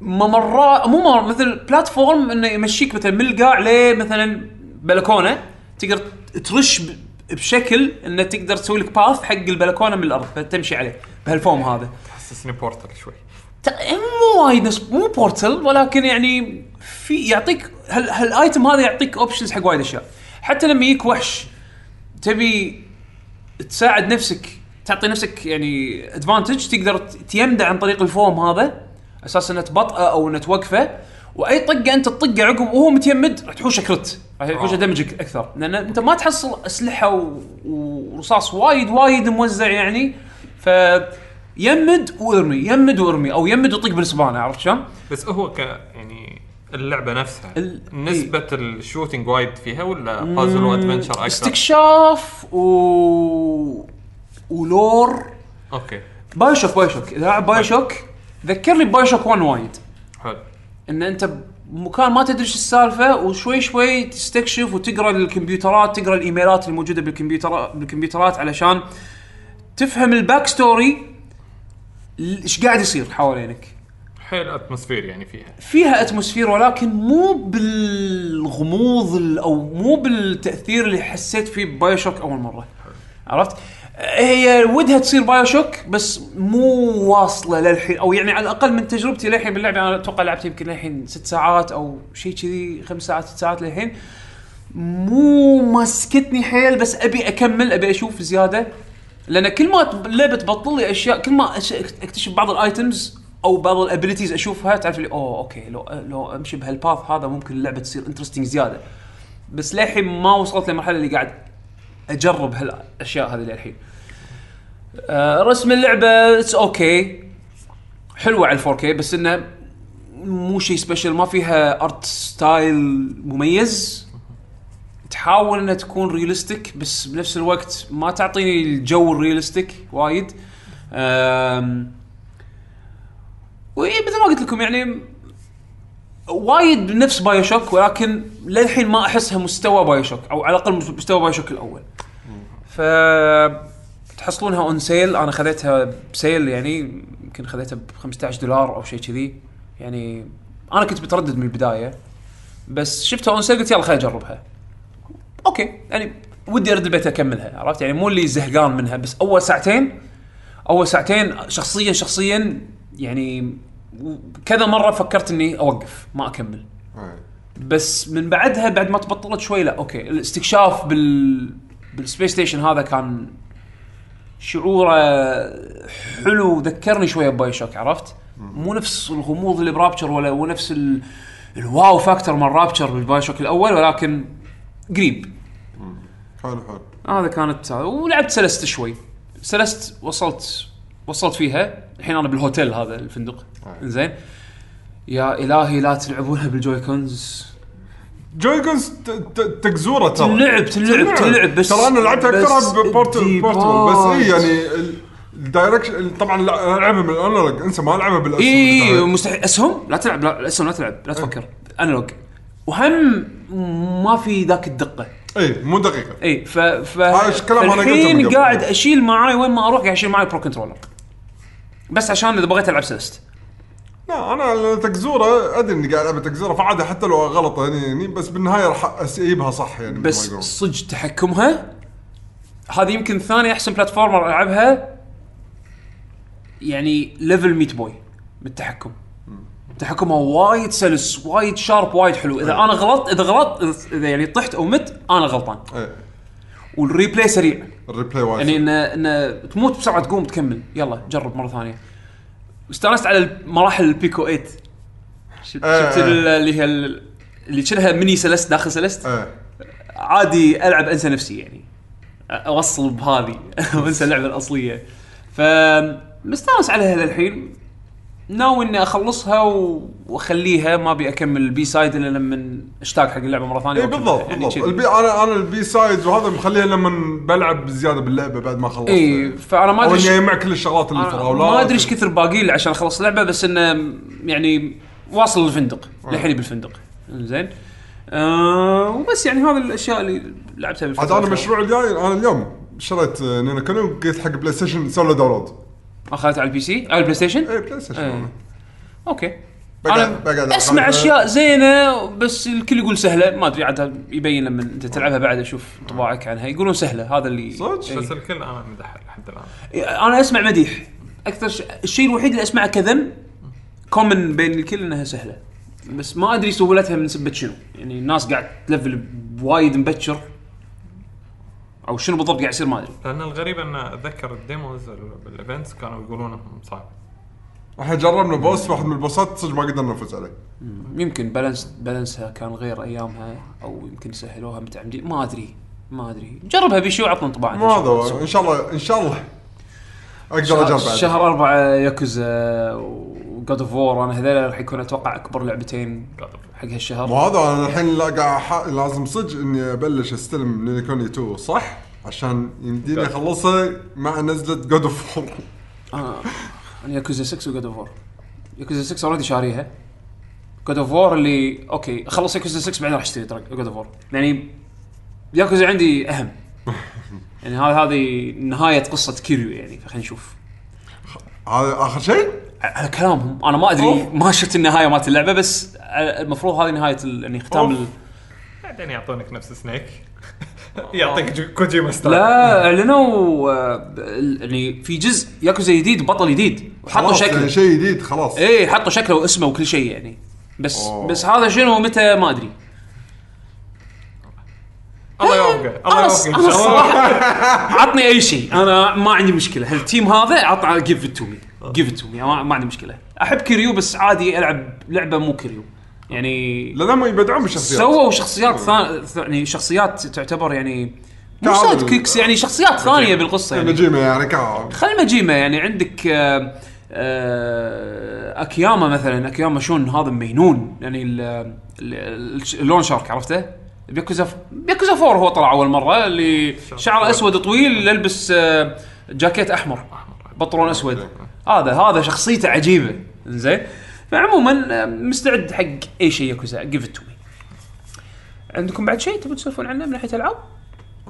[SPEAKER 1] ممرات مو ممر مثل platform إنه يمشيك مثلا من القاع لمثلا بلكونة. تقدر ترش ب- بشكل إنه تقدر تسوي لك path حق البلكونة من الأرض فتمشي عليه بهالفوم هذا.
[SPEAKER 5] حسسني Portal شوي.
[SPEAKER 1] ت- مو وايد مو Portal ولكن يعني في يعطيك هال هال item هذا يعطيك options حق وايد أشياء. حتى لما يجيك وحش تبي تساعد نفسك تعطي نفسك يعني ادفانتج تقدر تيمده عن طريق الفوم هذا أساس إنه تبطئه أو إنه توقفه. وأي طقة أنت تطقه عقب وهو متيمد راح تحوشه كرت. راح يحوشه دمجك أكثر. لأن أنت ما تحصل أسلحة و- ورصاص وايد وايد موزع يعني. ف يمد وإرمي يمد وإرمي أو يمد وطق بالسبانة عرفت شلون؟
[SPEAKER 5] بس هو ك يعني اللعبة نفسها
[SPEAKER 1] ال-
[SPEAKER 5] نسبة ال shooting وايد فيها ولا puzzle و adventure أكثر؟
[SPEAKER 1] استكشاف و
[SPEAKER 5] و
[SPEAKER 1] lore. okay. BioShock BioShock إذا لعب BioShock ذكرني بايو شوك 1 وايد.
[SPEAKER 5] حلو.
[SPEAKER 1] إن أنت بمكان ما تدري إيش السالفة وشوي شوي تستكشف وتقرأ الكمبيوترات تقرأ الإيميلات الموجودة بالكمبيوتر بالكمبيوترات علشان تفهم ال back story إيش قاعد يصير حوالينك.
[SPEAKER 5] حيل atmosphere يعني فيها.
[SPEAKER 1] فيها atmosphere ولكن مو بالغموض ال- أو مو بالتأثير اللي حسيت فيه ب BioShock أول مرة. عرفت؟ هي ودها تصير BioShock بس مو واصلة للحين أو يعني على الأقل من تجربتي للحين باللعبة أنا أتوقع لعبت يمكن للحين ست ساعات أو شيء كذي خمس ساعات ست ساعات للحين. مو ماسكتني حيل بس أبي أكمل أبي أشوف زيادة. لأن كل ما اللعبه تبطل لي أشياء كل ما أكتشف بعض ال items أو بعض ال abilities أشوفها تعرف لي أوه okay لو لو أمشي بهال path هذا ممكن اللعبة تصير interesting زيادة. بس للحين ما وصلت للمرحله اللي قاعد أجرب هالأشياء هذه للحين. آه رسم اللعبة it's okay حلوة على 4K بس إنه مو شيء special ما فيها art style مميز. تحاول إنها تكون realistic بس بنفس الوقت ما تعطيني الجو ال realistic وايد. أم وإيه مثل ما قلت لكم يعني وايد نفس BioShock ولكن للحين ما أحسها مستوى BioShock أو على الأقل مستوى BioShock الأول. ف تحصلونها on sale أنا خذيتها ب sale يعني يمكن خذيتها ب 15 دولار أو شيء كذي. يعني أنا كنت متردد من البداية بس شفتها on sale قلت يلا خليني أجربها. okay يعني ودي أرد البيت أكملها عرفت؟ يعني مو اللي زهقان منها بس أول ساعتين أول ساعتين شخصيا شخصيا يعني كذا مرة فكرت إني أوقف ما
[SPEAKER 3] أكمل.
[SPEAKER 1] بس من بعدها بعد ما تبطلت شوي لا okay. الاستكشاف بال بال space station هذا كان شعوره حلو ذكرني شوية ب BioShock عرفت؟ مو نفس الغموض اللي ب Rapture ولا مو نفس ال... ال wow factor مال Rapture بال BioShock الأول ولكن قريب.
[SPEAKER 3] حلو حلو.
[SPEAKER 1] هذا كانت ولعبت Celeste شوي. Celeste وصلت وصلت فيها. الحين أنا بالهوتيل هذا الفندق. زين يا إلهي لا تلعبونها بال
[SPEAKER 3] Joy-Cons Joy-Cons ت- ت- تكزورة ترى.
[SPEAKER 1] تلعب تلعب تلعب بس
[SPEAKER 3] ترى أنا لعبتها
[SPEAKER 1] بس
[SPEAKER 3] أكثر ب
[SPEAKER 1] portable ال D-pad.
[SPEAKER 3] بس إي يعني ال- ال direction طبعا ألعبها من ال analog. أنسى ما ألعبها
[SPEAKER 1] بالأسهم
[SPEAKER 3] إي.
[SPEAKER 1] مستحيل. أسهم؟ لا تلعب لا الأسهم لا تلعب لا تفكر. analog. وهم ما في ذاك الدقة.
[SPEAKER 3] إي مو دقيقة.
[SPEAKER 1] إي ف ف الحين. قاعد أشيل معاي وين ما أروح قاعد أشيل معاي Pro Controller. بس عشان إذا بغيت ألعب Celeste
[SPEAKER 3] لا أنا تكزورة أدري إني قاعد ألعب تكزورة فعادي حتى لو غلط يعني, يعني بس بالنهاية راح أسيبها صح يعني
[SPEAKER 1] بس. صدق تحكمها؟ هذه يمكن ثاني أحسن platformer ألعبها. يعني level Meat Boy بالتحكم. تحكمها وايد سلس وايد sharp وايد حلو. إذا أنا غلطت إذا غلطت إذا يعني طحت أو مت أنا غلطان.
[SPEAKER 3] إيه
[SPEAKER 1] وال replay سريع.
[SPEAKER 3] ال replay وايد
[SPEAKER 1] يعني انه إنه تموت بسرعة تقوم تكمل. يلا جرب مرة ثانية. استانست على مراحل ال PICO-8 شفت
[SPEAKER 3] آه، آه.
[SPEAKER 1] ال- اللي هي ال- اللي كأنها mini Celeste داخل Celeste
[SPEAKER 3] إيه
[SPEAKER 1] عادي ألعب أنسى نفسي يعني. أوصل بهذه. وانسى اللعبة الأصلية. ف مستانس عليها للحين ناوي إني أخلصها و- وأخليها ما أبي أكمل ال B-side إلا لما أشتاق حق اللعبة مرة ثانية
[SPEAKER 3] اي. بالضبط
[SPEAKER 1] يعني
[SPEAKER 3] بالضبط. البي أنا أنا ال B-side وهذا مخليها لما بلعب زيادة باللعبة بعد ما خلصت.
[SPEAKER 1] اي فأنا ما
[SPEAKER 3] أدري
[SPEAKER 1] إني
[SPEAKER 3] أجمع كل الشغلات اللي الفراولات
[SPEAKER 1] ما أدري. إيش كثر باقي لي عشان أخلص اللعبة بس إنه يعني واصل الفندق للحين بالفندق. زين آه وبس يعني هذه الأشياء اللي لعبتها
[SPEAKER 3] عاد
[SPEAKER 1] بالفترة
[SPEAKER 3] أنا المشروع الجاي أنا اليوم شريت آه، Ni no Kuni وقلت حق PlayStation سوي له download.
[SPEAKER 1] اخذتها على ال PC؟ على ال PlayStation
[SPEAKER 3] اي PlayStation
[SPEAKER 1] إيه. okay.
[SPEAKER 3] بقعد-
[SPEAKER 1] أنا
[SPEAKER 3] بقعد أسمع.
[SPEAKER 1] أشياء زينة بس الكل يقول سهلة. ما أدري عاد يبين لما أنت تلعبها بعد أشوف انطباعك عنها. يقولون سهلة. هذا اللي
[SPEAKER 3] صدق؟
[SPEAKER 1] إيه.
[SPEAKER 5] بس الكل أنا مدح لحد الآن.
[SPEAKER 1] أنا أسمع مديح. أكثر ش... الشيء الوحيد اللي أسمعه كذم common بين الكل إنها سهلة. بس ما أدري سهولتها من سبه شنو. يعني الناس قاعد تلفل بوايد مبكر. أو شنو بالضبط قاعد يصير ما أدري.
[SPEAKER 5] لأن الغريب إن أتذكر ال demos بال events كانوا يقولون إنهم صعب.
[SPEAKER 3] إحنا جربنا boss واحد من ال boss ات صدق ما قدرنا نفوز عليه.
[SPEAKER 1] يمكن balance ال balance ها كان غير أيامها أو يمكن سهلوها متعمدين ما أدري ما أدري. جربها بشي وعطنا انطباع.
[SPEAKER 3] ما هذا هو. إن شاء الله إن شاء الله أقدر أجرب
[SPEAKER 1] شهر أربعة Yakuza و God of War أنا هذول راح يكون أتوقع أكبر لعبتين حق هالشهر.
[SPEAKER 3] مو هذا أنا الحين لا ح- لازم صدق إني أبلش أستلم Ni no Kuni 2 صح؟ عشان يمديني أخلصها مع نزلة God of
[SPEAKER 1] آه. أنا ياكوزا 6 و God of War Yakuza 6 already شاريها. God of War اللي okay أخلص ياكوزا 6 بعدين راح أشتري God of War يعني ياكوزا عندي أهم. يعني هذه هذه نهاية قصة Kiryu يعني فخلينا نشوف.
[SPEAKER 3] هذا آخر شيء؟
[SPEAKER 1] على كلامهم. أنا ما
[SPEAKER 3] أدري.
[SPEAKER 1] ما شفت النهاية مالت اللعبة بس المفروض هذه نهاية ال- يعني ختام. ال-
[SPEAKER 5] بعدين يعطونك نفس Snake. يعطيك جو- Kojima style
[SPEAKER 1] لا اعلنوا آه، يعني في جزء ياكوزا جديد بطل جديد. وحطوا شكله
[SPEAKER 3] يعني شيء جديد خلاص.
[SPEAKER 1] إيه حطوا شكله واسمه وكل شيء يعني. بس
[SPEAKER 3] أوه.
[SPEAKER 1] بس هذا شنو متى ما أدري.
[SPEAKER 5] الله يوفقه الله يوفقه
[SPEAKER 1] إن
[SPEAKER 5] شاء الله.
[SPEAKER 1] عطني أي شيء. أنا ما عندي مشكلة. ال team هذا عطنا give to me give it to me ما عندي مشكلة. أحب Kiryu بس عادي ألعب لعبة مو Kiryu. يعني
[SPEAKER 3] لأن هم يبدعون بالشخصيات
[SPEAKER 1] سووا شخصيات ثانية يعني شخصيات تعتبر يعني مو. sidekicks يعني شخصيات ثانية بالقصة يعني.
[SPEAKER 3] Majima يعني
[SPEAKER 1] خل Majima يعني عندك آه، آه، Akiyama مثلا. Akiyama Shun هذا مينون. يعني ال- ال- ال loan shark عرفته؟ ب Yakuza ب Yakuza four هو طلع أول مرة اللي شعره أسود طويل يلبس آه، جاكيت أحمر. بطلون أسود. هذا هذا شخصيته عجيبة. زين فعموما مستعد حق أي شيء Yakuza. give it to me عندكم بعد شيء تبون تسولفون عنه من ناحية العاب؟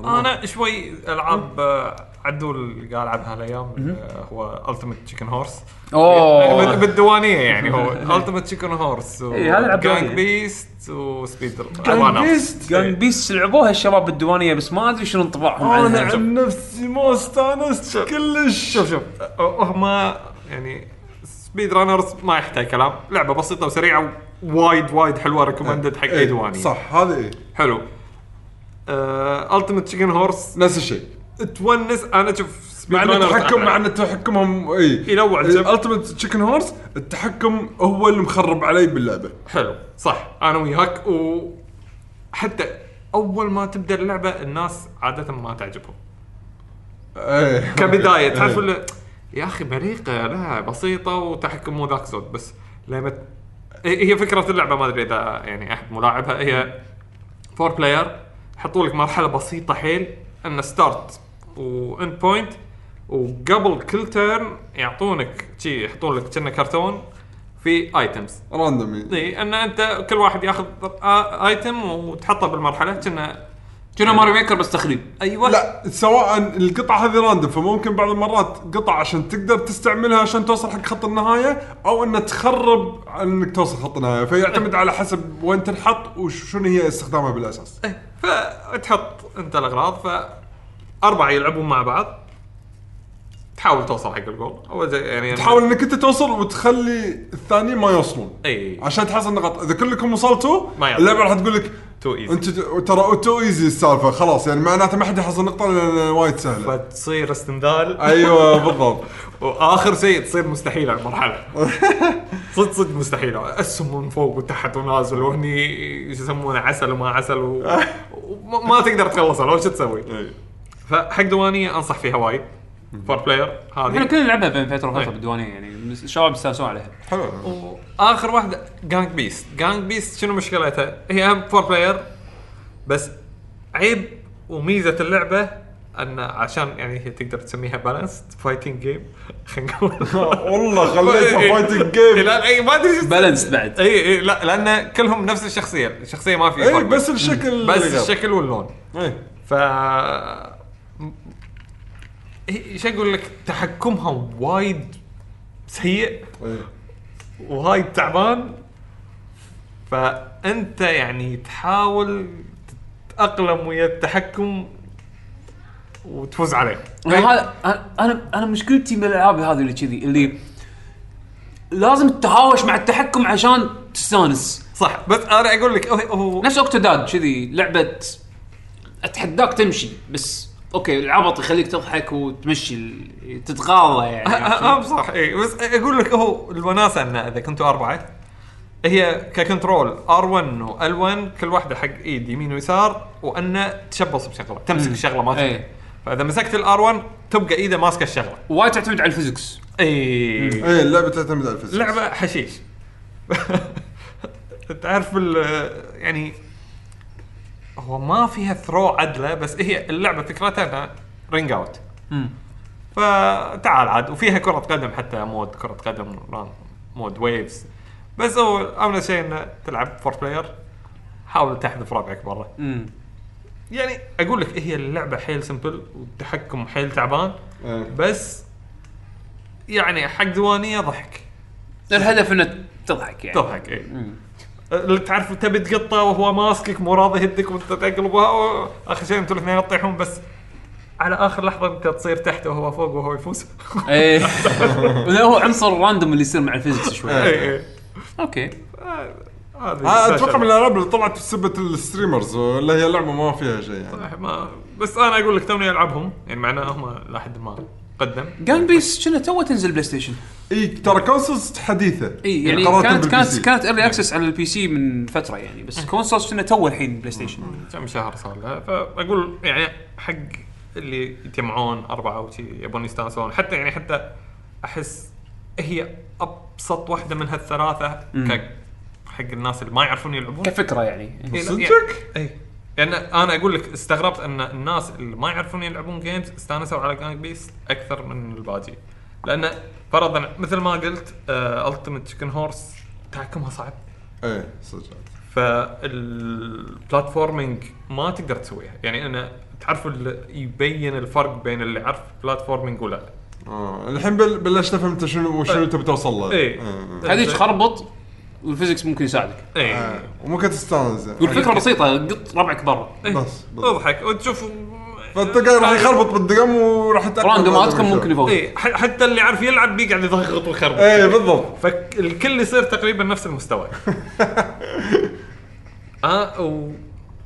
[SPEAKER 5] أنا شوي العاب آه، هذول اللي قاعد العبها هالايام آه، هو Ultimate Chicken Horse
[SPEAKER 1] أوه.
[SPEAKER 5] بالديوانية يعني هو Ultimate Chicken Horse
[SPEAKER 1] إيه، هذا
[SPEAKER 5] Gang.
[SPEAKER 1] Beasts
[SPEAKER 5] و SpeedRunner
[SPEAKER 1] Gang Beasts لعبوها الشباب بالديوانية بس ما أدري شنو انطباعهم أنا
[SPEAKER 3] عن نفسي ما أستانست كلش.
[SPEAKER 5] شوف شوف. أه، هم يعني SpeedRunners ما يحتاج كلام لعبة بسيطة وسريعة وايد وايد حلوة recommended حق أي
[SPEAKER 3] إيه،
[SPEAKER 5] ديوانية.
[SPEAKER 3] صح هذا إيه.
[SPEAKER 5] حلو. التيمت تشيكن هورس
[SPEAKER 3] نفس الشيء.
[SPEAKER 5] تونس. أنا سبيد
[SPEAKER 3] مع
[SPEAKER 5] إن
[SPEAKER 3] التحكم. مع إن تحكمهم إي.
[SPEAKER 5] ينوع.
[SPEAKER 3] التيمت تشيكن هورس التحكم هو اللي مخرب علي باللعبة.
[SPEAKER 5] حلو. صح. أنا وياك وحتى أول ما تبدأ اللعبة الناس عادة ما تعجبهم.
[SPEAKER 3] إيه
[SPEAKER 5] كبداية تعرف. اللي- يا أخي بريقة لا بسيطة وتحكم مو ذاك صوت بس لما هي فكرة اللعبة ما أدري إذا يعني أحد ملاعبها. هي four player يحطوا لك مرحلة بسيطة حيل أن start و end point وقبل كل turn يعطونك شي يحطون لك كأنه كرتون في items
[SPEAKER 3] random
[SPEAKER 5] إي أن أنت كل واحد ياخذ item وتحطه بالمرحلة كأنه
[SPEAKER 1] كنه Mario Maker بس تخريب؟
[SPEAKER 5] أيوه
[SPEAKER 3] لا سواء القطعة هذه random فممكن بعض المرات قطع عشان تقدر تستعملها عشان توصل حق خط النهاية أو انها تخرب إنك توصل خط النهاية. فيعتمد على حسب وين تنحط وشنو هي استخدامها بالأساس.
[SPEAKER 5] إيه، فتحط أنت الأغراض فأربعة يلعبون مع بعض. تحاول توصل حق الجول. اول زي يعني
[SPEAKER 3] تحاول إنك أنت توصل وتخلي الثانيين ما يوصلون.
[SPEAKER 5] اي
[SPEAKER 3] عشان تحصل نقاط. إذا كلكم وصلتوا. اللعبة راح تقول لك
[SPEAKER 5] too easy.
[SPEAKER 3] أنت ترى too easy السالفة خلاص يعني معناته ما حد يحصل نقطة لأن وايد سهلة.
[SPEAKER 5] فتصير استنذال
[SPEAKER 3] أيوه بالضبط.
[SPEAKER 5] وآخر شيء تصير مستحيله المرحلة. صدق صدق مستحيله اسهم من فوق وتحت ونازل وهني شو يسمونه عسل وما عسل و... وما ما تقدر تخلصها لو شو تسوي؟ فحق ديوانية أنصح فيها وايد. four player
[SPEAKER 1] إحنا
[SPEAKER 5] هذه
[SPEAKER 1] كلنا نلعبها بين فترة وفترة
[SPEAKER 5] إيه.
[SPEAKER 1] بالديوانية يعني الشباب يستانسون عليها.
[SPEAKER 3] حلو.
[SPEAKER 5] وآخر واحدة Gang Beasts Gang Beasts شنو مشكلتها؟ هي هم four player بس عيب وميزة اللعبة أن عشان يعني هي تقدر تسميها balance fighting game خلينا نقول.
[SPEAKER 3] والله خليتها.
[SPEAKER 5] fighting
[SPEAKER 3] game
[SPEAKER 5] لا اي ما أدري
[SPEAKER 1] balance بعد.
[SPEAKER 5] اي اي لا لأن كلهم نفس الشخصية. الشخصية ما في
[SPEAKER 3] اي بس الشكل
[SPEAKER 5] بس. الشكل واللون.
[SPEAKER 3] اي
[SPEAKER 5] ف إيش أقول لك؟ تحكمها وايد سيء
[SPEAKER 3] إي.
[SPEAKER 5] وهايد تعبان. فأنت يعني تحاول تتأقلم ويا التحكم وتفوز عليه.
[SPEAKER 1] أنا هذا أنا- أنا أنا مشكلتي من الألعاب هذه اللي كذي اللي لازم تتهاوش مع التحكم عشان تستانس.
[SPEAKER 5] صح بس أنا أقول لك هو
[SPEAKER 1] نفس أوكتوداد كذي لعبة أتحداك تمشي بس أوكي العبط يخليك تضحك وتمشي ال- تتغاضى يعني.
[SPEAKER 5] أه صح. اي بس أقول لك هو الوناسة أنه إذا كنتوا أربعة هي ك control R1 و L1 كل واحدة حق إيد يمين ويسار وأنه تشبص بشغلة تمسك الشغله ما
[SPEAKER 1] إيه.
[SPEAKER 5] تمسك فإذا مسكت ال R1 تبقى إيده ماسكة الشغلة.
[SPEAKER 1] وايد تعتمد على ال physics
[SPEAKER 5] اي
[SPEAKER 3] اي اللعبة تعتمد على ال
[SPEAKER 5] physics. لعبة حشيش. تعرف ال يعني هو ما فيها throw عدلة بس هي اللعبة فكرتها انها ring out فتعال عاد. وفيها كرة قدم حتى mode كرة قدم mode waves بس هو اهم شيء إنه تلعب four player حاول تحذف ربعك برا. يعني أقول لك هي اللعبة حيل simple والتحكم حيل تعبان.
[SPEAKER 3] إيه.
[SPEAKER 5] بس يعني حق ديوانيه ضحك.
[SPEAKER 1] الهدف إنه تضحك يعني.
[SPEAKER 5] تضحك اي اللي تعرف تبي تقطه وهو ماسكك مو راضي يهدك وانت تقلبها آخر شيء أنتم الاثنين تطيحون بس. على آخر لحظة انت تصير تحت وهو فوق وهو يفوز.
[SPEAKER 1] إيه. لا، هو عنصر random اللي يصير مع ال physics شوي.
[SPEAKER 5] اي اي
[SPEAKER 1] أوكي.
[SPEAKER 5] هذه
[SPEAKER 3] آه، أتوقع من الألعاب اللي طلعت بسبة ال streamers ولا هي لعبة ما فيها شيء يعني.
[SPEAKER 5] ما بس أنا أقول لك توني ألعبهم يعني معناه هم لحد ما. قدم
[SPEAKER 1] Gang Beasts كنا تو تنزل PlayStation؟
[SPEAKER 3] إي ترى consoles حديثه
[SPEAKER 1] إي يعني
[SPEAKER 3] قررت
[SPEAKER 1] كانت كانت. كانت early access على البي سي من فترة يعني بس consoles كنا تو الحين PlayStation؟
[SPEAKER 5] كم شهر صار لها فأقول يعني حق اللي يتجمعون أربعة وشي يبون يستانسون. حتى يعني حتى أحس هي أبسط واحدة من هالثلاثة حق الناس اللي ما يعرفون يلعبون.
[SPEAKER 1] كفكرة يعني؟
[SPEAKER 5] يعني- إي. يعني أنا أقول لك استغربت أن الناس اللي ما يعرفون يلعبون games استانسوا على Gang Beasts أكثر من الباقي لأن فرضا مثل ما قلت Ultimate Chicken Horse تحكمها صعب.
[SPEAKER 3] إيه صدق.
[SPEAKER 5] ف ال platforming ما تقدر تسويها. يعني أنا تعرف يبين الفرق بين اللي يعرف platforming ولا لا.
[SPEAKER 3] آه. الحين بل- بلشت أفهم أنت شنو شنو تبي توصل له.
[SPEAKER 5] إيه.
[SPEAKER 3] آه.
[SPEAKER 1] هذيك خربط. وال physics ممكن يساعدك.
[SPEAKER 5] اي
[SPEAKER 3] آه. وممكن تستانس.
[SPEAKER 1] والفكرة بسيطة قط ربعك برا.
[SPEAKER 5] إيه.
[SPEAKER 3] بس بس.
[SPEAKER 5] أضحك. وتشوف
[SPEAKER 3] فانت قاعد راح يخربط بالدقم وراح
[SPEAKER 1] راندوماتكم ممكن. يفوز.
[SPEAKER 5] اي ح- حتى اللي يعرف يلعب بيقعد يضغط ويخربط.
[SPEAKER 3] إيه بالضبط.
[SPEAKER 5] فالكل يصير تقريبا نفس المستوى. آه و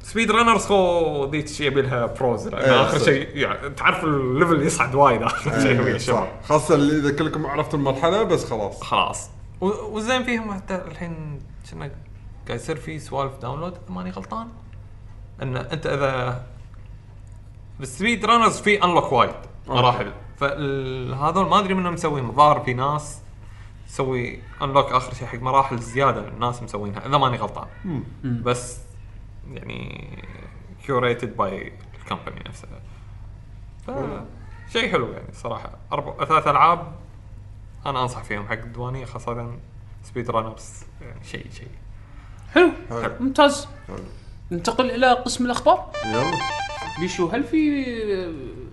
[SPEAKER 5] SpeedRunners هو ذيك شيء يبي لها pros لأن
[SPEAKER 3] إيه، آخر.
[SPEAKER 5] شيء يعني تعرف ال level يصعد وايد. آخر شيء ويا
[SPEAKER 3] إيه،
[SPEAKER 5] الشباب
[SPEAKER 3] صح خاصة اللي إذا كلكم عرفتوا المرحلة بس خلاص.
[SPEAKER 5] خلاص. والزين فيهم حتى الحين كنا قاعد يصير في سوالف download اذا ماني غلطان. إن أنت إذا بال SpeedRunners في unlock وايد مراحل. فهذول ما أدري منهم مسويهم. الظاهر في ناس تسوي unlock آخر شيء حق مراحل زيادة الناس مسوينها إذا ماني غلطان. بس يعني curated by ال company نفسها ف شيء حلو يعني صراحة. أربع ثلاث ألعاب أنا أنصح فيهم حق الديوانيه خاصة SpeedRunners يعني شيء شيء.
[SPEAKER 1] حلو.
[SPEAKER 3] حلو.
[SPEAKER 1] ممتاز.
[SPEAKER 3] حلو.
[SPEAKER 1] ننتقل إلى قسم الأخبار.
[SPEAKER 3] يلا.
[SPEAKER 1] بيشو هل في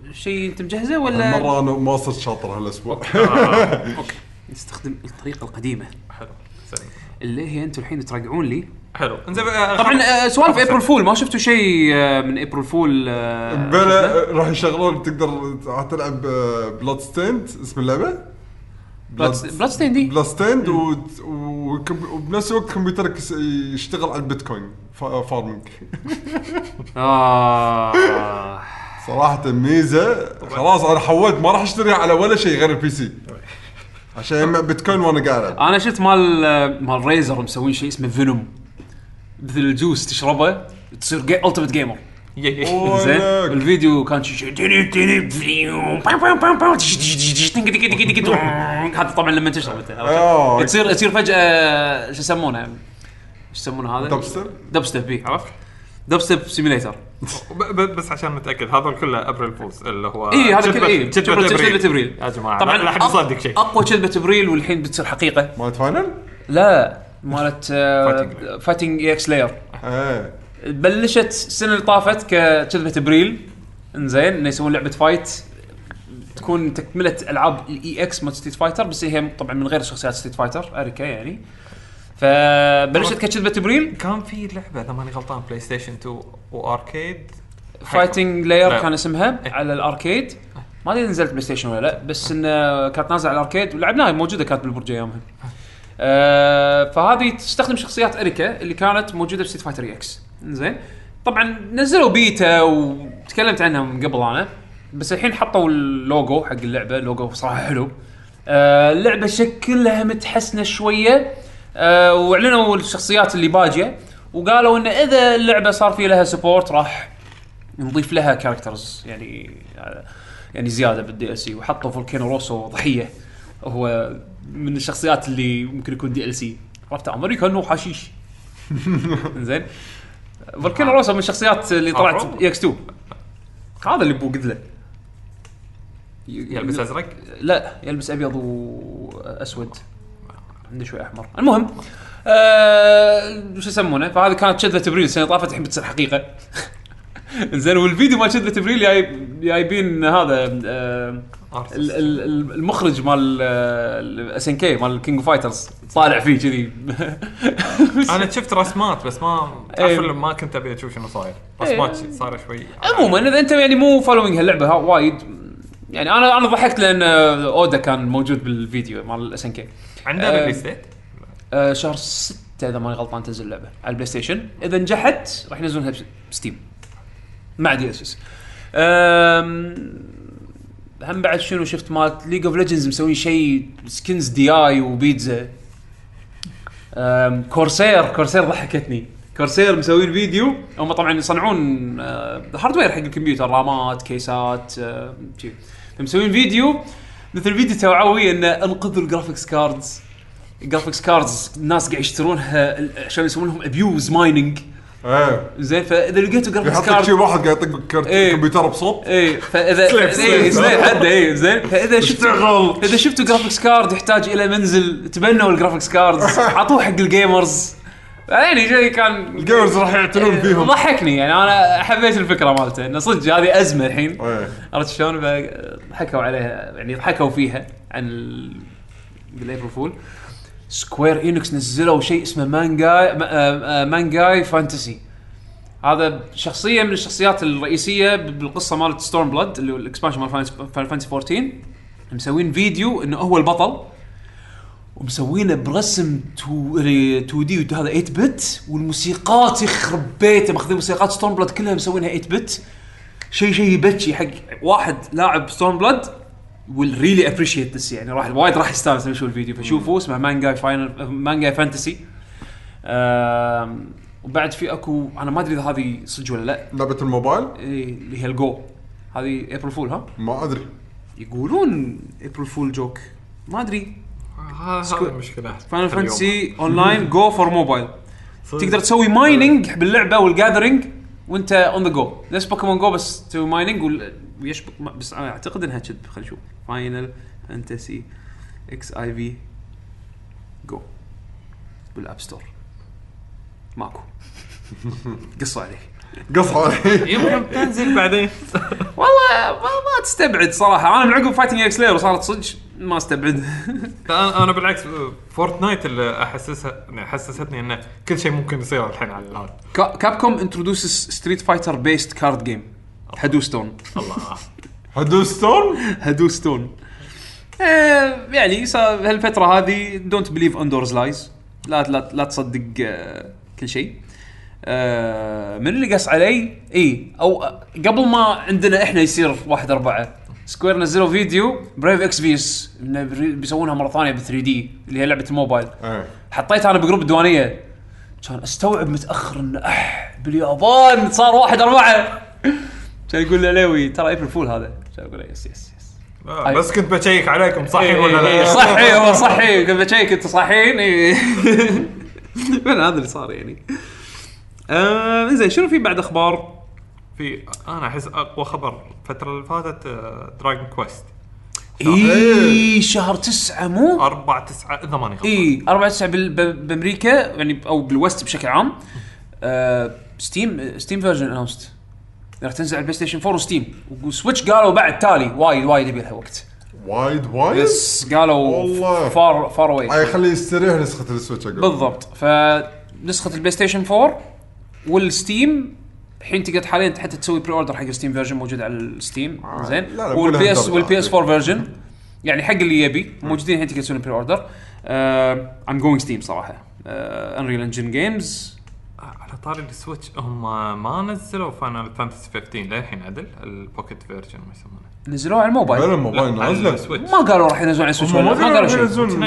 [SPEAKER 1] آه، شيء أنت مجهزه ولا؟
[SPEAKER 3] المره أنا ما صرت شاطر هالأسبوع.
[SPEAKER 1] okay. نستخدم الطريقة القديمة.
[SPEAKER 5] حلو. زين
[SPEAKER 1] اللي هي أنتم الحين تراجعون لي.
[SPEAKER 5] حلو. إنزين آه،
[SPEAKER 1] طبعا. آه، سوالف April Fool ما شفتوا شيء آه، من April Fool آه،
[SPEAKER 3] بلا راح يشغلون تقدر تلعب Bloodstained اسم
[SPEAKER 1] اللعبة؟ Blood
[SPEAKER 3] Bloodstained Bloodstained وبنفس الوقت كمبيوترك يشتغل على البيتكوين fa- farming
[SPEAKER 1] آه.
[SPEAKER 3] صراحة ميزة. خلاص أنا حولت ما راح اشتريها على ولا شيء غير ال PC. عشان يجمع بيتكوين وأنا قاعد.
[SPEAKER 1] أنا شفت مال مال Razer مسوين شيء اسمه Venom مثل الجوس تشربه تصير
[SPEAKER 5] ultimate gamer.
[SPEAKER 1] زين. الفيديو كان. هذا طبعا لما تشرب؟ تصير تصير فجاه شو يسمونه شو يسمونه هذا؟
[SPEAKER 3] dubstep؟
[SPEAKER 1] dubstep بي عرفت؟
[SPEAKER 5] dubstep simulator بس عشان نتاكد هذول كله April Fools اللي هو
[SPEAKER 1] اي هذا كله اي كذبه أبريل
[SPEAKER 5] يا جماعة
[SPEAKER 1] طبعا
[SPEAKER 5] لا حد يصدق شيء
[SPEAKER 1] أقوى كذبه أبريل والحين بتصير حقيقة
[SPEAKER 3] مالت Final؟
[SPEAKER 1] لا مالت
[SPEAKER 5] Fighting
[SPEAKER 1] EX
[SPEAKER 3] Layer
[SPEAKER 1] بلشت السنة اللي طافت ككذبه إبريل. إنزين إنه يسوون لعبة fight. تكون تكملة ألعاب ال EX مال Street Fighter بس هي طبعا من غير شخصيات Street Fighter Arika يعني. فبلشت ككذبه إبريل.
[SPEAKER 5] كان في لعبة إذا ماني غلطان PlayStation 2 و
[SPEAKER 1] arcade Fighting Layer
[SPEAKER 5] لا.
[SPEAKER 1] كان اسمها
[SPEAKER 5] إيه.
[SPEAKER 1] على ال arcade. ما أدري نزلت PlayStation ولا لا بس انه كانت نازلة على ال arcade. ولعبناها موجودة كانت بالبرج ايامها آه فهذه تستخدم شخصيات Arika اللي كانت موجودة ب Street Fighter EX زين. طبعا نزلوا بيتا وتكلمت عنها من قبل أنا بس الحين حطوا اللوجو حق اللعبة لوجو صراحة حلو. آه اللعبة شكلها متحسنة شوية. آه وأعلنوا الشخصيات اللي باجية وقالوا إن إذا اللعبة صار في لها support راح نضيف لها characters يعني يعني زيادة بال DLC وحطوا Vulcano Rosso ضحية. هو من الشخصيات اللي ممكن يكون DLC عرفت؟ أمريكا انه حشيش. زين. فولكينو روسو من الشخصيات اللي طلعت
[SPEAKER 5] أفرو؟
[SPEAKER 1] اي إكس 2 هذا اللي بوقد له.
[SPEAKER 5] يلبس أزرق؟
[SPEAKER 1] لا يلبس أبيض وأسود. عنده شوي أحمر. المهم آه شو يسمونه؟ فهذه كانت كذبه ابريل السنة اللي طافت الحين بتصير حقيقة. زين والفيديو مال كذبه ابريل جايب جايبين هذا آه. ال- ال- ال- المخرج مال SNK مال King Fighters طالع فيه كذي.
[SPEAKER 5] أنا شفت رسمات بس ما
[SPEAKER 1] إيه.
[SPEAKER 5] تعرف اللي ما كنت أبي أشوف شنو صاير. رسمات شي- صار شوي.
[SPEAKER 1] عموما إذا أنت يعني مو following هاللعبة ها وايد. يعني أنا أنا ضحكت لأن Oda كان موجود بالفيديو مال ال SNK
[SPEAKER 5] عنده
[SPEAKER 1] آه،
[SPEAKER 5] release date
[SPEAKER 1] آه، شهر 6 إذا ماني غلطان تنزل اللعبة على ال PlayStation. إذا نجحت راح ينزلونها ب Steam. مع دي اس اس هم بعد شنو شفت مالت League of Legends مسوين شيء skins دي اي وبيتزا Corsair Corsair ضحكتني. Corsair مسوين فيديو هم طبعا يصنعون آه، hardware حق الكمبيوتر رامات كيسات آه، شي. فيديو. مثل فيديو توعوي إنه انقذوا ال graphics cards ال graphics cards الناس قاعد يشترونها عشان يسوون لهم abuse
[SPEAKER 3] mining
[SPEAKER 1] زين فإذا لقيتوا
[SPEAKER 3] graphics
[SPEAKER 1] card
[SPEAKER 3] شي واحد قاعد يطق
[SPEAKER 1] إيه.
[SPEAKER 3] كمبيوتر بصوت.
[SPEAKER 1] إيه فاذا إيه
[SPEAKER 3] sleep.
[SPEAKER 1] sleep حد إيه زين. فإذا
[SPEAKER 3] اشتغل.
[SPEAKER 1] إذا شفتوا graphics card يحتاج إلى منزل تبنوا ال graphics cards اعطوه حق ال gamers يعني شيء كان
[SPEAKER 3] ال gamers راح يعتنون فيهم.
[SPEAKER 1] ضحكني. يعني أنا حبيت الفكرة مالته. إنه صدق هذه أزمة الحين.
[SPEAKER 3] إيه.
[SPEAKER 1] عرفت شلون؟ ضحكوا عليها يعني ضحكوا فيها عن ال... بال April Fool Square Enix نزلوا شيء اسمه مانجاي ما- آه، آه، مانجاي Fantasy. هذا شخصية من الشخصيات الرئيسية بالقصة مالت Stormblood اللي هو ال expansion مال Final Fantasy 14 مسوين فيديو إنه هو البطل ومسوينه برسم 2 D هذا 8 bit والموسيقات يخرب بيته. ماخذين موسيقات Stormblood كلها مسوينها 8 bit شيء شيء يبكي حق واحد لاعب Stormblood will really appreciate this يعني راح وايد راح يستانس لما يشوف الفيديو. فشوفوا اسمه مانجاي Final مانجاي Fantasy وبعد في اكو أنا ما أدري إذا هذه صدق ولا لا.
[SPEAKER 3] لعبة الموبايل؟
[SPEAKER 1] إيه، اللي هي الجو. هذه April Fool ها؟
[SPEAKER 3] ما أدري.
[SPEAKER 1] يقولون April Fool joke ما أدري.
[SPEAKER 5] هذا Squa-
[SPEAKER 1] المشكلة Final. Fantasy Online Go for
[SPEAKER 5] mobile.
[SPEAKER 1] تقدر تسوي mining باللعبة وال gathering وانت on the go نفس Pokemon Go بس تسوي mining ويشبك بس أنا أعتقد إنها كذب خلينا نشوف. Final Fantasy XIV Go بال App Store ماكو. قصوا عليه
[SPEAKER 3] علي
[SPEAKER 5] يمكن تنزل بعدين.
[SPEAKER 1] والله ما, ما تستبعد صراحة. أنا من عقب Fighting EX Layer وصارت صدق ما أستبعد.
[SPEAKER 5] أنا أنا بالعكس Fortnite اللي احسسها حسستني إنه كل شيء ممكن يصير الحين على هذا
[SPEAKER 1] Capcom introduces Street Fighter based card game Hearthstone
[SPEAKER 5] الله.
[SPEAKER 3] Hearthstone
[SPEAKER 1] Hearthstone آه يعني صار هالفترة هذه don't believe on those lies لا لا لا تصدق آه كل شيء. آه من اللي قص علي؟ اي أو قبل ما عندنا إحنا يصير واحد أربعة. Square نزلوا فيديو brief إكس إنه بري- بيسوونها مرة ثانية ب 3D اللي هي لعبة الموبايل.
[SPEAKER 3] إيه
[SPEAKER 1] حطيتها أنا بجروب الديوانية. كان أستوعب متأخر إنه أح باليابان صار واحد أربعة. كان يقول لي عليوي ترى April Fool هذا. كان أقول yes yes yes
[SPEAKER 5] آه، بس كنت ب check عليكم صحيح ولا
[SPEAKER 1] إيه،
[SPEAKER 5] لا
[SPEAKER 1] صحي هو صحي قبل ب check انت صحيين إيه. من هذا اللي صار يعني. آه زين شنو في بعد أخبار؟
[SPEAKER 5] في أنا أحس أقوى خبر الفترة اللي فاتت Dragon Quest
[SPEAKER 1] إي شهر تسعة مو؟
[SPEAKER 5] 4 9 اذا ماني غلطان
[SPEAKER 1] إي 4 9 بال- ب- بأمريكا يعني أو بال West بشكل عام. آه Steam Steam version announced راح تنزل على ال PlayStation 4 و Steam و Switch قالوا بعد تالي وايد وايد يبي لها وقت.
[SPEAKER 3] وايد وايد؟
[SPEAKER 1] yes قالوا
[SPEAKER 3] والله.
[SPEAKER 1] far far away
[SPEAKER 3] اي خليه يستريح نسخة ال Switch أقول
[SPEAKER 1] بالضبط. فنسخة ال PlayStation 4 وال Steam الحين تقدر حاليا حتى تسوي pre-order حق ال Steam version موجود على ال Steam
[SPEAKER 3] آه،
[SPEAKER 1] زين؟
[SPEAKER 3] وال
[SPEAKER 1] PS. وال PS4 version يعني حق اللي يبي موجودين الحين تقدر تسوي pre-order I'm going Steam صراحة. Unreal Engine games
[SPEAKER 5] على طاري ال Switch هم ما نزلوا Final Fantasy 15 للحين عدل؟ ال Pocket version ما يسمونه.
[SPEAKER 1] نزلوه على الموبايل.
[SPEAKER 3] الموبايل
[SPEAKER 5] على
[SPEAKER 3] نازله
[SPEAKER 5] ال Switch
[SPEAKER 1] ما قالوا راح ينزلون على ال Switch ولا ما قالوا شيء.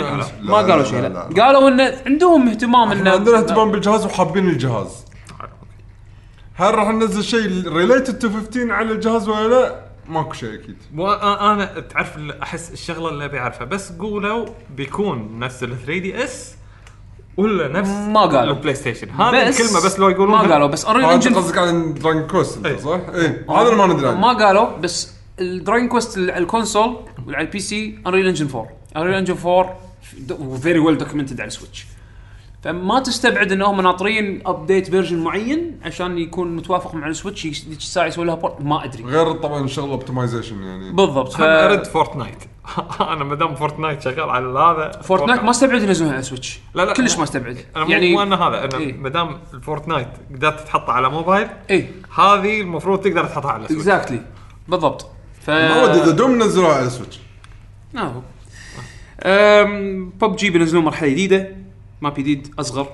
[SPEAKER 1] ما قالوا شيء. لا قالوا انه عندهم اهتمام إنه
[SPEAKER 3] عندنا اهتمام بالجهاز وحابين الجهاز. هل راح ننزل شيء related to 15 على الجهاز ولا لا؟ ماكو شيء أكيد.
[SPEAKER 5] وأنا تعرف أحس الشغلة اللي أبي أعرفها. بس قولوا بيكون نفس ال 3DS ولا نفس
[SPEAKER 1] ما قالوا.
[SPEAKER 5] ال PlayStation هذه الكلمة بس لو يقولون
[SPEAKER 1] ما قالوا. بس
[SPEAKER 3] انت
[SPEAKER 1] engine
[SPEAKER 3] قصدك عن Dragon
[SPEAKER 5] Quest.
[SPEAKER 3] صح؟ اي هذا اللي ما ندري
[SPEAKER 1] ما قالوا. بس ال Dragon Quest على ال console وعلى ال PC Unreal Engine 4 Unreal Engine 4 very well documented على ال Switch فما تستبعد انهم ناطرين update version معين عشان يكون متوافق مع ال Switch ذيك الساعة يسوي لها port ما أدري.
[SPEAKER 3] غير طبعا شغل optimization يعني.
[SPEAKER 1] بالضبط ف...
[SPEAKER 5] أنا ارد Fortnite أنا ما دام Fortnite شغال على هذا
[SPEAKER 1] فورتنايت ما استبعد ينزلونها على Switch
[SPEAKER 5] لا لا
[SPEAKER 1] كلش ما استبعد.
[SPEAKER 5] أنا
[SPEAKER 1] يعني
[SPEAKER 5] مو أنا هذا أنا
[SPEAKER 1] إيه.
[SPEAKER 5] ما دام ال Fortnite قدرت تحطها على موبايل
[SPEAKER 1] اي
[SPEAKER 5] هذه المفروض تقدر تحطها على Switch
[SPEAKER 1] exactly بالضبط. ف
[SPEAKER 3] معود إذا دوم نزلوها على ال Switch.
[SPEAKER 1] نعم. بب جي بينزلون مرحلة جديدة. map جديد أصغر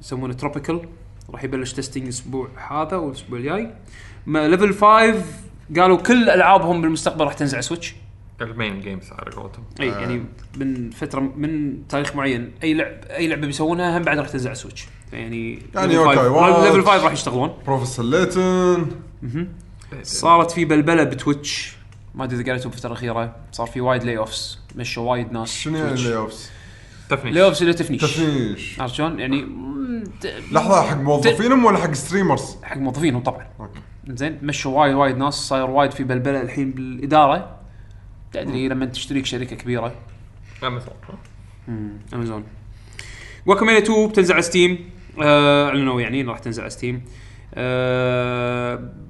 [SPEAKER 1] يسمونه tropical راح يبلش testing الأسبوع هذا والأسبوع الجاي. ما Level 5 قالوا كل ألعابهم بالمستقبل راح تنزل على Switch
[SPEAKER 5] ال main games على قولتهم.
[SPEAKER 1] إي يعني من فترة من تاريخ معين. أي لعب أي لعبة بيسوونها هم بعد راح تنزل على Switch يعني
[SPEAKER 3] يعني
[SPEAKER 1] Level
[SPEAKER 3] okay،
[SPEAKER 1] 5
[SPEAKER 3] watch.
[SPEAKER 1] Level 5 راح يشتغلون.
[SPEAKER 3] بروفيسور ليتن
[SPEAKER 1] صارت في بلبلة ب Twitch. ما أدري إذا قالتوا بالفترة الأخيرة. صار في وايد layoffs مشوا وايد ناس
[SPEAKER 3] شنو يعني ال layoffs؟
[SPEAKER 5] تفنيش.
[SPEAKER 1] layoffs اللي تفنيش.
[SPEAKER 3] تفنيش.
[SPEAKER 1] عرفت شلون؟ يعني
[SPEAKER 3] لحظة حق موظفينهم ولا حق streamers؟
[SPEAKER 1] حق موظفينهم طبعا.
[SPEAKER 3] okay.
[SPEAKER 1] زين مشوا وايد وايد ناس صاير وايد في بلبلة الحين بالإدارة. تدري لما تشتريك شركة كبيرة.
[SPEAKER 5] Amazon.
[SPEAKER 1] Amazon. Guacamelee 2 بتنزل على Steam آه، أعلنوا يعني راح تنزل على ستيم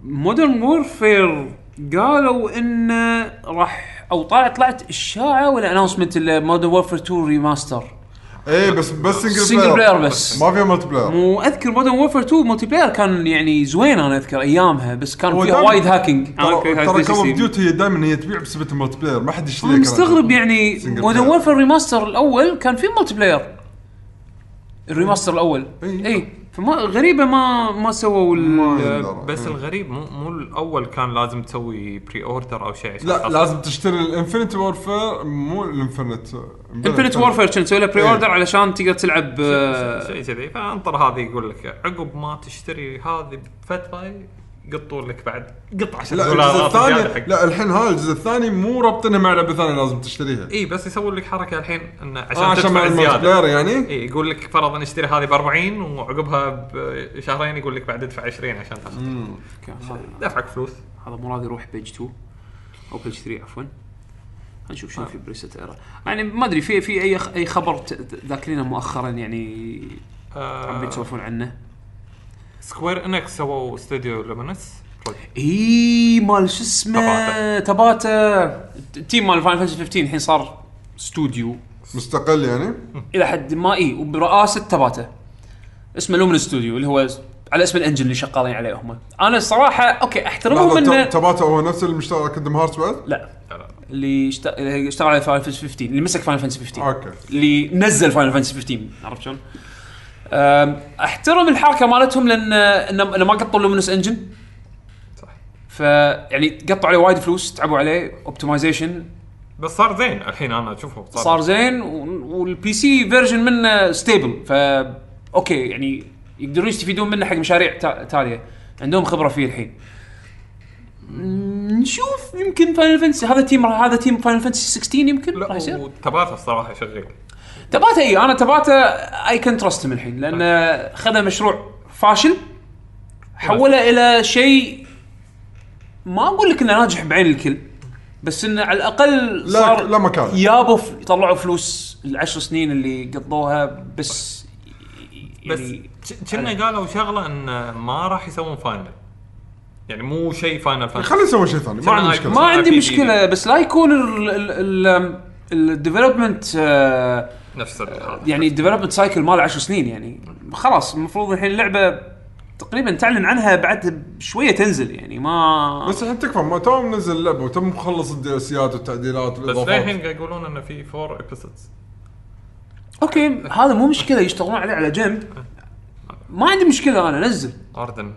[SPEAKER 1] Modern Warfare قالوا إنه راح أو طلعت طلعت اشاعه ولا announcement Modern Warfare 2 remaster
[SPEAKER 3] إيه بس بس single
[SPEAKER 1] single player بس.
[SPEAKER 3] ما فيها multiplayer
[SPEAKER 1] مو أذكر Modern Warfare 2 multiplayer كان يعني زوين أنا أذكر أيامها بس كان فيها وايد hacking
[SPEAKER 3] ترى Call of Duty هي دائما هي تبيع بسبة ال multiplayer ما حد يشتريها.
[SPEAKER 1] مستغرب يعني
[SPEAKER 3] Modern.
[SPEAKER 1] Warfare remaster الأول كان فيه multiplayer ال remaster
[SPEAKER 3] الأول.
[SPEAKER 1] اي فما غريبة ما ما سووا ال-.
[SPEAKER 5] بس الغريب مو مو الأول كان لازم تسوي pre-order أو شيء عشان
[SPEAKER 3] لا
[SPEAKER 5] تحصل.
[SPEAKER 3] لازم تشتري ال Infinite Warfare مو ال
[SPEAKER 1] Infinite Infinite Warfare كان تسوي له بري. اوردر علشان تقدر تلعب آه،
[SPEAKER 5] شيء كذي فأنطر هذه يقول لك عقب ما تشتري هذه بفترة يقطوا لك بعد قطعة عشان
[SPEAKER 3] لا
[SPEAKER 5] دولارات
[SPEAKER 3] الجزء
[SPEAKER 5] زيادة
[SPEAKER 3] الثاني
[SPEAKER 5] حق
[SPEAKER 3] لا الحين هذا الجزء الثاني مو رابطينها مع لعبة ثانية لازم تشتريها.
[SPEAKER 5] إي بس يسوون لك حركة الحين إنه عشان,
[SPEAKER 3] آه، عشان مع
[SPEAKER 5] تدفع
[SPEAKER 3] ال
[SPEAKER 5] multi
[SPEAKER 3] زيادة. player يعني؟
[SPEAKER 5] إي يقول لك فرضا اشتري هذه ب 40 وعقبها بشهرين يقول لك بعد ادفع 20 عشان تاخذ
[SPEAKER 1] هذا-
[SPEAKER 5] دفعك فلوس.
[SPEAKER 1] هذا مراد يروح page 2 أو page 3 عفوا. هنشوف شنو في بريست ايرا يعني ما أدري في في أي أي خبر ت- ذاكرينه مؤخرا يعني حابين
[SPEAKER 5] آه
[SPEAKER 1] عنه؟
[SPEAKER 5] Square Enix سووا استوديو Luminous
[SPEAKER 1] اي مال شو اسمه؟
[SPEAKER 5] Tabata.
[SPEAKER 1] Tabata ال team مال Final Fantasy 15 الحين صار استوديو
[SPEAKER 3] مستقل يعني؟
[SPEAKER 1] إلى حد ما اي وبرئاسة Tabata اسمه Luminous Studio اللي هو على اسم ال engine اللي شغالين عليه هم. أنا الصراحه okay
[SPEAKER 3] أحترمهم
[SPEAKER 1] انه
[SPEAKER 3] Tabata هو نفس اللي مشتغل على Kingdom Hearts بعد؟
[SPEAKER 1] لا. اللي اشت- اللي اشتغل على Final Fantasy 15 اللي مسك Final Fantasy 15
[SPEAKER 3] okay.
[SPEAKER 1] اللي نزل Final Fantasy 15 عرفت شلون؟ احترم الحركة مالتهم لأن انه ما قطوا Luminous Engine
[SPEAKER 5] صح.
[SPEAKER 1] فيعني قطوا عليه وايد فلوس تعبوا عليه optimization
[SPEAKER 5] بس صار زين الحين أنا أشوفه صار,
[SPEAKER 1] صار زين وال PC version منه stable ف okay يعني يقدرون يستفيدون منه حق مشاريع تا- تالية. عندهم خبرة فيه الحين. نشوف يمكن Final Fantasy هذا team هذا team Final Fantasy 16 يمكن راح
[SPEAKER 5] لا
[SPEAKER 1] يصير
[SPEAKER 5] وتباتا الصراحه شغيل
[SPEAKER 1] تباتا اي أنا تباتا I can trust الحين لأن خذ مشروع فاشل حوله إلى شيء ما أقول لك إنه ناجح بعين الكل بس إنه على الأقل
[SPEAKER 3] لا-
[SPEAKER 1] صار
[SPEAKER 3] لا مكان.
[SPEAKER 1] يابوا يطلعوا فلوس العشر سنين اللي قضوها بس
[SPEAKER 5] بس
[SPEAKER 1] يعني
[SPEAKER 5] كنا قالوا شغلة إن ما راح يسوون Final يعني مو شيء Final Fantasy
[SPEAKER 3] خلينا نسوي شيء ثاني ما عندي مشكلة.
[SPEAKER 1] ما عندي. مشكلة بس لا يكون ال development
[SPEAKER 5] نفس هذا
[SPEAKER 1] يعني ال development cycle مال 10 سنين يعني. خلاص المفروض الحين اللعبة تقريبا تعلن عنها بعد شوية تنزل يعني ما
[SPEAKER 3] بس الحين تكفى ما تو منزل اللعبه وتم مخلص ال DLCs والتعديلات
[SPEAKER 5] بس
[SPEAKER 3] والاضافات
[SPEAKER 5] للحين قاعد يقولون إنه في four episodes
[SPEAKER 1] okay هذا مو مشكلة يشتغلون عليه على جنب. ما عندي مشكلة أنا نزل.
[SPEAKER 5] اردن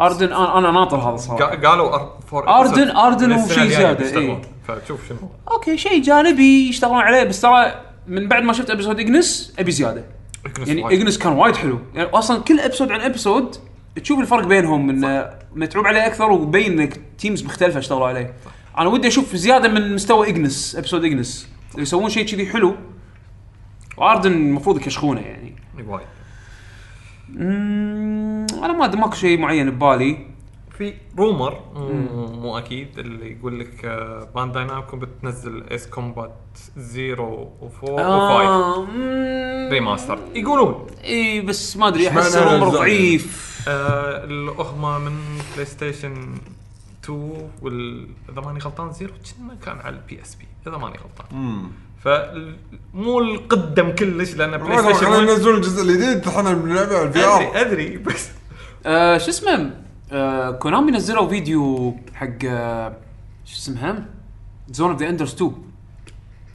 [SPEAKER 1] اردن أنا أنا ناطر هذا صراحة.
[SPEAKER 5] قا- قالوا four
[SPEAKER 1] أردن-
[SPEAKER 5] episodes.
[SPEAKER 1] أردن
[SPEAKER 5] من
[SPEAKER 1] وشي
[SPEAKER 5] السنة الجاية
[SPEAKER 1] زيادة،
[SPEAKER 5] بيشتغلون.
[SPEAKER 1] إيه.
[SPEAKER 5] فتشوف شنو.
[SPEAKER 1] okay شيء جانبي يشتغلون عليه بس ترى من بعد ما شفت episode اجنس أبي زيادة. يعني. اجنس كان وايد حلو. يعني أصلا كل episode عن episode تشوف الفرق بينهم انه متعوب عليه أكثر ومبين إنك teams مختلفة اشتغلوا عليه. أنا ودي أشوف زيادة من مستوى اجنس episode اجنس يسوون شيء كذي حلو. واردن المفروض يكشخونه يعني.
[SPEAKER 5] وايد.
[SPEAKER 1] أنا ما أدري ماكو شيء معين ببالي.
[SPEAKER 5] في rumor مو, أكيد اللي يقول لك آه، Bandai Namco بتنزل Ace Combat 0 و4 و5
[SPEAKER 1] آه مم،
[SPEAKER 5] remaster يقولون.
[SPEAKER 1] إي بس ما
[SPEAKER 3] أدري
[SPEAKER 1] أحس
[SPEAKER 3] الأجزاء؟
[SPEAKER 1] ضعيف.
[SPEAKER 5] آه الأهمة من PlayStation 2 وال إذا ماني غلطان Zero كان على ال PSP إذا ماني غلطان. فمو القدم كلش لأن
[SPEAKER 3] PlayStation
[SPEAKER 5] 1
[SPEAKER 3] ينزلون الجزء الجديد إحنا بنلعبه على ال
[SPEAKER 5] V
[SPEAKER 3] أدري
[SPEAKER 5] R أدري بس
[SPEAKER 1] آه شو اسمه؟ آه Konami نزلوا فيديو حق آه شو اسمها؟ Zone of the Enders 2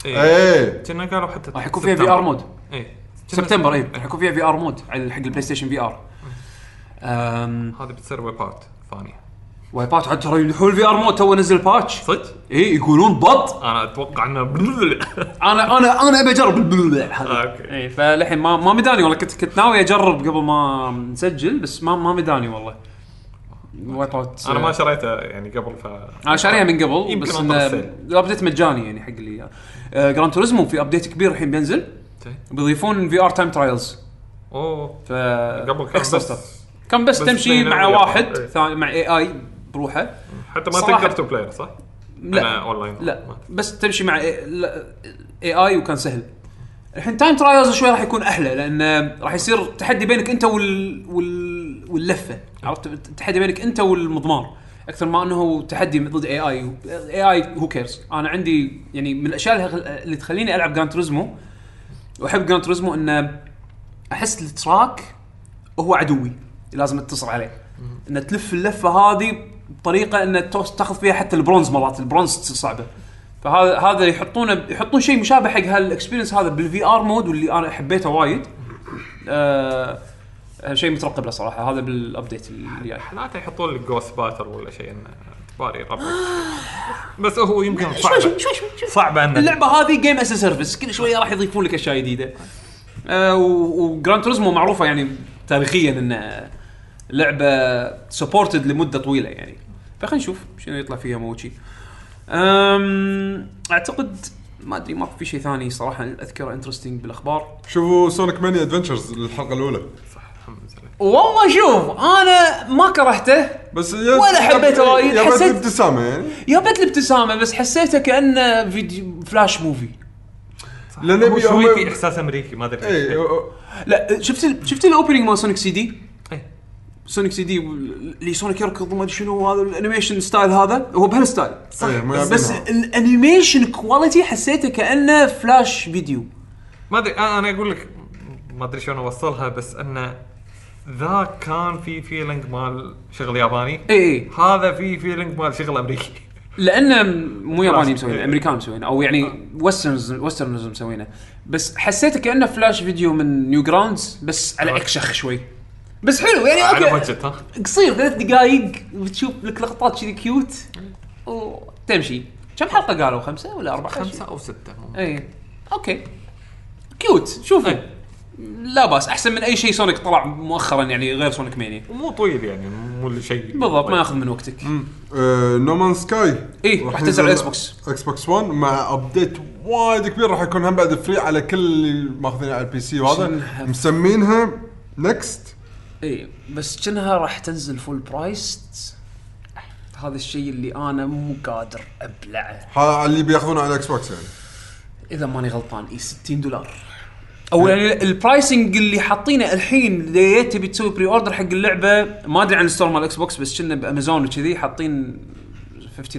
[SPEAKER 5] إيه.
[SPEAKER 3] إيه.
[SPEAKER 5] كنا قالوا حتى
[SPEAKER 1] راح يكون فيها VR mode
[SPEAKER 5] إيه.
[SPEAKER 1] سبتمبر اي راح يكون فيها VR mode على حق ال PlayStation VR
[SPEAKER 5] هذه بتصير Wipeout ثانية.
[SPEAKER 1] Wipeout عاد ترى يمدحون ال VR mode تو نزل patch
[SPEAKER 5] صدق؟
[SPEAKER 1] اي يقولون بط.
[SPEAKER 5] أنا أتوقع إنه
[SPEAKER 1] أنا أنا أنا أبي أجرب البلبل
[SPEAKER 5] آه،
[SPEAKER 1] هذا
[SPEAKER 5] okay.
[SPEAKER 1] اي فللحين ما ما مداني والله. كنت كنت ناوي أجرب قبل ما نسجل بس ما ما مداني والله. Wipeout
[SPEAKER 5] أنا ما شريته يعني قبل ف
[SPEAKER 1] أنا شاريها من قبل بس إنه.
[SPEAKER 5] ال
[SPEAKER 1] update مجاني يعني حق اللي إياه. آه Gran Turismo في update كبير الحين بينزل. بيضيفون VR time trials
[SPEAKER 5] أوه
[SPEAKER 1] ف
[SPEAKER 5] قبل كان بس.
[SPEAKER 1] كان بس,
[SPEAKER 5] بس
[SPEAKER 1] تمشي مع. واحد
[SPEAKER 5] إيه.
[SPEAKER 1] ثاني مع AI بروحه
[SPEAKER 5] حتى ما تقدر two player صح؟
[SPEAKER 1] لا
[SPEAKER 5] اونلاين
[SPEAKER 1] لا بس تمشي مع AI وكان سهل الحين time trials شوي راح يكون أحلى لأن راح يصير تحدي بينك أنت وال, وال... واللفة عرفت؟ تحدي بينك أنت والمضمار أكثر ما أنه تحدي ضد AI AI who cares أنا عندي يعني من الأشياء اللي- تخليني ألعب Gran Turismo وأحب Gran Turismo انه أحس ال track هو عدوي لازم أنتصر عليه. إن تلف اللفة هذه بطريقة إن توس- تاخذ فيها حتى البرونز مرات البرونز صعبة. فهذا هذا يحطونه يحطون شيء مشابه حق هال experience هذا بال VR mode واللي أنا حبيته وايد. آه شيء مترقب له صراحة هذا بال update اللي جاي
[SPEAKER 5] حالاته يحطون لك ghost battle ولا شيء إنه تباري ربع. بس هو يمكن صعب
[SPEAKER 1] شوي شوي شوي, شوي.
[SPEAKER 5] صعب انه
[SPEAKER 1] اللعبة هذه game as service كل شوية راح يضيفون لك أشياء جديدة. آه و Gran Turismo معروفة يعني تاريخيا انه لعبة supported لمدة طويلة يعني. فخلينا نشوف شنو يطلع فيها موتشي أعتقد ما أدري ما في شيء ثاني صراحة أذكره interesting بالأخبار.
[SPEAKER 3] شوفوا Sonic Mania Adventures
[SPEAKER 5] الحلقة الأولى.
[SPEAKER 1] والله شوف أنا ما كرهته
[SPEAKER 3] بس يا
[SPEAKER 1] ولا حبيته وايد،
[SPEAKER 3] يا بس
[SPEAKER 1] حسيت-
[SPEAKER 3] ابتسامه يعني
[SPEAKER 1] جابت الابتسامة بس حسيته كأنه فيديو Flash movie
[SPEAKER 3] لأن
[SPEAKER 5] هو
[SPEAKER 3] يبي
[SPEAKER 5] شوي في إحساس أمريكي ما
[SPEAKER 3] أدري
[SPEAKER 5] ليش.
[SPEAKER 1] لا شفت ال... شفت ال opening مال Sonic CD
[SPEAKER 5] إيه.
[SPEAKER 1] Sonic CD اللي Sonic يركض وما أدري شنو هذا ال animation style هذا هو بهال style
[SPEAKER 3] إيه، مو
[SPEAKER 1] بس.
[SPEAKER 3] ال
[SPEAKER 1] animation quality حسيته كأنه فلاش فيديو
[SPEAKER 5] ما أدري أنا أنا أقول لك ما أدري شلون اوصلها بس أنه ذا كان في feeling مال شغل ياباني.
[SPEAKER 1] إي إي.
[SPEAKER 5] هذا في feeling مال شغل أمريكي.
[SPEAKER 1] لأنه مو ياباني. مسوينه. أمريكان مسوينه أو يعني westerners westerners مسوينه. بس حسيته كأنه فلاش فيديو من Newgrounds بس على إكشخ شوي. بس حلو يعني
[SPEAKER 5] على okay.
[SPEAKER 1] قصير ثلاث دقائق بتشوف لك لقطات كذي cute وتمشي كم حلقة قالوا خمسة ولا
[SPEAKER 5] أربعة؟ خمسة أو ستة.
[SPEAKER 1] إي. okay. cute شوفوا. لا بأس أحسن من أي شيء Sonic طلع مؤخرا يعني غير Sonic Mania
[SPEAKER 5] ومو طويل يعني مو شيء
[SPEAKER 1] بالضبط ما يأخذ من وقتك.
[SPEAKER 3] No Man's Sky
[SPEAKER 1] إيه، راح تنزل على
[SPEAKER 3] Xbox. Xbox One مع update وايد كبير راح يكون هم بعد free على كل اللي ماخذينها على ال PC وهذا؟ مسمينها NEXT
[SPEAKER 1] اي بس كأنها راح تنزل full price هذا الشيء اللي أنا مو قادر أبلعه.
[SPEAKER 3] اللي بيأخذونه على ال Xbox يعني.
[SPEAKER 1] إذا ماني غلطان اي 60 دولار. أو يعني ال pricing اللي حاطينه الحين إذا تبي تسوي pre-order حق اللعبة ما أدري عن ال store مال ال Xbox بس كنا بأمازون وكذي حاطين 59.99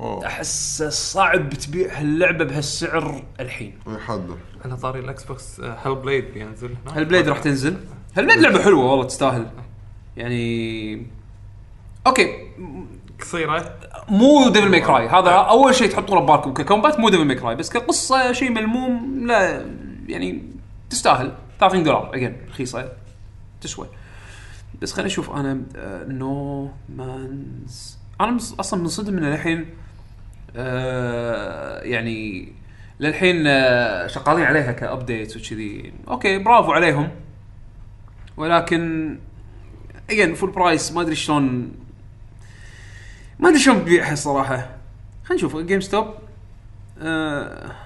[SPEAKER 3] أوه.
[SPEAKER 1] فاحس صعب تبيع هاللعبة بهالسعر الحين.
[SPEAKER 3] يحدد
[SPEAKER 5] على طاري ال Xbox Hellblade بينزل هناك.
[SPEAKER 1] Hellblade راح تنزل. Hellblade لعبة حلوة والله تستاهل. يعني okay.
[SPEAKER 5] قصيرة.
[SPEAKER 1] مو Devil May Cry هذا أول شيء تحطونه ببالكم ك combat مو Devil May Cry بس كقصة شيء ملموم لا. يعني تستاهل. 30 دولار. again رخيصة. تسوى. بس خليني أشوف. أنا No Man's. أنا أصلا منصدم من الحين آه يعني للحين آه شغالين عليها ك update وكذي. Okay bravo عليهم. ولكن again full price ما أدري شلون. ما أدري شلون ببيعها صراحة. خلينا نشوف. GameStop آه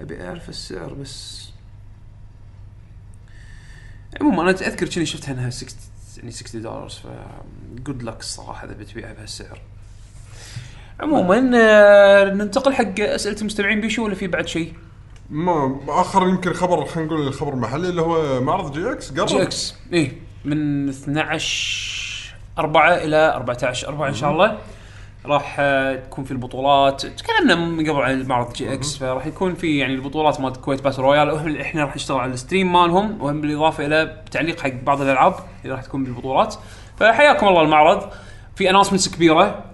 [SPEAKER 1] أبي أعرف السعر بس. عموما أنا أذكر كني شفتها انها 60 يعني 60 دولار ف good luck الصراحة إذا بتبيعها بهالسعر. عموما آه، ننتقل حق أسئلة المستمعين. بيشو ولا في بعد شيء؟
[SPEAKER 3] ما آخر يمكن خبر خلينا نقول الخبر المحلي اللي هو معرض GX قرب.
[SPEAKER 1] GX اي من 12 4 إلى 14 4 إن شاء الله. راح تكون في البطولات تكلمنا من قبل عن معرض GX فراح يكون في يعني البطولات مالت Kuwait Battle Royale وهم- إحنا راح نشتغل على ال stream مالهم وهم بالإضافة إلى تعليق حق بعض الألعاب اللي راح تكون بالبطولات. فحياكم الله المعرض. في announcements كبيرة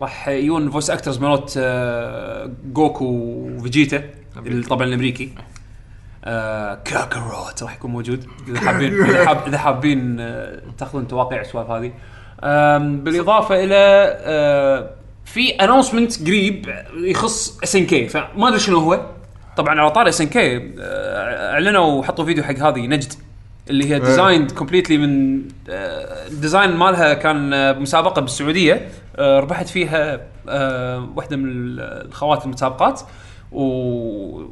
[SPEAKER 1] راح يجون voice actors مالت آه، Goku و Vegeta طبعا الأمريكي. آه Kakarot راح يكون موجود. إذا حابين إذا حاب إذا حابين آه تأخذون تواقيع السوالف هذه. بالإضافة إلى في announcement قريب يخص SNK فما أدري شنو هو. طبعا على طاري SNK أعلنوا وحطوا فيديو حق هذه نجد اللي هي designed completely من آه، ال design مالها كان آه، مسابقة بالسعودية. آه، ربحت فيها آه، واحدة من الخوات المتسابقات و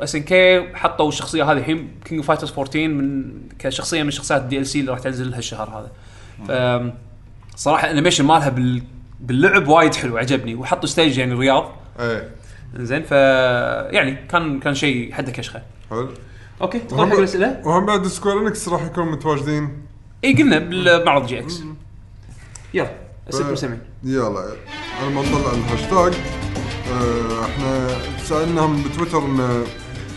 [SPEAKER 1] SNK حطوا الشخصية هذه الحين King of Fighters 14 من كشخصية من شخصيات ال DLC اللي راح تنزل هالشهر هذا. ف صراحة ال animation مالها بال باللعب وايد حلو عجبني. وحطوا stage يعني الرياض.
[SPEAKER 3] إيه.
[SPEAKER 1] زين ف يعني كان كان شيء حده كشخه
[SPEAKER 3] حلو.
[SPEAKER 1] okay تدخل حق الاسئله
[SPEAKER 3] وهم بعد Square Enix راح يكونوا متواجدين.
[SPEAKER 1] اي قلنا بالمعرض GX. يلا
[SPEAKER 3] أسئلة
[SPEAKER 1] المستمعين.
[SPEAKER 3] يلا أنا ما نطلع الهاشتاج. آه، إحنا سألناهم بتويتر إن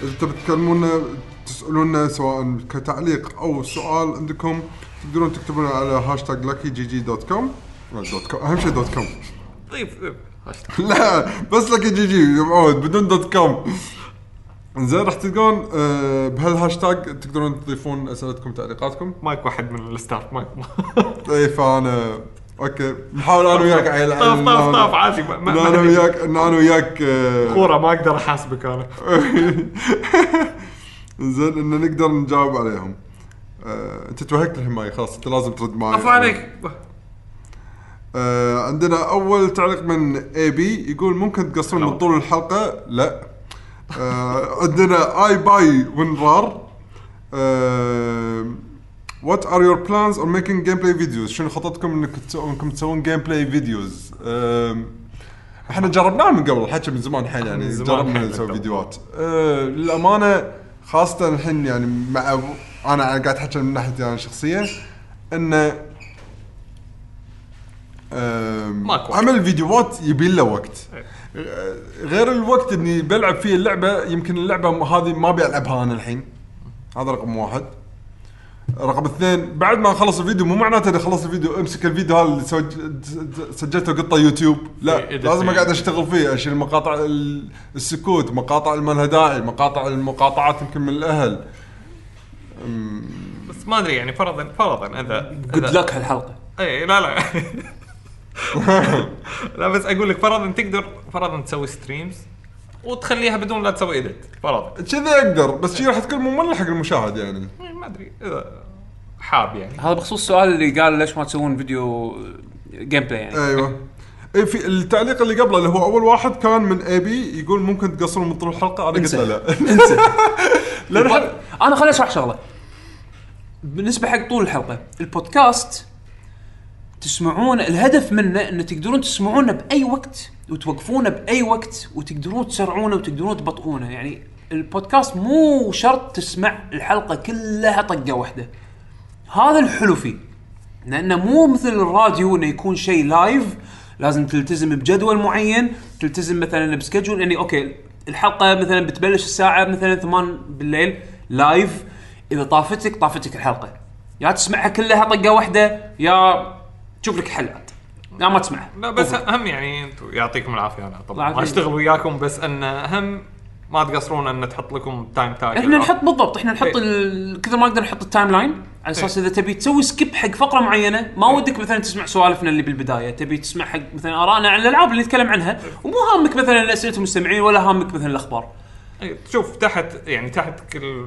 [SPEAKER 3] إذا تبي تكلمونا تسألونا سواء كتعليق أو سؤال عندكم تقدرون تكتبون على hashtag Lucky GG dot com dot com اهم شيء dot com
[SPEAKER 5] طيب
[SPEAKER 3] لا بس Lucky GG بدون dot com زين راح تلقون آه، بهالهاشتاج تقدرون تضيفون اسئلتكم تعليقاتكم
[SPEAKER 5] مايك واحد من ال staff Mike
[SPEAKER 3] اي فانا أوكي نحاول أنا وياك عيل
[SPEAKER 5] طاف طاف طاف عادي ما- ما-
[SPEAKER 3] ان
[SPEAKER 5] ما أنا.
[SPEAKER 3] وياك ان أنا وياك آه،
[SPEAKER 5] كوره ما أقدر احاسبك أنا
[SPEAKER 3] زين ان نقدر نجاوب عليهم آه، انت توهقت الحين معي خلاص انت لازم ترد معي
[SPEAKER 5] عفوا عليك
[SPEAKER 3] آه، عندنا أول تعليق من اي بي يقول ممكن تقصرون من طول الحلقة؟ لا. آه، عندنا اي باي ونرار what are your plans on making gameplay videos شنو خطتكم إنك إنكم تسوون gameplay videos إحنا جربناها من قبل الحكي من زمان الحين يعني جربنا نسوي. فيديوات آه، للأمانة خاصة الحين يعني مع أنا قاعد أحكي من ناحيتي أنا الشخصيه انه
[SPEAKER 5] ماكو وقت.
[SPEAKER 3] عمل فيديوهات يبي له وقت.
[SPEAKER 5] إيه.
[SPEAKER 3] غير الوقت إني بلعب فيه اللعبة يمكن اللعبة هذه ما أبي ألعبها أنا الحين. هذا رقم واحد. رقم اثنين بعد ما اخلص الفيديو مو معناته إني خلص الفيديو أمسك الفيديو هذا اللي سجلته قطة يوتيوب. لا
[SPEAKER 5] إيه،
[SPEAKER 3] لازم
[SPEAKER 5] إيه.
[SPEAKER 3] أقعد أشتغل فيه أشيل مقاطع ال- السكوت مقاطع اللي ما لها داعي مقاطع المقاطعات يمكن من الأهل.
[SPEAKER 5] بس ما أدري يعني فرضا فرضا اذا
[SPEAKER 1] جود
[SPEAKER 5] إذا-
[SPEAKER 1] لك هالحلقة.
[SPEAKER 5] اي لا لا. لا بس أقول لك فرضا تقدر فرضا تسوي streams وتخليها بدون لا تسوي edit فرضا.
[SPEAKER 3] كذي أقدر بس شي راح تكون ممل حق المشاهد يعني.
[SPEAKER 5] إيه، ما أدري إذا حاب يعني.
[SPEAKER 1] هذا بخصوص السؤال اللي قال ليش ما تسوون video gameplay يعني.
[SPEAKER 3] أيوه. اي في التعليق اللي قبله اللي هو أول واحد كان من اي بي يقول ممكن تقصرون من طول الحلقة أنا قلت. له لا.
[SPEAKER 1] انسى. أنا خليني أشرح شغلة. بالنسبة حق طول الحلقة البودكاست تسمعون الهدف منه ان تقدرون تسمعونه بأي وقت وتوقفونه بأي وقت وتقدرون تسرعونه وتقدرون تبطئونه. يعني البودكاست مو شرط تسمع الحلقة كلها طقة واحدة. هذا الحلو فيه. لأنه مو مثل الراديو إنه يكون شيء live لازم تلتزم بجدول معين تلتزم مثلا ب schedule. يعني okay الحلقة مثلا بتبلش الساعة مثلا 8 بالليل live إذا طافتك طافتك الحلقة. يا تسمعها كلها طقة واحدة يا تشوف لك حل عاد يا ما تسمعها
[SPEAKER 5] لا بس أهم يعني أنتم يعطيكم العافية
[SPEAKER 1] أنا
[SPEAKER 5] طبعا. ما. أشتغل وياكم بس أن أهم ما تقصرون أن تحط لكم time tag
[SPEAKER 1] إحنا نحط بالضبط إحنا نحط
[SPEAKER 5] إيه.
[SPEAKER 1] ال- كثر ما نقدر نحط ال timeline على أساس إذا تبي تسوي skip حق فقرة معينة ما ودك مثلا تسمع سوالفنا اللي بالبداية. تبي تسمع حق مثلا آرائنا عن الألعاب اللي نتكلم عنها ومو هامك مثلا أسئلة المستمعين ولا هامك مثلا الأخبار.
[SPEAKER 5] إيه، شوف تحت يعني تحت كل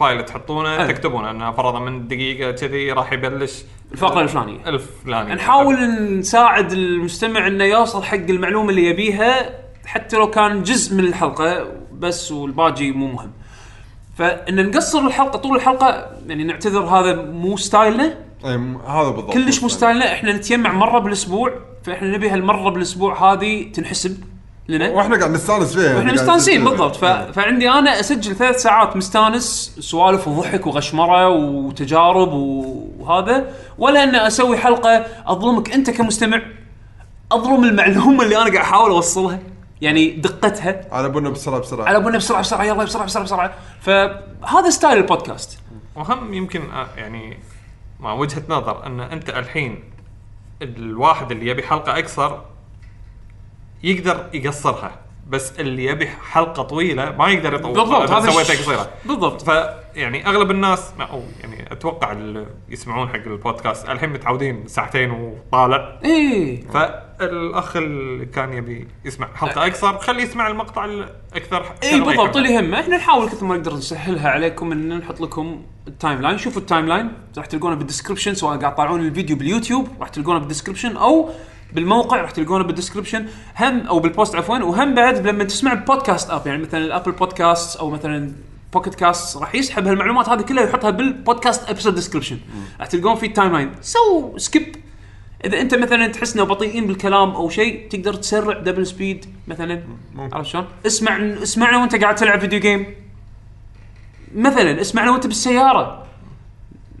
[SPEAKER 5] file تحطونه
[SPEAKER 1] أي.
[SPEAKER 5] تكتبون إنه فرضا من دقيقة كذي راح يبلش.
[SPEAKER 1] الفقرة الفلانية.
[SPEAKER 5] الف فلاني
[SPEAKER 1] نحاول نساعد المستمع إنه يوصل حق المعلومة اللي يبيها حتى لو كان جزء من الحلقة بس والباقي مو مهم. فإن نقصر الحلقة طول الحلقة يعني نعتذر هذا مو style
[SPEAKER 3] نا. أي م- هذا بالضبط.
[SPEAKER 1] كلش مو style نا إحنا نتجمع مرة بالأسبوع فإحنا نبي هالمرة بالأسبوع هذه تنحسب. لنا.
[SPEAKER 3] وإحنا قاعد نستانس فيها يعني وإحنا
[SPEAKER 1] مستانسين. بالضبط. ف... فعندي أنا أسجل ثلاث ساعات مستانس سوالف وضحك وغشمرة وتجارب وهذا ولا أن أسوي حلقة أظلمك أنت كمستمع أظلم المعلومة اللي أنا قاعد أحاول أوصلها. يعني دقتها.
[SPEAKER 3] على بنا بسرعة بسرعة.
[SPEAKER 1] على بالنا بسرعة بسرعة يلا بسرعة بسرعة بسرعة. فهذا style ال podcast.
[SPEAKER 5] وهم يمكن آه، يعني مع وجهة نظر أن أنت الحين الواحد اللي يبي حلقة أقصر يقدر يقصرها بس اللي يبي حلقة طويلة ما يقدر يطول.
[SPEAKER 1] بالضبط، هذا
[SPEAKER 5] سويتها قصيرة.
[SPEAKER 1] بالضبط.
[SPEAKER 5] فيعني أغلب الناس أو يعني أتوقع اللي يسمعون حق البودكاست الحين متعودين ساعتين وطالع.
[SPEAKER 1] إيه.
[SPEAKER 5] فالأخ اللي كان يبي يسمع حلقة أقصر خليه يسمع المقطع الأكثر
[SPEAKER 1] اي بالضبط. اللي يهمه إحنا نحاول كثر ما نقدر نسهلها عليكم إن نحط لكم ال timeline شوفوا ال timeline راح تلقونه بال description سواء قاعد تطالعون الفيديو باليوتيوب راح تلقونه بال description أو بالموقع راح تلقونه بال description هم أو بال post عفوا. وهم بعد لما تسمع ال podcast app يعني مثلا ال Apple Podcast أو مثلا Pocket Casts راح يسحب هالمعلومات هذه كلها ويحطها بال podcast episode description راح تلقون فيه ال timeline so skip إذا أنت مثلا تحسنا بطيئين بالكلام أو شيء تقدر تسرع double speed مثلا. عرفت شلون؟ اسمع اسمعنا وأنت قاعد تلعب video game مثلا اسمعنا وأنت بالسيارة.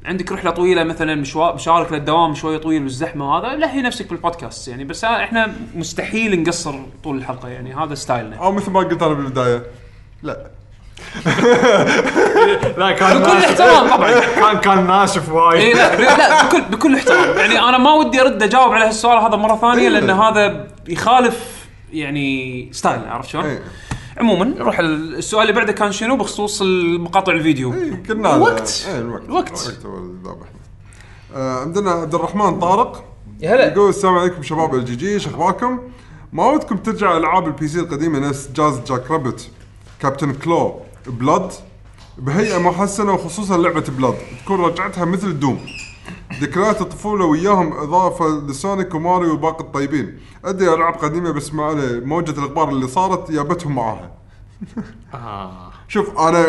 [SPEAKER 1] عندك رحلة طويلة مثلا مشوار مشوارك للدوام شوية طويل والزحمة وهذا لهي نفسك بالبودكاست يعني بس إحنا مستحيل نقصر طول الحلقة يعني هذا style
[SPEAKER 3] نا. أو مثل ما قلت أنا بالبداية لا.
[SPEAKER 5] لا كان
[SPEAKER 1] بكل. احترام طبعا.
[SPEAKER 5] كان كان ناشف وايد.
[SPEAKER 1] اي لا لا بكل بكل احترام. يعني أنا ما ودي أرد أجاوب على هالسؤال هذا مرة ثانية لأن هذا يخالف يعني style عرفت شلون؟ عموما نروح ال- السؤال اللي بعده كان شنو بخصوص المقاطع الفيديو؟
[SPEAKER 3] إيه، كنا
[SPEAKER 1] الوقت.
[SPEAKER 3] إيه، الوقت.
[SPEAKER 1] الوقت.
[SPEAKER 3] الوقت. هو آه عندنا عبد الرحمن طارق.
[SPEAKER 1] يا هلا.
[SPEAKER 3] يقول السلام عليكم شباب ال GG شو أخباركم؟ ما ودكم ترجع ألعاب ال PC القديمة نفس Jazz Jackrabbit Captain Claw Blood؟ بهيئة محسنة وخصوصا لعبة Blood. تكون رجعتها مثل Doom. ذكريات الطفولة وياهم إضافة ل Sonic و Mario وباقي الطيبين. ادري ألعاب قديمة بس ما عليه موجة الأخبار اللي صارت جابتهم معاها.
[SPEAKER 5] آه.
[SPEAKER 3] شوف أنا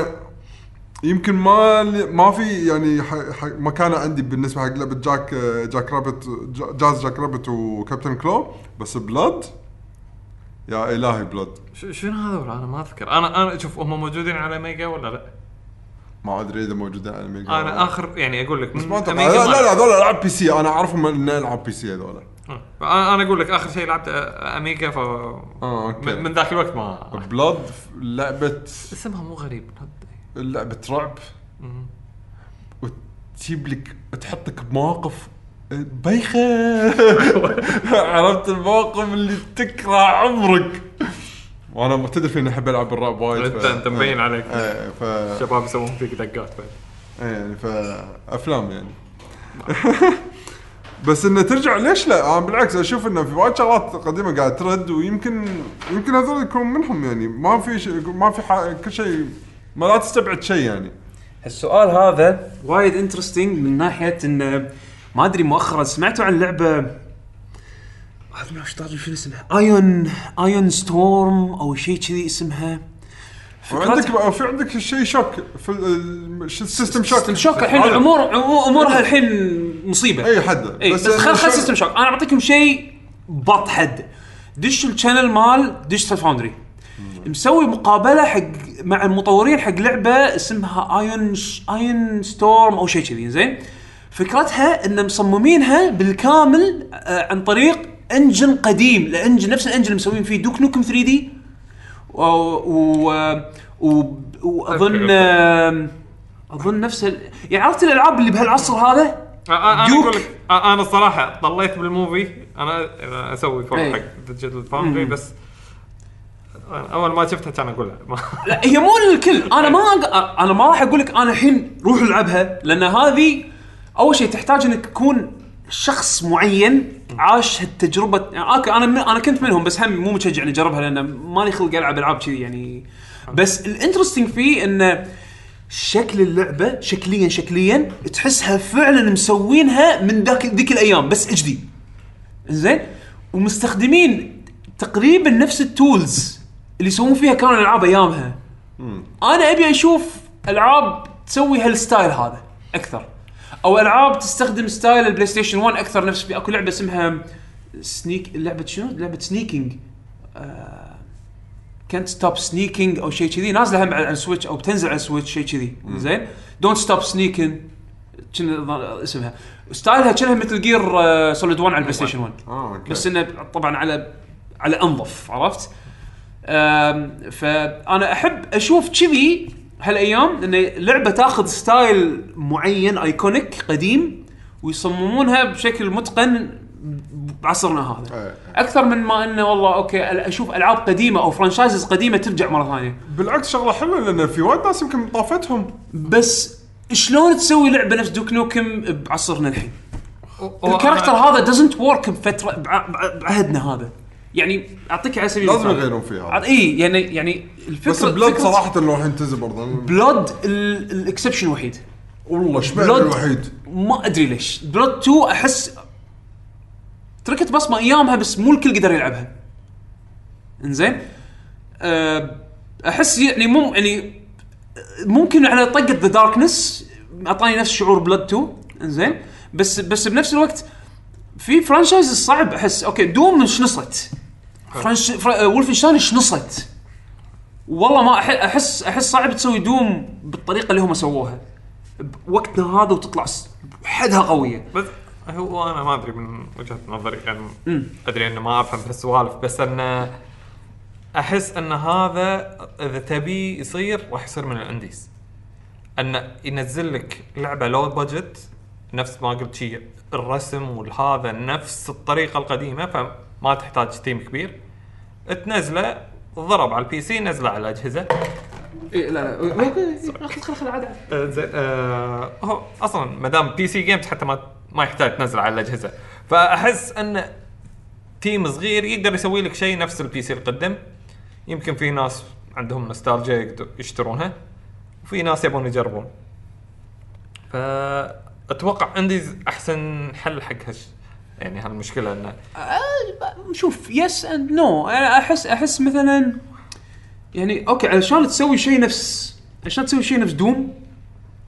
[SPEAKER 3] يمكن ما ما في يعني مكانة عندي بالنسبة حق لعبة Jack Jackrabbit Ja- Jazz Jackrabbit و Captain Claw بس Blood؟ يا إلهي
[SPEAKER 5] Blood. شنو هذول؟ أنا ما أذكر. أنا أنا شوف هم موجودين على Amiga ولا لا؟
[SPEAKER 3] ما أدري إذا موجودة على Amiga
[SPEAKER 5] أنا اخر يعني أقول لك
[SPEAKER 3] بس
[SPEAKER 5] من
[SPEAKER 3] ما أتوقع
[SPEAKER 5] Amiga
[SPEAKER 3] لا لا لا هذول العاب PC. أنا أعرفهم ان العاب PC هذول.
[SPEAKER 5] آه. أنا أنا أقول لك آخر شيء لعبت آه، Amiga ف
[SPEAKER 3] آه okay.
[SPEAKER 5] من من ذاك الوقت ما
[SPEAKER 3] Blood لعبه
[SPEAKER 5] اسمها مو غريب
[SPEAKER 3] لعبة رعب. وتجيب لك تحطك بمواقف بايخه عرفت المواقف اللي تكره عمرك. وأنا ما تدري فيني أحب ألعب الرعب وايد
[SPEAKER 5] انت أنت مبين عليك.
[SPEAKER 3] إيه ف
[SPEAKER 5] شباب يسوون فيك دقات بعد.
[SPEAKER 3] إيه يعني فافلام يعني. بس انه ترجع ليش لا؟ أنا بالعكس أشوف إنه في وايد شغلات قديمة قاعد ترد ويمكن يمكن هذول يكون منهم يعني. ما في شيء ما في ح- كل شيء ما لا تستبعد شيء يعني.
[SPEAKER 1] السؤال هذا وايد interesting من ناحية انه ما أدري مؤخرا سمعتوا عن لعبة هذا ما طاري شنو اسمها Ion Ion Storm أو شيء كذي اسمها.
[SPEAKER 3] وعندك في عندك شيء Shock في ال- ال System Shock
[SPEAKER 1] System Shock الحين
[SPEAKER 3] هذا.
[SPEAKER 1] امور عمو- امورها الحين مصيبة.
[SPEAKER 3] إي حد.
[SPEAKER 1] إي بس, خل خل System Shock أنا بعطيكم شيء بط حد. دشوا ال channel مال Digital Foundry مسوي مقابلة حق مع المطورين حق لعبة اسمها Ion Ion Storm أو شيء كذي زين؟ فكرتها إن مصممينها بالكامل آه، عن طريق engine قديم ال engine نفس ال engine اللي مسوين فيه Duke Nukem 3D و, و... و... واظن أظن نفس ال... يعني عرفت الألعاب اللي بهالعصر هذا أنا.
[SPEAKER 5] أقول لك أنا الصراحه طليت بالموفي أنا أسوي فور
[SPEAKER 1] إيه.
[SPEAKER 5] حق ديجيتال فاوندري بس أول ما شفتها كان أقولها ما-
[SPEAKER 1] لا هي مو للكل أنا ما. أنا ما راح أقول لك أنا الحين روح ألعبها لأن هذه أول شيء تحتاج إنك تكون شخص معين عاش هالتجربة. يعني أوكي أنا من... أنا كنت منهم بس هم مو متشجع اني أجربها لأن مالي خلق ألعب ألعاب كذي يعني. بس ال interesting فيه انه شكل اللعبة شكليا شكليا تحسها فعلا مسوينها من ذاك ذيك الأيام بس HD. زين؟ ومستخدمين تقريبا نفس ال tools اللي يسوون فيها كانوا الالعاب أيامها. أنا أبي أشوف ألعاب تسوي هال style هذا أكثر. أو ألعاب تستخدم style ال PlayStation 1 أكثر نفس في أكو لعبة اسمها Sneak لعبة شنو؟ لعبة Sneaking. كانت Stop Sneaking أو شيء كذي. نازلة هم على ال Switch أو بتنزل على ال Switch شيء كذي. زين؟ Don't Stop Sneaking كنا اسمها؟ style ها كأنها مثل Gear Solid 1 على ال PlayStation 1
[SPEAKER 3] آه okay.
[SPEAKER 1] بس إنه طبعا على على أنظف عرفت؟ فأنا أحب أشوف كذي هالايام ان لعبة تاخذ style معين iconic قديم ويصممونها بشكل متقن بعصرنا هذا
[SPEAKER 3] إيه.
[SPEAKER 1] أكثر من ما إنه والله okay أشوف ألعاب قديمة أو franchises قديمة ترجع مرة ثانية
[SPEAKER 3] بالعكس شغلة حلوة لأن في وايد ناس يمكن طافتهم
[SPEAKER 1] بس شلون تسوي لعبة نفس Duke Nukem بعصرنا الحين؟
[SPEAKER 5] ال
[SPEAKER 1] character هذا doesn't work بفتره بع- بع- بعهدنا هذا يعني أعطيك على سبيل
[SPEAKER 3] لازم
[SPEAKER 1] المثال.
[SPEAKER 3] يغيرون فيها.
[SPEAKER 1] اي يعني يعني الفكرة
[SPEAKER 3] بس Blood
[SPEAKER 1] فكرة-
[SPEAKER 3] صراحة لو الحين تنزل برضه.
[SPEAKER 1] Blood ال- ال exception الوحيد.
[SPEAKER 3] والله اشمعنى
[SPEAKER 1] Blood
[SPEAKER 3] الوحيد؟
[SPEAKER 1] ما أدري ليش. Blood 2 أحس تركت بصمة أيامها بس مو الكل قدر يلعبها. إنزين؟ أه، أحس يعني مو يعني ممكن على طقة The Darkness أعطاني نفس شعور Blood 2 إنزين؟ بس بس بنفس الوقت في franchise صعب أحس. okay Doom شنصت. franch fra... Wolfenstein شنصت والله ما أح- احس أحس صعب تسوي Doom بالطريقة اللي هم سووها. بوقتنا هذا وتطلع حدها قوية.
[SPEAKER 5] بس هو أنا ما أدري من وجهة نظري يعني أدري إنه ما أفهم بهالسوالف بس انه أحس إن هذا إذا تبي يصير راح يصير من ال indies. انه ينزل لك لعبة low budget نفس ما قلت شيء الرسم والهذا نفس الطريقة القديمة فما تحتاج team كبير. تنزله ضرب على ال PC نزله على الأجهزة.
[SPEAKER 1] إيه لا لا خل خل خل عاد.
[SPEAKER 5] آه، زين آه هو أصلا ما دام PC games حتى ما ما يحتاج تنزل على الأجهزة. فأحس إن team صغير يقدر يسوي لك شيء نفس ال PC القدم. يمكن في ناس عندهم نوستالجيا يشترونها وفي ناس يبون يجربون. فأتوقع indies أحسن حل حق هش يعني هالمشكله انه
[SPEAKER 1] شوف yes and no أنا احس أحس مثلا يعني okay علشان تسوي شيء نفس عشان تسوي شيء نفس Doom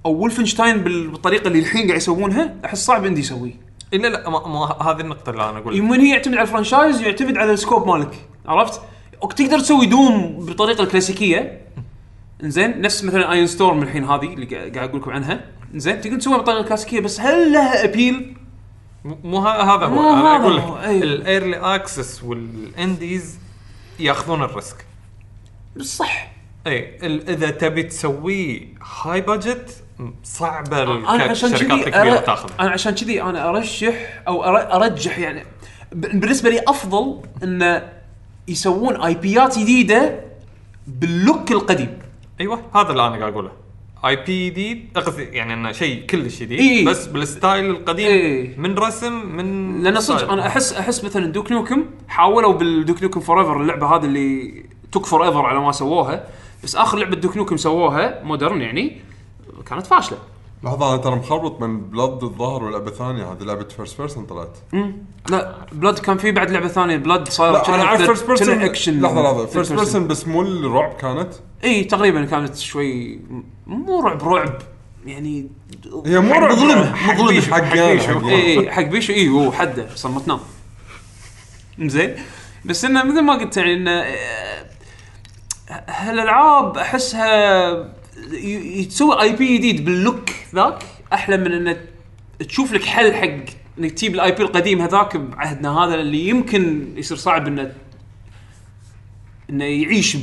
[SPEAKER 1] أو Wolfenstein بال- بالطريقة اللي الحين قاعد يسوونها أحس صعب عندي يسويه
[SPEAKER 5] لا لا ما ما هذه النقطة اللي أنا أقول
[SPEAKER 1] من هي يعتمد على ال franchise يعتمد على ال scope مالك. عرفت؟ okay تقدر تسوي Doom بالطريقة الكلاسيكية. إنزين نفس مثلا Ion Storm الحين هذه اللي قاعد أقول لكم عنها. إنزين تقدر تسويها بالطريقة الكلاسيكية بس هل لها appeal؟
[SPEAKER 5] مو هذا
[SPEAKER 1] مو
[SPEAKER 5] هو أنا
[SPEAKER 1] هذا
[SPEAKER 5] أقول لك.
[SPEAKER 1] ال early
[SPEAKER 5] access وال indies ياخذون ال risk.
[SPEAKER 1] صح.
[SPEAKER 5] اي ال- إذا تبي تسويه high budget صعبة
[SPEAKER 1] أنا عشان
[SPEAKER 5] الشركات
[SPEAKER 1] كذي
[SPEAKER 5] الكبيره
[SPEAKER 1] أر-
[SPEAKER 5] تاخذ
[SPEAKER 1] أنا عشان كذي أنا أرشح أو أر- أرجح يعني. ب- بالنسبة لي أفضل انه يسوون IP ات جديدة بال look القديم.
[SPEAKER 5] أيوه هذا اللي أنا قاعد أقوله. IP جديد قصدي يعني إنه شيء كلش جديد
[SPEAKER 1] إي.
[SPEAKER 5] بس بال style القديم
[SPEAKER 1] إي.
[SPEAKER 5] من رسم من
[SPEAKER 1] لأن صدق. أنا احس أحس مثلا Duke Nukem حاولوا بال Duke Nukem Forever اللعبة هذه اللي took forever على ما سووها بس آخر لعبة Duke Nukem سووها modern يعني كانت فاشلة
[SPEAKER 3] لحظة أنا ترى مخربط من Blood الظاهر ولعبه ثانية هذه لعبة first person طلعت.
[SPEAKER 1] لا Blood كان في بعد لعبة ثانية. Blood صاير
[SPEAKER 3] لا أنا عارف first person
[SPEAKER 1] action
[SPEAKER 3] لحظة لحظة. first person بس مو الرعب كانت؟
[SPEAKER 1] إي تقريبا كانت شوي مو رعب رعب. يعني
[SPEAKER 3] هي مو رعب
[SPEAKER 1] مظلمه
[SPEAKER 3] بيشو، حق بيشو.
[SPEAKER 1] إي إي حق بيشو. إي هو حده صمتناه. زين. بس إنه مثل ما قلت يعني إنه آه، هالألعاب أحسها ي- ي- تسوي اي بي جديد باللوك ذاك. أحلى من انه تشوف لك حل حق إنك تجيب الاي بي القديم هذاك بعهدنا هذا اللي يمكن يصير صعب انه إنه يعيش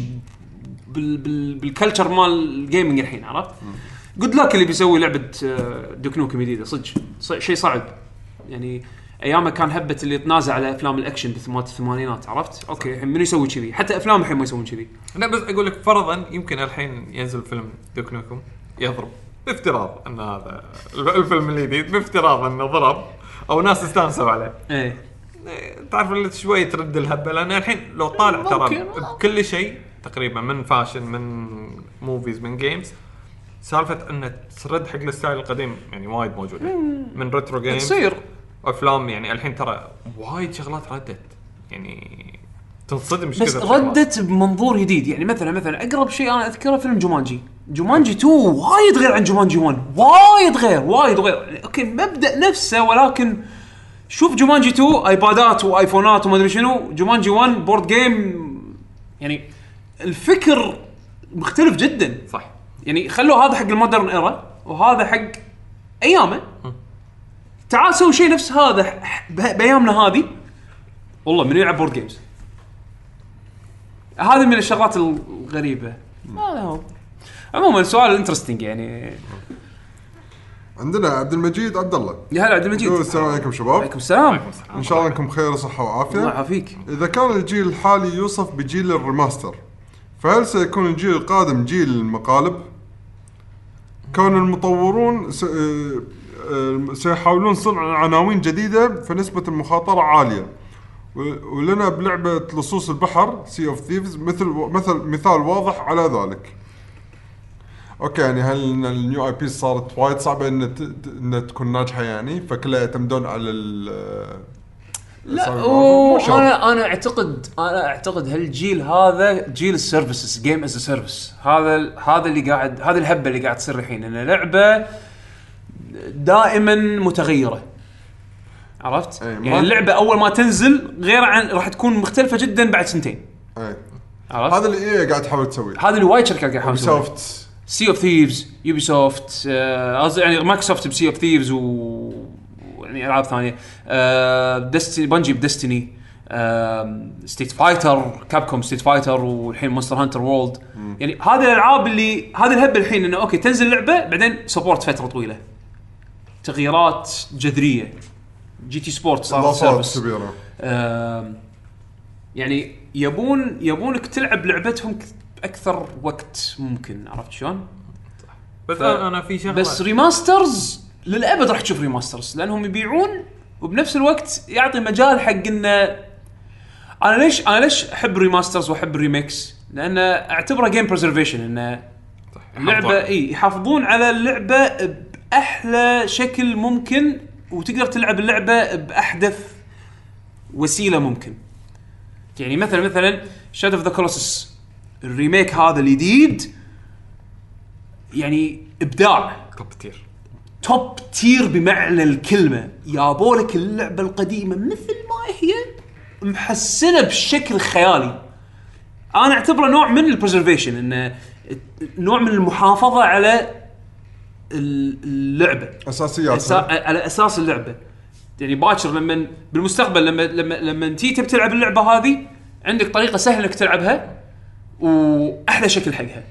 [SPEAKER 1] بال بال بال culture مال ال gaming الحين عرفت؟ good luck اللي بيسوي لعبة آه، Duke Nukem جديدة صدق. شيء صعب. يعني ايامها كان هبة اللي يتنازع على أفلام الأكشن مالت الثمانينات عرفت؟ okay الحين منو يسوي كذي؟ حتى أفلام الحين ما يسوون كذي.
[SPEAKER 5] لا بس أقول لك فرضا يمكن الحين ينزل فيلم Duke Nukem يضرب بافتراض أن هذا الفيلم الجديد بافتراض أنه ضرب أو ناس استانسوا عليه.
[SPEAKER 1] إيه.
[SPEAKER 5] إيه، تعرف اللي شوي ترد الهبة لأن الحين لو طالع ترى. بكل شيء تقريبا من fashion من movies من games سالفة انه ترد حق ال style القديم يعني وايد موجودة. من retro games
[SPEAKER 1] تصير.
[SPEAKER 5] أفلام يعني الحين ترى وايد شغلات ردت. يعني تنصدم
[SPEAKER 1] بس. ردت بمنظور جديد. يعني مثلا مثلا أقرب شيء أنا أذكره فيلم Jumanji. Jumanji 2 وايد غير عن Jumanji 1 وايد غير وايد غير. okay مبدأ نفسه ولكن شوف Jumanji 2 آيبادات وآيفونات وما أدري شنو. Jumanji 1 board game. يعني الفكر مختلف جدا.
[SPEAKER 5] صح.
[SPEAKER 1] يعني خلوا هذا حق ال modern era وهذا حق أيامه. تعال سوي شيء نفس هذا بأيامنا هذه. والله من يلعب board games هذه من الشغلات الغريبة. هذا هو. عموما سؤال interesting يعني.
[SPEAKER 3] عندنا عبد المجيد عبد الله.
[SPEAKER 1] يا هلا عبد المجيد.
[SPEAKER 3] السلام عليكم شباب.
[SPEAKER 1] عليكم السلام.
[SPEAKER 3] إن شاء الله إنكم بخير وصحة
[SPEAKER 1] الله
[SPEAKER 3] وعافيه
[SPEAKER 1] يعافيك
[SPEAKER 3] إذا كان الجيل الحالي يوصف بجيل ال remaster فهل سيكون الجيل القادم جيل المقالب؟ كون المطورون آه، سيحاولون صنع عناوين جديدة فنسبة المخاطرة عالية. ولنا بلعبة لصوص البحر Sea of Thieves مثل مثل مثال واضح على ذلك. okay يعني هل ال new IP صارت وايد صعبة إن إن تكون ناجحة يعني؟ فكلها يعتمدون على ال
[SPEAKER 1] لا. أنا أنا اعتقد أنا أعتقد هالجيل هذا جيل ال services game as service هذا هذا اللي قاعد هذه الهبة اللي قاعد تصير الحين إن لعبة دائما متغيرة. عرفت؟
[SPEAKER 3] أي، ما-
[SPEAKER 1] يعني اللعبة أول ما تنزل غير عن راح تكون مختلفة جدا بعد سنتين.
[SPEAKER 3] أي.
[SPEAKER 1] عرفت؟
[SPEAKER 3] هذا اللي إيه قاعد تحاول تسويه.
[SPEAKER 1] هذا اللي وايد شركات قاعد يسوونه.
[SPEAKER 3] سوفت
[SPEAKER 1] Sea of Thieves Ubisoft آه، قصدي يعني Microsoft ب Sea of Thieves و يعني ألعاب ثانية. Destiny Bungie ب Destiny. Street Fighter Capcom Street Fighter والحين Monster Hunter World يعني هذه الألعاب اللي هذه الهبة الحين إنه okay تنزل لعبة بعدين support فترة طويلة. تغييرات جذرية. GT Sport صار
[SPEAKER 3] service
[SPEAKER 1] كبيرة. يعني يبون يبونك تلعب لعبتهم بأكثر وقت ممكن عرفت شلون؟
[SPEAKER 5] بس
[SPEAKER 1] ف-
[SPEAKER 5] أنا في شغلة.
[SPEAKER 1] بس remasters للأبد راح تشوف remasters لأنهم يبيعون وبنفس الوقت يعطي مجال حق إنه أنا ليش أنا ليش أحب remasters وأحب ال remakes؟ لأن أعتبره game preservation إنه اللعبه إي يحافظون على اللعبة باحلى شكل ممكن وتقدر تلعب اللعبة بأحدث وسيلة ممكن. يعني مثلا مثلا Shadow of the Colossus ال remake هذا الجديد يعني إبداع.
[SPEAKER 5] top tier
[SPEAKER 1] top tier بمعنى الكلمة. يابوا لك اللعبة القديمة مثل ما هي محسنة بشكل خيالي. أنا أعتبره نوع من ال preservation إنه نوع من المحافظة على اللعبة.
[SPEAKER 3] أساسيات
[SPEAKER 1] أسا... على أساس اللعبة. يعني باكر لما بالمستقبل لما لما لما تيجي تبي تلعب اللعبة هذه عندك طريقة سهلة إنك تلعبها وأحلى شكل حقها.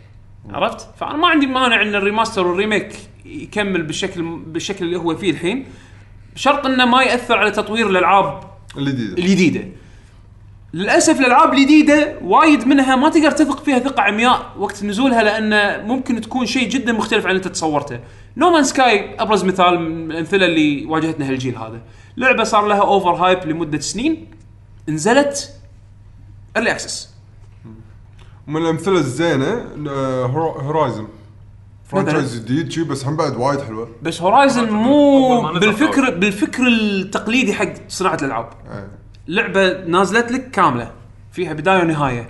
[SPEAKER 1] عرفت؟ فأنا ما عندي مانع إن ال remaster وال remake يكمل بالشكل بالشكل اللي هو فيه الحين بشرط إنه ما يأثر على تطوير الألعاب
[SPEAKER 3] الجديدة.
[SPEAKER 1] الجديدة. للأسف الألعاب الجديدة وايد منها ما تقدر تثق فيها ثقة عمياء وقت نزولها لأن ممكن تكون شيء جدا مختلف عن اللي أنت تصورته. No Man's Sky أبرز مثال من الأمثلة اللي واجهتنا هالجيل هذا. لعبة صار لها over hype لمدة سنين نزلت early access
[SPEAKER 3] من الأمثلة الزينة آه، Horizon franchise جديد شي بس هم بعد وايد حلوة
[SPEAKER 1] بس
[SPEAKER 5] Horizon
[SPEAKER 1] مو بالفكر. بالفكر التقليدي حق صناعة الألعاب.
[SPEAKER 3] أي.
[SPEAKER 1] لعبة نازلت لك كاملة. فيها بداية ونهاية.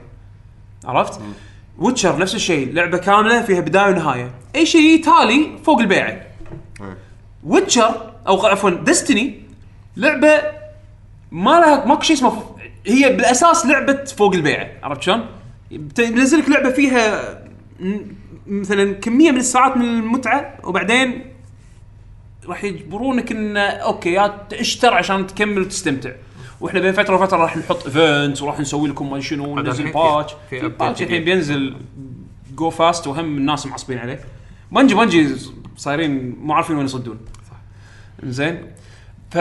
[SPEAKER 1] عرفت؟ Witcher نفس الشيء. لعبة كاملة فيها بداية ونهاية. أي شيء تالي فوق البيعة.
[SPEAKER 3] أي.
[SPEAKER 1] Witcher أو عفوا Destiny لعبة ما لها ماكو شيء اسمه هي بالأساس لعبة فوق البيعة. عرفت شلون؟ بينزل لك لعبة فيها مثلا كمية من الساعات من المتعة وبعدين راح يجبرونك إن okay يا تشتر عشان تكمل وتستمتع. وإحنا بين فترة وفترة راح نحط events وراح نسوي لكم ما شنو وننزل
[SPEAKER 5] في-
[SPEAKER 1] patch
[SPEAKER 5] في
[SPEAKER 1] patch الحين. بينزل Go Fast وهم الناس معصبين عليه. Bungie Bungie صايرين مو عارفين وين يصدون. صح زين ف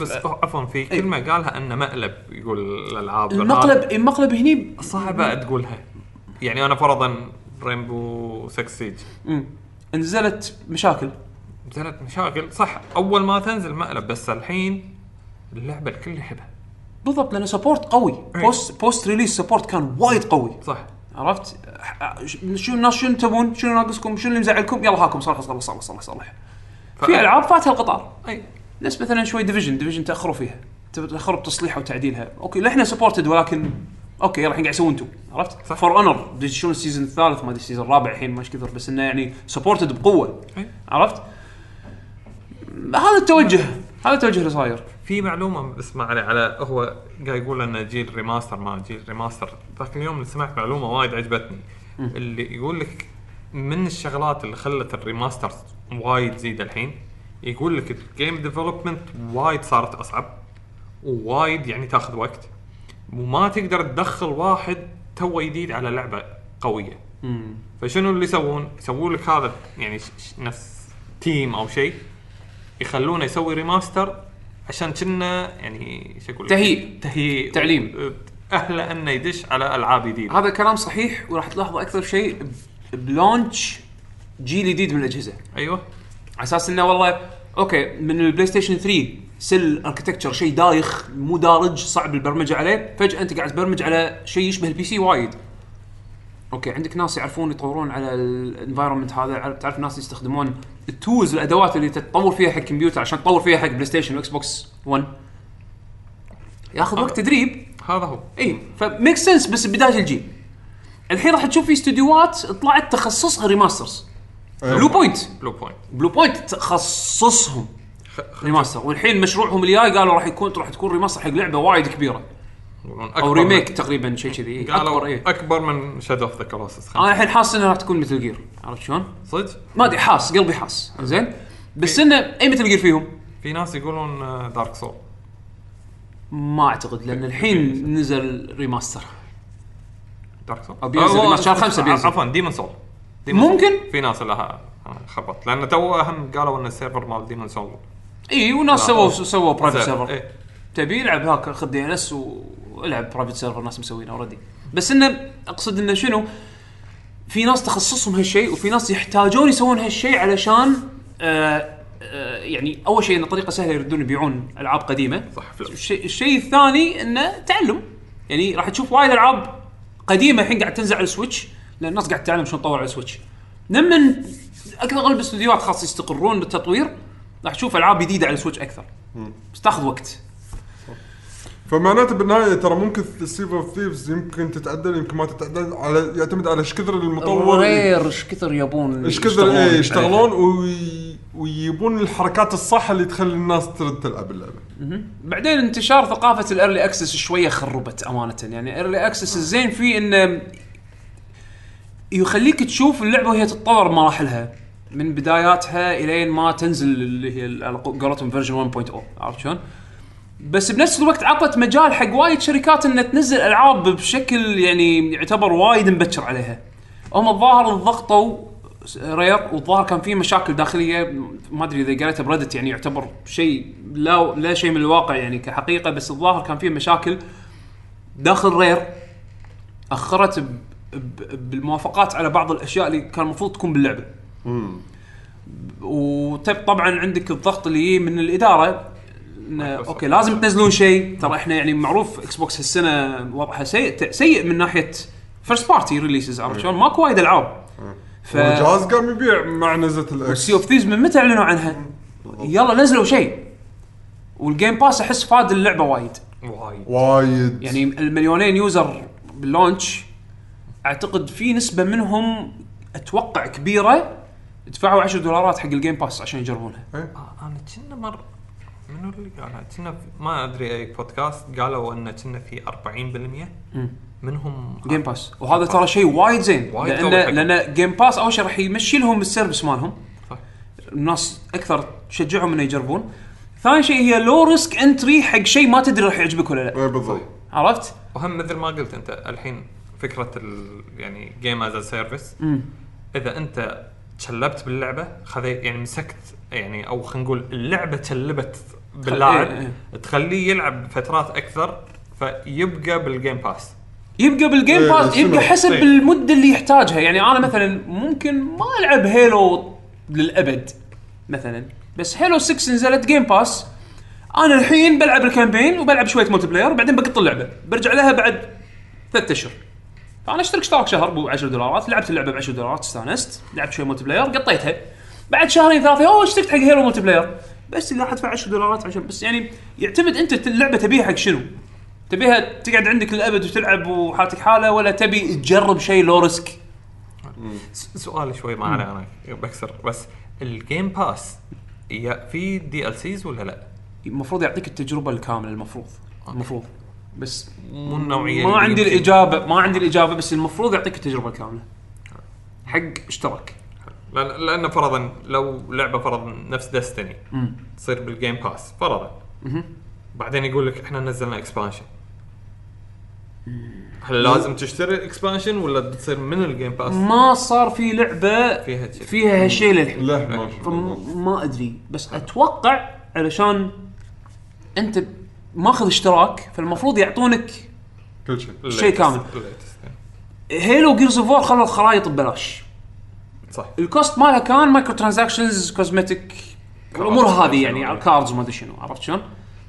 [SPEAKER 5] بس عفوا في كلمة قالها انه مقلب يقول الألعاب.
[SPEAKER 1] المقلب المقلب هني
[SPEAKER 5] صعبه تقولها. يعني أنا فرضا Rainbow 6
[SPEAKER 1] Siege. نزلت مشاكل.
[SPEAKER 5] نزلت مشاكل. صح أول ما تنزل مقلب بس الحين اللعبه الكل يحبها.
[SPEAKER 1] بالضبط لأن support قوي. post post release support كان وايد قوي.
[SPEAKER 5] صح.
[SPEAKER 1] عرفت؟ شو الناس شنو تبون؟ شنو ناقصكم؟ شنو اللي مزعلكم؟ يلا هاكم صلح صلح صلح صلح صلح.
[SPEAKER 5] ف-
[SPEAKER 1] في ألعاب فاتها القطار.
[SPEAKER 5] إي.
[SPEAKER 1] نفس مثلا شوي Division Division تأخروا فيها. تأخروا بتصليحها وتعديلها okay للحين supported ولكن okay راح قاعد يسوون 2 عرفت؟ For Honor شلون ال season الثالث؟ ما أدري ال season الرابع الحين ما كثر بس إنه يعني supported
[SPEAKER 5] بقوة.
[SPEAKER 1] عرفت؟ هذا التوجه. هذا التوجه اللي صاير.
[SPEAKER 5] في معلومة بس ما عليه على هو قاعد يقول انه جيل remaster ما جيل remaster ذاك اليوم سمعت معلومة وايد عجبتني. اللي يقول لك من الشغلات اللي خلت ال remaster وايد تزيد الحين يقول لك ال game development وايد صارت أصعب ووايد يعني تاخذ وقت وما تقدر تدخل واحد تو جديد على لعبة قوية. فشنو اللي يسوون؟ يسوون لك هذا يعني نفس team أو شيء يخلونه يسوي remaster عشان كنا يعني شو أقول لك؟
[SPEAKER 1] تهيئ.
[SPEAKER 5] تهيئ
[SPEAKER 1] تعليم.
[SPEAKER 5] اهله انه يدش على ألعاب جديدة
[SPEAKER 1] هذا كلام صحيح وراح تلاحظه أكثر شيء ب- ب launch جيل جديد من الأجهزة
[SPEAKER 5] أيوه
[SPEAKER 1] على أساس إنه والله okay من ال PlayStation 3 Cell architecture شيء دايخ مو دارج صعب البرمجة عليه فجأة أنت قاعد تبرمج على شيء يشبه ال PC وايد okay عندك ناس يعرفون يطورون على ال environment هذا تعرف ناس يستخدمون ال tools الأدوات اللي تتطور فيها حق كمبيوتر عشان تطور فيها حق PlayStation و Xbox 1 ياخذ وقت تدريب.
[SPEAKER 5] هذا هو.
[SPEAKER 1] إي ف make sense بس بداية الجيل. الحين راح تشوف في استديوهات طلعت تخصصها
[SPEAKER 5] remasters Bluepoint
[SPEAKER 1] Bluepoint Bluepoint تخصصهم remaster والحين مشروعهم الجاي قالوا راح يكون راح تكون remaster حق لعبة وايد كبيرة.
[SPEAKER 5] أو
[SPEAKER 1] remake
[SPEAKER 5] من-
[SPEAKER 1] تقريبا شيء كذي. إيه.
[SPEAKER 5] قالوا
[SPEAKER 1] أكبر إيه.
[SPEAKER 5] أكبر من Shadow of the Colossus
[SPEAKER 1] أنا الحين حاسس انها راح تكون مثل جير عرفت شلون؟
[SPEAKER 5] صدق؟
[SPEAKER 1] ما أدري حاس قلبي حاس. زين؟ بس إنه أي مثل جير فيهم؟
[SPEAKER 5] في ناس يقولون Dark Souls
[SPEAKER 1] ما أعتقد لأن الحين نزل remaster
[SPEAKER 5] Dark Souls
[SPEAKER 1] أو بينزل remaster شهر خمسة بينزل.
[SPEAKER 5] عفوا Demon Souls
[SPEAKER 1] ممكن.
[SPEAKER 5] في ناس لها خربط لأن تو هم قالوا إن ال server مال Demon Souls
[SPEAKER 1] اي وناس سووا سووا private server
[SPEAKER 5] إيه.
[SPEAKER 1] تبي العب هاك خذ DNS والعب private server ناس مسوينه already بس إنه أقصد إنه شنو؟ في ناس تخصصهم هالشيء وفي ناس يحتاجون يسوون هالشيء علشان آه آه يعني أول شيء انه طريقة سهلة يردون يبيعون ألعاب قديمة.
[SPEAKER 5] صح،.
[SPEAKER 1] الشيء الشيء الثاني إنه تعلم. يعني راح تشوف وايد ألعاب قديمة الحين قاعد تنزل على ال Switch لأن الناس قاعد تتعلم شلون تطور على ال Switch. لما أكثر أغلب الاستديوهات خلاص يستقرون بالتطوير راح تشوف ألعاب جديدة على ال Switch أكثر. بس تاخذ وقت.
[SPEAKER 3] فمعناته بالنهاية ترى ممكن Sea of Thieves يمكن تتعدل يمكن ما تتعدل على يعتمد على إيش كثر المطور
[SPEAKER 1] غير إيش كثر يبون
[SPEAKER 3] إيش كثر إيه يشتغلون. وي... ويبون الحركات الصح اللي تخلي الناس ترد تلعب اللعبة.
[SPEAKER 1] بعدين انتشار ثقافة ال early access شوية خربت أمانة. يعني ال early access الزين فيه انه يخليك تشوف اللعبة وهي تتطور بمراحلها من بداياتها إلين ما تنزل اللي هي على قولتهم version 1.0 عرفت شلون؟ بس بنفس الوقت عطت مجال حق وايد شركات إنها تنزل ألعاب بشكل يعني يعتبر وايد مبكر عليها. هم الظاهر ضغطوا Rare والظاهر كان في مشاكل داخلية ما أدري إذا قريتها ب Reddit يعني يعتبر شيء لا لا شيء من الواقع يعني كحقيقة بس الظاهر كان في مشاكل داخل Rare أخرت ب- ب- بالموافقات على بعض الأشياء اللي كان المفروض تكون باللعبة. وطبعا عندك الضغط اللي يجي من الإدارة أوكي لازم تنزلون شيء ترى إحنا يعني معروف Xbox هالسنة وضعها سيء سيء من ناحية first party releases عرفت شلون؟ ماكو وايد ألعاب. ف
[SPEAKER 3] الجهاز قام يبيع مع نزلة ال
[SPEAKER 1] X Sea of Thieves من متى أعلنوا عنها؟ يلا نزلوا شيء. وال Game Pass أحس فاد اللعبة وايد.
[SPEAKER 5] وايد
[SPEAKER 3] وايد
[SPEAKER 1] يعني المليونين user بال launch أعتقد في نسبة منهم أتوقع كبيرة دفعوا 10 دولارات حق ال Game Pass عشان يجربونها
[SPEAKER 5] آه، أنا كنا مر منو اللي قالها؟ كنا ما أدري أي بودكاست قالوا إن كنا في 40% منهم
[SPEAKER 1] Game Pass وهذا ترى شيء وايد زين.
[SPEAKER 5] وايد لأن.
[SPEAKER 1] لأن Game Pass أول شيء راح يمشي لهم ال service مالهم.
[SPEAKER 5] صح.
[SPEAKER 1] الناس أكثر تشجعهم إنه يجربون. ثاني شيء هي low risk entry حق شيء ما تدري راح يعجبك ولا لا.
[SPEAKER 3] إيه بالضبط.
[SPEAKER 1] عرفت؟
[SPEAKER 5] وهم مثل ما قلت أنت الحين فكرة ال يعني game as service إذا أنت تشلبت باللعبة خذي يعني مسكت يعني أو خلينا نقول اللعبة تشلبت باللاعب
[SPEAKER 1] إيه،
[SPEAKER 5] تخليه يلعب فترات أكثر فيبقى بال Game Pass
[SPEAKER 1] يبقى بال
[SPEAKER 3] Game
[SPEAKER 1] إيه،
[SPEAKER 3] Pass؟
[SPEAKER 1] يبقى حسب
[SPEAKER 5] إيه.
[SPEAKER 1] المدة اللي يحتاجها. يعني أنا مثلا ممكن ما ألعب Halo للأبد مثلا. بس Halo 6 نزلت Game Pass أنا الحين بلعب ال campaign وبلعب شوية multiplayer وبعدين بقط اللعبة. برجع لها بعد ثلاث أشهر. فأنا اشترك اشتراك شهر ب 10 دولارات. لعبت اللعبة ب 10 دولارات استانست. لعبت شوية multiplayer قطيتها. بعد شهرين ثلاثة أوه اشتركت حق Halo multiplayer بس اذا أدفع 10 دولارات عشان بس يعني يعتمد أنت اللعبة تبيها حق شنو؟ تبيها تقعد عندك للأبد وتلعب وحالتك حالة ولا تبي تجرب شيء low
[SPEAKER 5] risk سؤال شوي ما عليه أنا بكسر. بس ال Game Pass يا في DLCs ولا لا؟
[SPEAKER 1] المفروض يعطيك التجربة الكاملة المفروض. المفروض. بس
[SPEAKER 5] مو النوعية
[SPEAKER 1] ما عندي الإجابة ما عندي الإجابة بس المفروض يعطيك التجربة الكاملة. حق اشتراك.
[SPEAKER 5] لأن لأن فرضا لو لعبة فرضا نفس
[SPEAKER 1] Destiny.
[SPEAKER 5] تصير بال Game Pass فرضا. بعدين يقول لك إحنا نزلنا expansion هل لازم تشتري ال expansion ولا تصير من ال Game Pass؟
[SPEAKER 1] ما صار في لعبة
[SPEAKER 5] فيها شيء.
[SPEAKER 1] فيها هالشيء للحين.
[SPEAKER 3] لا ما
[SPEAKER 1] أدري. بس أتوقع علشان أنت ماخذ اشتراك فالمفروض يعطونك
[SPEAKER 3] كل شيء.
[SPEAKER 1] شيء كامل. Halo Gears of War خلوا الخرائط ببلاش.
[SPEAKER 5] صح.
[SPEAKER 1] ال cost مالها كان microtransactions cosmetic الأمور هذه يعني على ال cards وما أدري شنو عرفت شلون؟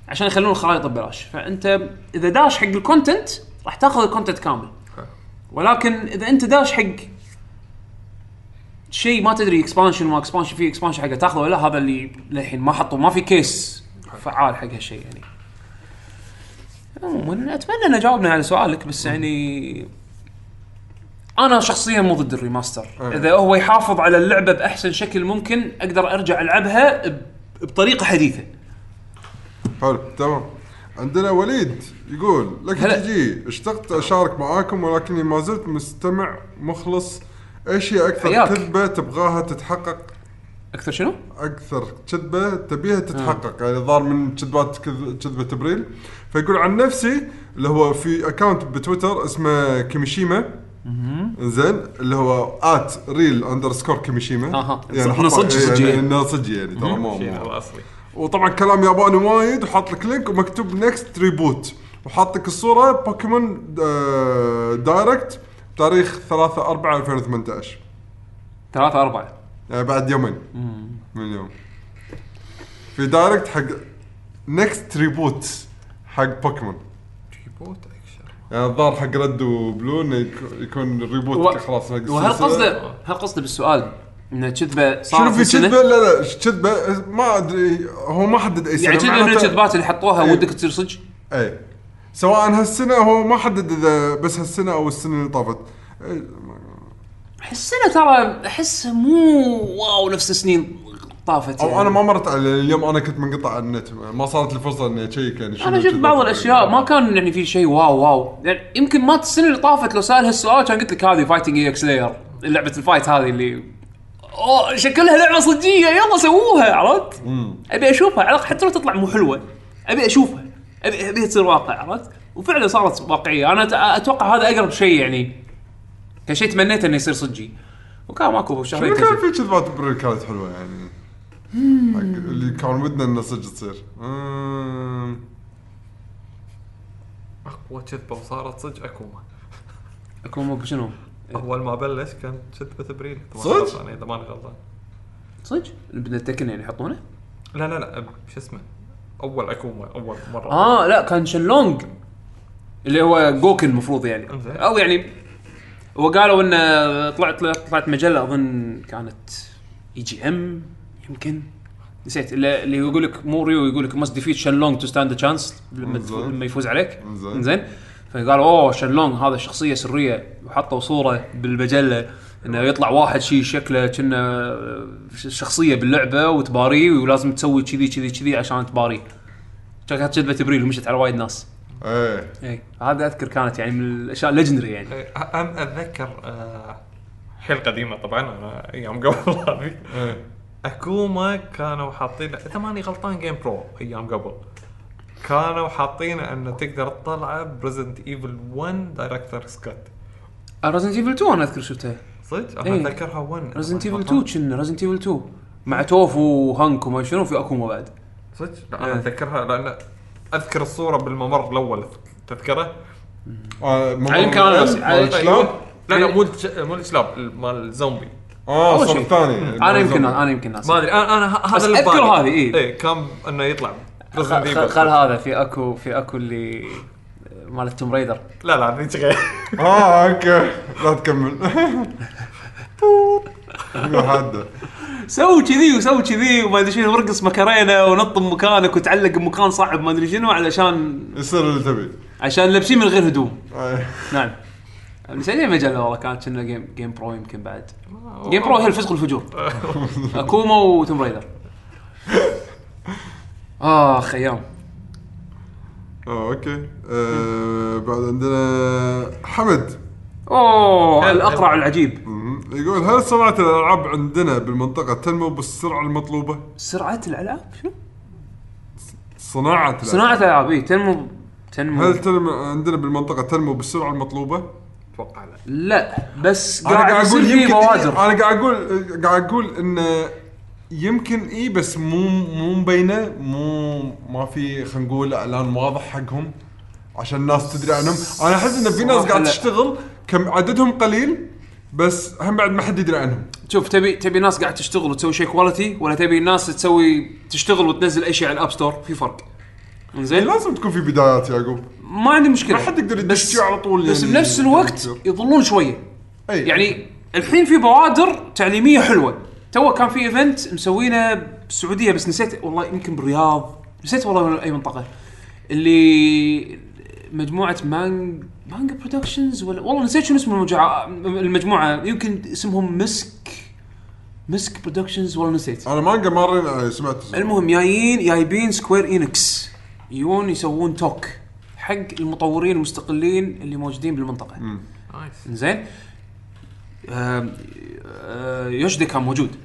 [SPEAKER 1] عشان يخلون الخرائط ببلاش. فأنت إذا داش حق ال content راح تأخذ ال content كامل. ولكن إذا أنت داش حق شيء ما تدري expansion ما expansion في expansion حقه تأخذه ولا لا، هذا اللي للحين ما حطوا ما في case فعال حق هالشيء يعني. عموما أتمنى ان جاوبنا على سؤالك بس يعني أنا شخصيا مو ضد الريماستر. إذا هو يحافظ على اللعبة بأحسن شكل ممكن أقدر أرجع ألعبها بطريقة حديثة.
[SPEAKER 3] حلو تمام. عندنا وليد يقول لك. تجي اشتقت أشارك معاكم ولكني ما زلت مستمع مخلص. إيش هي أكثر
[SPEAKER 1] حياك.
[SPEAKER 3] كذبة تبغاها تتحقق؟
[SPEAKER 1] أكثر شنو؟
[SPEAKER 3] أكثر كذبة تبيها تتحقق. يعني ظهر من كذبات كذ- كذبة إبريل. فيقول عن نفسي اللي هو في account بتويتر اسمه Kimishima. زين اللي هو at real underscore
[SPEAKER 1] Kimishima.
[SPEAKER 3] يعني
[SPEAKER 1] إنه صدق صدق.
[SPEAKER 3] يعني
[SPEAKER 1] يعني.
[SPEAKER 3] إنه صدق يعني ترى مو مو-
[SPEAKER 5] الاصلي
[SPEAKER 3] وطبعا كلام ياباني وايد وحاط لك link ومكتوب next reboot وحاط لك الصورة بوكيمون آه، Direct تاريخ 3 4 2018
[SPEAKER 1] ثلاثة أربعة.
[SPEAKER 3] يعني بعد يومين. من يوم. في Direct حق next reboot حق
[SPEAKER 5] Pokemon reboot
[SPEAKER 3] يعني الظاهر حق Red و Blue انه يك- يكون ال reboot
[SPEAKER 1] و-
[SPEAKER 3] خلاص حق
[SPEAKER 1] وهل. قصده هل قصده بالسؤال إنه كذبة صارت
[SPEAKER 3] شنو في؟ كذبة لا لا كذبة ما أدري هو ما حدد أي سنة
[SPEAKER 1] يعني كذبة من الكذبات اللي حطوها
[SPEAKER 3] إيه.
[SPEAKER 1] ودك تصير صدق؟
[SPEAKER 3] اي سواء هالسنة هو ما حدد إذا بس هالسنة أو السنة اللي طافت
[SPEAKER 1] أحس أنا ترى أحس مو wow نفس السنين طافت يعني.
[SPEAKER 3] أو أنا ما مرت على اليوم أنا كنت منقطع عن النت ما صارت لي فرصة إني أشيك يعني
[SPEAKER 1] أنا شفت. بعض الأشياء ما كان يعني في شيء wow wow يعني يمكن ما السنة اللي طافت لو سال هالسؤال كان قلت لك هذه Fighting EX Layer لعبة ال fight هذه اللي أوه شكلها لعبة صجية يلا سووها عرفت؟ أبي أشوفها على حتى لو تطلع مو حلوة أبي أشوفها ابي ابيها تصير واقع عرفت؟ وفعلا صارت واقعية أنا أتوقع هذا أقرب شيء يعني كان شيء تمنيت إنه يصير صجي وكان ماكو شهرين
[SPEAKER 3] كان. في كذبات بريل كانت حلوة يعني اللي كان ودنا إنه صدق تصير أمم،
[SPEAKER 5] أقوى كذبة وصارت صدق أكوما
[SPEAKER 1] اكون مو شنو؟
[SPEAKER 5] اول ما بلش كان كذبه ما
[SPEAKER 3] صدق؟
[SPEAKER 5] غلطان، إذا ماني غلطان
[SPEAKER 1] صدق؟ بدنا نتكن يعني يحطونه؟
[SPEAKER 5] لا لا لا شو اسمه أول أكوما أول مرة
[SPEAKER 1] آه لا كان شنلونج اللي هو جوكن المفروض يعني. أو يعني هو قالوا إنه طلعت طلعت مجلة أظن كانت EGM يمكن. نسيت. اللي اللي يقول لك مو Ryu يقول لك must defeat Sheng Long to stand chance
[SPEAKER 3] لما.
[SPEAKER 1] لما يفوز عليك.
[SPEAKER 3] انزين.
[SPEAKER 1] زين فقالوا أوه شنلونج هذا شخصية سرية. وحطوا صورة بالمجلة إنه يطلع واحد شيء شكله كأنه شخصية باللعبة وتباريه ولازم تسوي كذي كذي كذي عشان تباريه. كانت كذبه إبريل ومشت على وايد ناس.
[SPEAKER 3] إيه.
[SPEAKER 1] اي هذا أذكر كانت يعني من الأشياء ال legendary يعني.
[SPEAKER 5] إيه، أم اتذكر آه، حيل قديمة طبعا أنا أيام قبل هذه.
[SPEAKER 3] إيه.
[SPEAKER 5] أكوما كانوا حاطين إذا ماني غلطان GamePro أيام قبل كانوا حاطين انه تقدر تطلعه ب Resident Evil 1 Director's Cut
[SPEAKER 1] Resident Evil 2 أنا أذكر شفتها
[SPEAKER 5] صدق؟
[SPEAKER 1] إيه.
[SPEAKER 5] أنا اتذكرها 1 إذا Resident
[SPEAKER 1] Evil
[SPEAKER 5] غلطان.
[SPEAKER 1] 2 كنا Resident Evil 2 مع توفو وهانك وما شنو في أكوما بعد
[SPEAKER 5] صدق؟ لا
[SPEAKER 1] إيه.
[SPEAKER 5] أنا أتذكرها لأن أذكر الصورة بالممر الأول تذكره؟
[SPEAKER 3] ممر
[SPEAKER 1] يمكن
[SPEAKER 3] الكلاب؟
[SPEAKER 5] أيوة. لا لا مو الج- مو الكلاب مال الزومبي
[SPEAKER 3] آه
[SPEAKER 1] أول شيء.
[SPEAKER 3] الثاني
[SPEAKER 1] أنا يمكن أنا يمكن ناس
[SPEAKER 5] ما أدري أنا أنا ه-
[SPEAKER 1] بس
[SPEAKER 5] هذا اللي ببالي.
[SPEAKER 1] هذه، إيه.
[SPEAKER 5] إيه. كان إنه يطلع؟ Resident
[SPEAKER 1] خل,
[SPEAKER 5] Evil.
[SPEAKER 1] خل هذا في اكو في أكو اللي مال توم ريدر.
[SPEAKER 5] لا لا ذيك غير
[SPEAKER 3] آه أوكي. لا تكمل. حاده
[SPEAKER 1] سوي كذي وسوي كذي وما أدري شنو ورقص مكرينه ونط بمكانك وتعلق بمكان صعب ما أدري شنو علشان
[SPEAKER 3] يصير اللي تبي.
[SPEAKER 1] عشان لابسين من غير هدوم.
[SPEAKER 3] آه.
[SPEAKER 1] نعم. نسيت مجله والله كانت كنا Game GamePro يمكن بعد. GamePro هي الفسق والفجور. اكوما و Tomb Raider. آخ
[SPEAKER 3] أيام. آه أوكي. آه بعد عندنا حمد.
[SPEAKER 1] أوه الأقرع العجيب.
[SPEAKER 3] يقول هل صناعة الألعاب عندنا بالمنطقة تنمو بالسرعة المطلوبة؟
[SPEAKER 1] سرعة الألعاب؟ شنو؟
[SPEAKER 3] صناعة الألعاب.
[SPEAKER 1] صناعة الألعاب اي تنمو تنمو.
[SPEAKER 3] هل تنمو عندنا بالمنطقة تنمو بالسرعة المطلوبة؟
[SPEAKER 5] أتوقع لا
[SPEAKER 1] لا بس
[SPEAKER 3] أنا
[SPEAKER 1] قاعد أقول
[SPEAKER 3] يمكن
[SPEAKER 1] بوادر
[SPEAKER 3] أنا قاعد أقول قاعد أقول انه يمكن اي بس مو مو مبينة مو ما في خلينا نقول إعلان واضح حقهم عشان الناس تدري عنهم. أنا أحس إن في ناس قاعد. تشتغل كم عددهم قليل بس هم بعد ما حد يدري عنهم.
[SPEAKER 1] شوف تبي تبي ناس قاعد تشتغل وتسوي شيء quality ولا تبي الناس تسوي تشتغل وتنزل أي شيء على ال App Store في فرق. زين.
[SPEAKER 3] لازم تكون في بدايات يعقوب
[SPEAKER 1] ما عندي مشكلة.
[SPEAKER 3] ما حد يقدر
[SPEAKER 1] بس-
[SPEAKER 3] يدش على طول
[SPEAKER 1] بس
[SPEAKER 3] يعني
[SPEAKER 1] بنفس الوقت. يظلون شوية.
[SPEAKER 3] أي.
[SPEAKER 1] يعني الحين في بوادر تعليمية حلوة. تو كان في event مسوينه بالسعودية بس نسيت والله يمكن بالرياض. نسيت والله أي منطقة. اللي مجموعة مانج Manga Productions ولا والله نسيت شنو اسم المجموعه المجموعة. يمكن اسمهم مسك مسك Productions والله نسيت.
[SPEAKER 3] أنا مانجا مره سمعت.
[SPEAKER 1] المهم جايين جايبين Square Enix يجون يسوون talk حق المطورين المستقلين اللي موجودين بالمنطقة.
[SPEAKER 5] nice.
[SPEAKER 1] زين آه، يوشيدا كان موجود.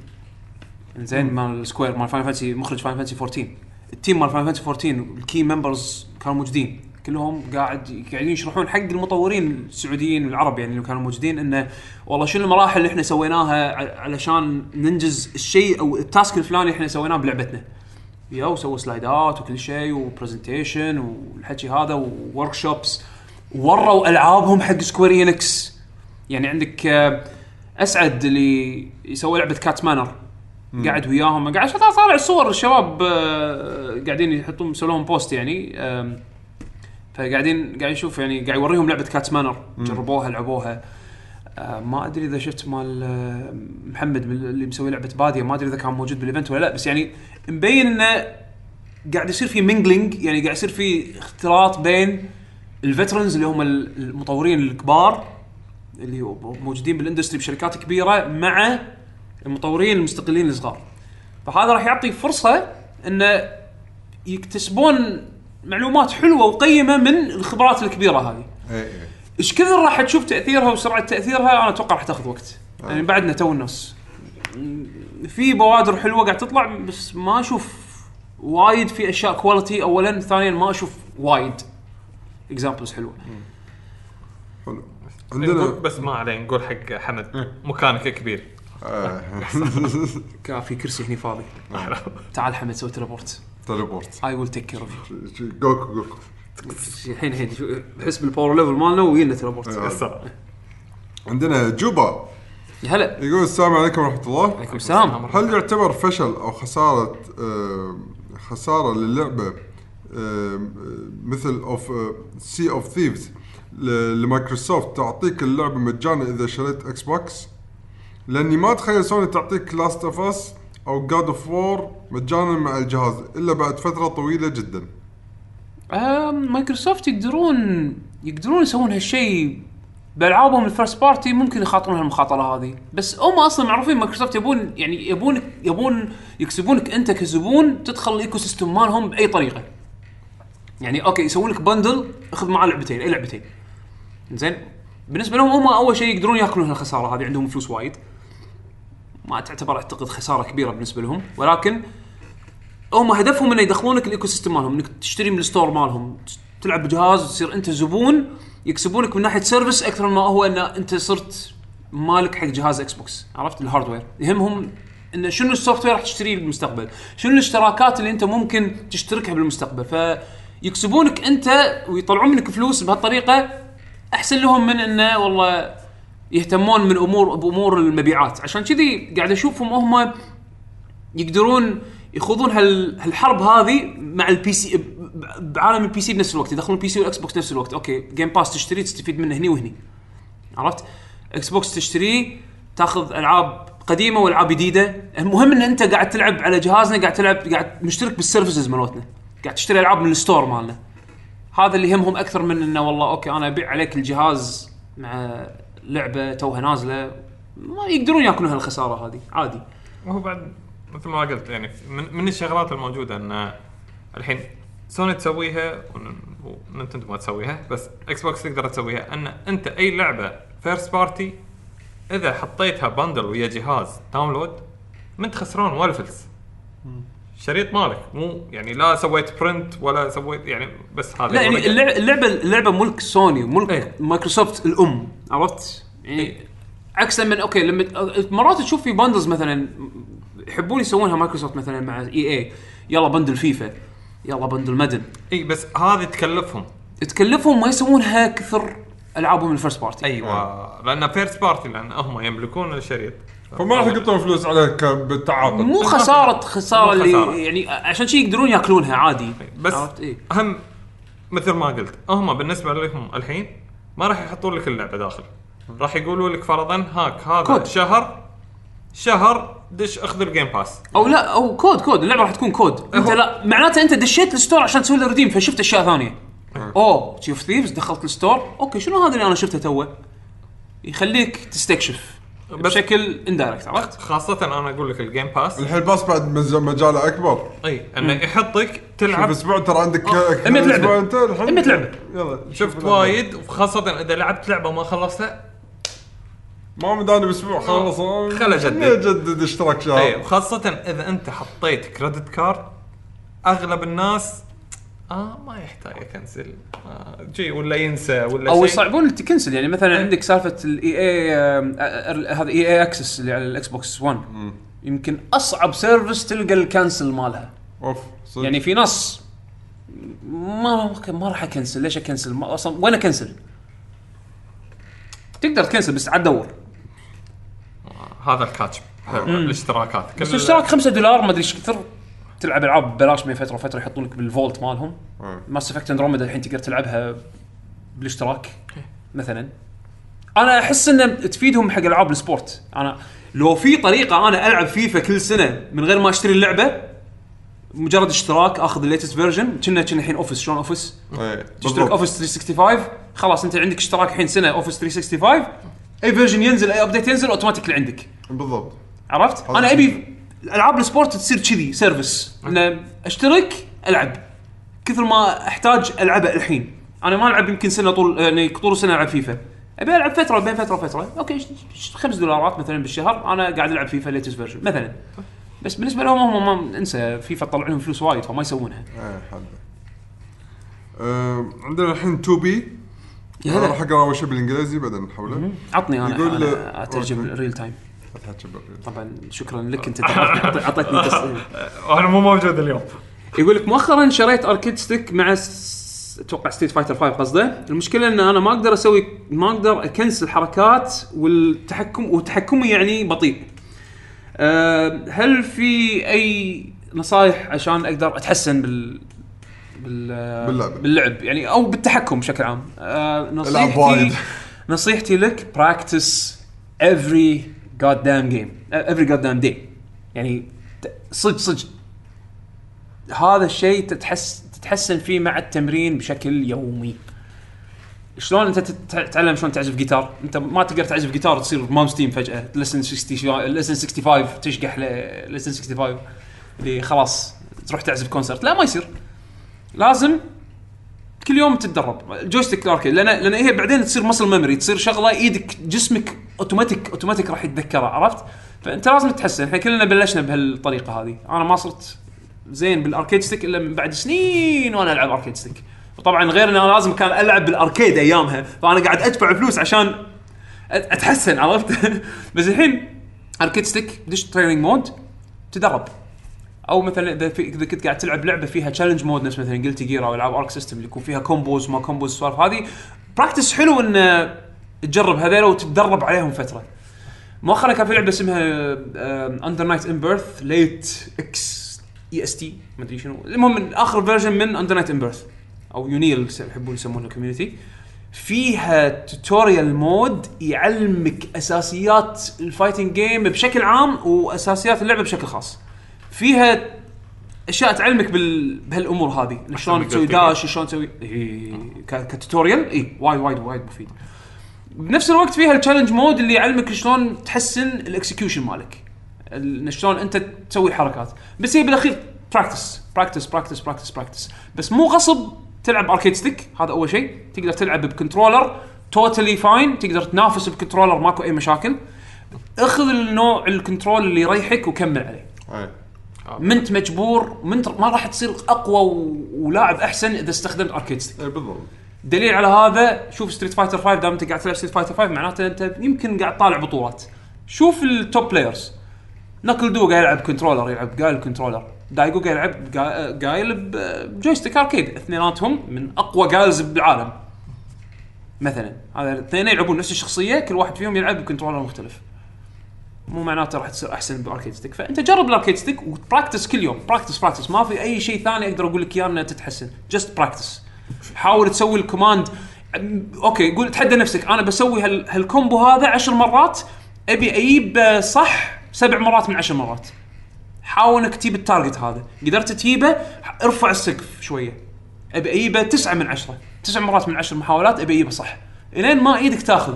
[SPEAKER 1] زين مال Square مال Final Fantasy مخرج Final Fantasy 14 ال team مال Final Fantasy 14 ال key members كانوا موجودين. كلهم قاعد قاعدين يشرحون حق المطورين السعوديين العرب يعني اللي كانوا موجودين إنه والله شنو المراحل اللي إحنا سويناها علشان ننجز الشيء أو ال task الفلاني إحنا سويناه بلعبتنا. يا وسووا سلايدات وكل شيء و presentation والحكي هذا workshops وروا ألعابهم حق Square Enix يعني عندك آه، أسعد اللي يسوي لعبة كات مانر قاعد وياهم. قاعد طالع الصور الشباب آه، قاعدين يحطون يسوون لهم post يعني فقاعدين قاعد يشوف يعني قاعد يوريهم لعبة كات مانر جربوها لعبوها. ما أدري إذا شفت مال آه، محمد اللي مسوي لعبة بادية ما أدري إذا كان موجود بال event ولا لا بس يعني مبين إنه قاعد يصير في mingling يعني قاعد يصير في اختلاط بين ال veterans اللي هم المطورين الكبار اللي موجودين بال industry بشركات كبيرة مع المطورين المستقلين الصغار. فهذا راح يعطي فرصة انه يكتسبون معلومات حلوة وقيمة من الخبرات الكبيرة هذه.
[SPEAKER 3] اي اي
[SPEAKER 1] إيش كثر راح تشوف تأثيرها وسرعة تأثيرها؟ أنا أتوقع راح تأخذ وقت. يعني بعدنا تو الناس م- في بوادر حلوة قاعد تطلع بس ما أشوف وايد في أشياء quality اولا ثانيا ما أشوف وايد examples حلوة.
[SPEAKER 3] حلو. عندنا
[SPEAKER 5] بس ما عليه نقول حق حمد مكانك كبير.
[SPEAKER 3] آه.
[SPEAKER 1] كان في كرسي هني فاضي. تعال حمد سوي teleport
[SPEAKER 3] teleport
[SPEAKER 1] I will take care of
[SPEAKER 3] Goku Goku
[SPEAKER 1] الحين الحين شو- بحس بال power level مالنا وينا teleport
[SPEAKER 3] آه. عندنا جوبا.
[SPEAKER 1] هلا.
[SPEAKER 3] يقول السلام عليكم ورحمة الله.
[SPEAKER 1] عليكم السلام.
[SPEAKER 3] هل يعتبر فشل أو خسارة آه، خسارة للعبة آه، مثل اوف Sea of Thieves لمايكروسوفت تعطيك اللعبة مجانا إذا شريت إكس بوكس لأني ما أتخيل سوني تعطيك Last of Us أو God of War مجانا مع الجهاز إلا بعد فترة طويلة جدا.
[SPEAKER 1] آم، مايكروسوفت يقدرون يقدرون يسوون هالشيء بألعابهم ال first party ممكن يخاطرون هالمخاطرة هذه. بس هم أصلا معروفين مايكروسوفت يبون يعني يبونك يبون يكسبونك أنت كزبون تدخل ال ecosystem مالهم بأي طريقة. يعني okay يسوون لك bundle أخذ معاه لعبتين أي لعبتين. زين؟ بالنسبة لهم هم أول شيء يقدرون يأكلون هالخسارة هذه عندهم فلوس وايد. ما تعتبر أعتقد خسارة كبيرة بالنسبة لهم. ولكن هم هدفهم إنه يدخلونك ال ecosystem مالهم إنك تشتري من ال store مالهم تلعب بجهاز تصير أنت زبون يكسبونك من ناحية service أكثر ما هو إن أنت صرت مالك حق جهاز إكس بوكس عرفت؟ ال hardware يهمهم إن شنو ال software راح تشتريه بالمستقبل شنو الاشتراكات اللي أنت ممكن تشتركها بالمستقبل. فيكسبونك أنت ويطلعون منك فلوس بهالطريقة أحسن لهم من انه والله يهتمون من امور بأمور المبيعات. عشان كذي قاعد أشوفهم هم يقدرون يخوضون هال هالحرب هذه مع ال PC بعالم ال PC بنفس الوقت يدخلون ال PC والاكس بوكس نفس الوقت. okay Game Pass تشتريه تستفيد منه هني وهني. عرفت؟ إكس بوكس تشتريه تاخذ ألعاب قديمة وألعاب جديدة. المهم إن أنت قاعد تلعب على جهازنا قاعد تلعب قاعد مشترك بال services مالتنا. قاعد تشتري ألعاب من ال store مالنا. هذا اللي يهمهم أكثر من إنه والله okay أنا أبيع عليك الجهاز مع لعبة توها نازلة. ما يقدرون يأكلون هالخسارة هذه عادي.
[SPEAKER 5] وهو بعد مثل ما قلت يعني من, من الشغلات الموجودة إن الحين سوني تسويها ون- وننتندو ما تسويها بس إكس بوكس تقدر تسويها إن أنت أي لعبة first party إذا حطيتها bundle ويا جهاز download ما انت خسران ولا فلس شريط مالك مو يعني لا سويت print ولا سويت يعني بس هذا
[SPEAKER 1] لا يعني. اللعبه اللعبه, اللعبة ملك سوني وملك
[SPEAKER 5] إيه.
[SPEAKER 1] مايكروسوفت الأم عرفت؟ يعني عكس لما okay لما مرات تشوف في bundles مثلا يحبون يسوونها مايكروسوفت مثلا مع EA يلا bundle FIFA. يلا bundle Madden.
[SPEAKER 5] إي بس هذه تكلفهم.
[SPEAKER 1] تكلفهم ما يسوونها كثر ألعابهم ال first
[SPEAKER 5] party أيوه. لأن first party لأن هم يملكون الشريط.
[SPEAKER 3] فما راح يقطون فلوس عليه ك- بالتعاقد
[SPEAKER 1] مو خسارة
[SPEAKER 5] خسارة
[SPEAKER 1] اللي
[SPEAKER 5] خسارة.
[SPEAKER 1] يعني عشان شي يقدرون يأكلونها عادي.
[SPEAKER 5] بس؟
[SPEAKER 1] إيه.
[SPEAKER 5] هم مثل ما قلت هم بالنسبة لهم الحين ما راح يحطون لك اللعبة داخل. راح يقولوا لك فرضا هاك هذا
[SPEAKER 1] كود.
[SPEAKER 5] شهر شهر دش أخذ ال Game
[SPEAKER 1] Pass أو لا أو code code اللعبة راح تكون كود. أنت
[SPEAKER 5] هو-
[SPEAKER 1] لا معناته أنت دشيت ال store عشان تسوي له redeem فشفت أشياء ثانية. أوه Sea of Thieves دخلت ال store. okay شنو هذا اللي أنا شفته توه؟ يخليك تستكشف بشكل indirect عرفت؟
[SPEAKER 5] خاصة أنا أقول لك ال Game Pass
[SPEAKER 3] الحين Pass بعد مز- مجاله أكبر.
[SPEAKER 5] إي إنه يحطك
[SPEAKER 3] شوف
[SPEAKER 5] تلعب
[SPEAKER 3] أسبوع ترى عندك
[SPEAKER 1] آه، 100 لعبة.
[SPEAKER 3] أسبوع أنت الحين؟
[SPEAKER 1] 100 لعبة.
[SPEAKER 3] يلا شوف
[SPEAKER 5] شفت. وايد وخاصة إذا لعبت لعبة ما خلصتها
[SPEAKER 3] ما مداني بأسبوع خلاص
[SPEAKER 5] خل أجدد.
[SPEAKER 3] اجدد اشتراك شهر.
[SPEAKER 5] اي وخاصة إذا أنت حطيت credit card أغلب الناس آه ما يحتاج أ cancel آه جي ولا ينسى ولا أو
[SPEAKER 1] يصعبون ت cancel. يعني مثلا عندك سالفة ال EA هذا EA Access اللي على الإكس بوكس 1 يمكن أصعب service تلقى ال cancel مالها.
[SPEAKER 3] أوف صدق.
[SPEAKER 1] يعني في ناس ما ما راح أ cancel. ليش أ cancel؟ أصلا وين أ cancel؟ تقدر ت cancel بس عاد دور.
[SPEAKER 5] هذا ال catch الاشتراكات.
[SPEAKER 1] بس الاشتراك 5 دولار ما أدري إيش كثر. تلعب ألعاب ببلاش بين فترة وفترة يحطون لك بال vault
[SPEAKER 3] مالهم.
[SPEAKER 1] Mass Effect Andromeda الحين تقدر تلعبها بالاشتراك مثلا. أنا أحس انه تفيدهم حق ألعاب ال sport. أنا لو في طريقة أنا ألعب فيفا كل سنة من غير ما أشتري اللعبة مجرد اشتراك أخذ ال latest version كنا كنا الحين Office شلون Office
[SPEAKER 3] إيه،
[SPEAKER 1] تشترك. Office 365 خلاص أنت عندك اشتراك الحين سنة Office 365 أي version ينزل أي update ينزل اوتوماتيك عندك.
[SPEAKER 3] بالضبط.
[SPEAKER 1] عرفت؟ أنا.
[SPEAKER 3] أبي
[SPEAKER 1] ألعاب ال sport تصير كذي service انه أشترك ألعب. كثر ما أحتاج العبها الحين. أنا ما ألعب يمكن سنة طول يعني طول سنه ألعب فيفا. أبي ألعب فترة بين فترة وفترة. okay خمس دولارات مثلا بالشهر. أنا قاعد ألعب FIFA latest version مثلا. بس بالنسبة لهم هم ما انسى. فيفا تطلع لهم فلوس وايد فما يسوونها.
[SPEAKER 3] إيه حد آه، عندنا الحين 2 بي.
[SPEAKER 1] أنا.
[SPEAKER 3] راح أقرأ أول شيء بالإنجليزي بعدين نحوله
[SPEAKER 1] عطني أنا
[SPEAKER 3] يقول-
[SPEAKER 1] أنا اترجم.
[SPEAKER 3] real time.
[SPEAKER 1] طبعا شكرا لك أنت أعطيتني تص-
[SPEAKER 5] وأنا مو موجود اليوم.
[SPEAKER 1] يقول لك مؤخرا شريت arcade stick مع أتوقع Street Fighter 5 قصده. المشكلة إن أنا ما أقدر أسوي ما أقدر أ cancel حركات والتحكم وتحكمي يعني بطيء. أه هل في أي نصايح عشان أقدر أتحسن بال بال
[SPEAKER 3] باللعبة.
[SPEAKER 1] باللعب. يعني أو بالتحكم بشكل عام.
[SPEAKER 3] وايد.
[SPEAKER 1] نصيحتي نصيحتي لك practice every goddamn game. every goddamn day. يعني ت- صدق صدق. هذا الشيء تتحس تتحسن فيه مع التمرين بشكل يومي. شلون أنت تت- تتعلم؟ شلون تعزف جيتار أنت ما تقدر تعزف جيتار تصير Malmsteen فجأة. لسن 60 لسن 65 تشقح lesson 65 اللي خلاص تروح تعزف concert لا ما يصير. لازم كل يوم تتدرب. joystick ال arcade لأن لأن هي بعدين تصير muscle memory تصير شغلة إيدك جسمك automatic automatic راح يتذكرها عرفت؟ فأنت لازم تتحسن إحنا كلنا بلشنا بهالطريقة هذه. أنا ما صرت زين بال arcade stick إلا من بعد سنين وأنا ألعب arcade stick. وطبعا غير إن أنا لازم كان ألعب بال arcade أيامها فأنا قاعد أدفع فلوس عشان أتحسن عرفت؟ بس الحين arcade stick دش training mode تدرب. أو مثلا إذا في إذا كنت قاعد تلعب لعبة فيها challenge mode نفس مثلا Guilty Gear أو ألعاب Arc System اللي يكون فيها combos وما combos السوالف هذه practice حلو إن تجرب هذول وتتدرب عليهم فترة. مؤخرا كان في لعبة اسمها Under Night In-Birth Late X E S T ما أدري شنو. المهم آخر version من Under Night In-Birth أو UNIEL يحبون يسمونها community فيها tutorial mode يعلمك أساسيات ال fighting game بشكل عام وأساسيات اللعبة بشكل خاص. فيها أشياء تعلمك بال... بهالأمور هذه. شلون تسوي dash شلون تسوي إيه، ك... ك tutorial؟ إي وايد وايد وايد مفيد. بنفس الوقت فيها ال challenge mode اللي يعلمك شلون تحسن ال execution مالك. ال- شلون أنت تسوي حركات. بس هي بالأخير practice practice practice practice practice بس مو غصب تلعب arcade stick هذا أول شيء. تقدر تلعب ب controller totally fine تقدر تنافس ب controller ماكو أي مشاكل. اخذ النوع ال control اللي يريحك وكمل عليه. منت مجبور منت ما راح تصير أقوى. ولاعب أحسن إذا استخدمت arcade stick
[SPEAKER 3] اي بالضبط.
[SPEAKER 1] دليل على هذا شوف Street Fighter 5 دام أنت قاعد تلعب Street Fighter 5 معناته أنت يمكن قاعد طالع بطولات. شوف ال top players NuckleDu قاعد يلعب controller يلعب Guile controller Daigo قاعد يلعب قا- Guile ب joystick arcade اثنيناتهم من أقوى Guiles بالعالم. مثلا هذا الاثنين يلعبون نفس الشخصية كل واحد فيهم يلعب ب controller مختلف. مو معناته راح تصير أحسن ب arcade stick فأنت جرب ال arcade stick و practice كل يوم practice practice ما في أي شيء ثاني أقدر أقول لك إياه انه تتحسن. just practice حاول تسوي ال command. okay قول تحدى نفسك أنا بسوي هال... هال combo هذا عشر مرات أبي أجيب آه، صح سبع مرات من عشر مرات. حاول إنك تجيب ال target هذا. قدرت تجيبه ارفع السقف شوية. أبي أجيبه تسعة من عشرة. تسع مرات من عشر محاولات أبي أجيبه صح. إلين ما إيدك تاخذ.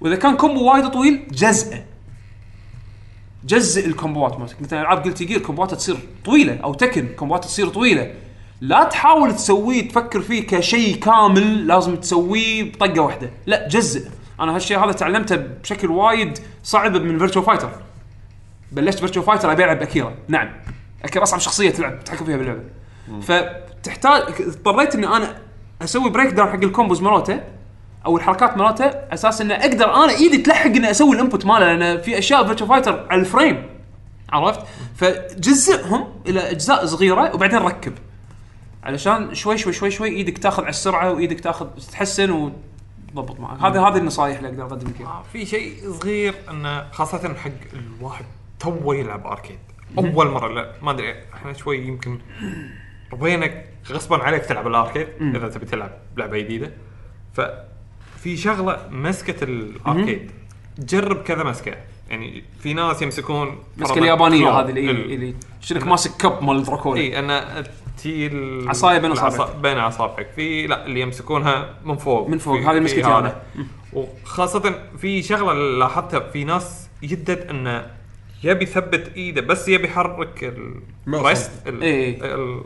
[SPEAKER 1] وإذا كان combo وايد طويل جزئه جزء الكومبوات مالتك. مثلا العاب Guilty Gear كومبواتها تصير طويلة أو Tekken كومبواتها تصير طويلة. لا تحاول تسويه تفكر فيه كشيء كامل لازم تسويه بطقة واحدة. لا جزء. أنا هالشيء هذا تعلمته بشكل وايد صعب من Virtua Fighter بلشت Virtua Fighter أبي ألعب أكيرا. نعم. أكيرا أصعب شخصية تلعب تتحكم فيها باللعبة. فتحتاج اضطريت إني أنا أسوي break down حق ال combos مالته. أو الحركات مالته أساس إنه أقدر أنا إيدي تلحق إني أسوي ال input ماله لأن في أشياء Virtua Fighter على ال frame عرفت؟ فجزئهم إلى أجزاء صغيرة وبعدين ركب. علشان شوي شوي شوي شوي إيدك تاخذ على السرعة وإيدك تاخذ تتحسن وتضبط معك. هذه هذه النصائح اللي أقدر أقدم لك
[SPEAKER 5] آه، في شيء صغير إنه خاصة حق الواحد توه يلعب اركيد أول مرة لا ما أدري إحنا شوي يمكن ربينك غصبا عليك تلعب الاركيد إذا تبي تلعب لعبة جديدة. ففي شغلة مسكة الاركيد جرب كذا مسكة يعني في ناس يمسكون
[SPEAKER 1] مسكة
[SPEAKER 5] اليابانية.
[SPEAKER 1] هذه اللي
[SPEAKER 5] ال-
[SPEAKER 1] اللي شنك ماسك كب مال دراكولا
[SPEAKER 5] إي أن تي
[SPEAKER 1] عصاية بين أصابعك.
[SPEAKER 5] بين أصابعك في لا اللي يمسكونها من فوق
[SPEAKER 1] من فوق،
[SPEAKER 5] في-
[SPEAKER 1] هذه
[SPEAKER 5] في
[SPEAKER 1] مسكتي
[SPEAKER 5] هذا.
[SPEAKER 1] أنا.
[SPEAKER 5] وخاصة في شغلة لاحظتها في ناس يدد انه يبي يثبت إيده بس يبي يحرك
[SPEAKER 3] معصم.
[SPEAKER 5] الريست ال-
[SPEAKER 1] إيه.
[SPEAKER 5] ال-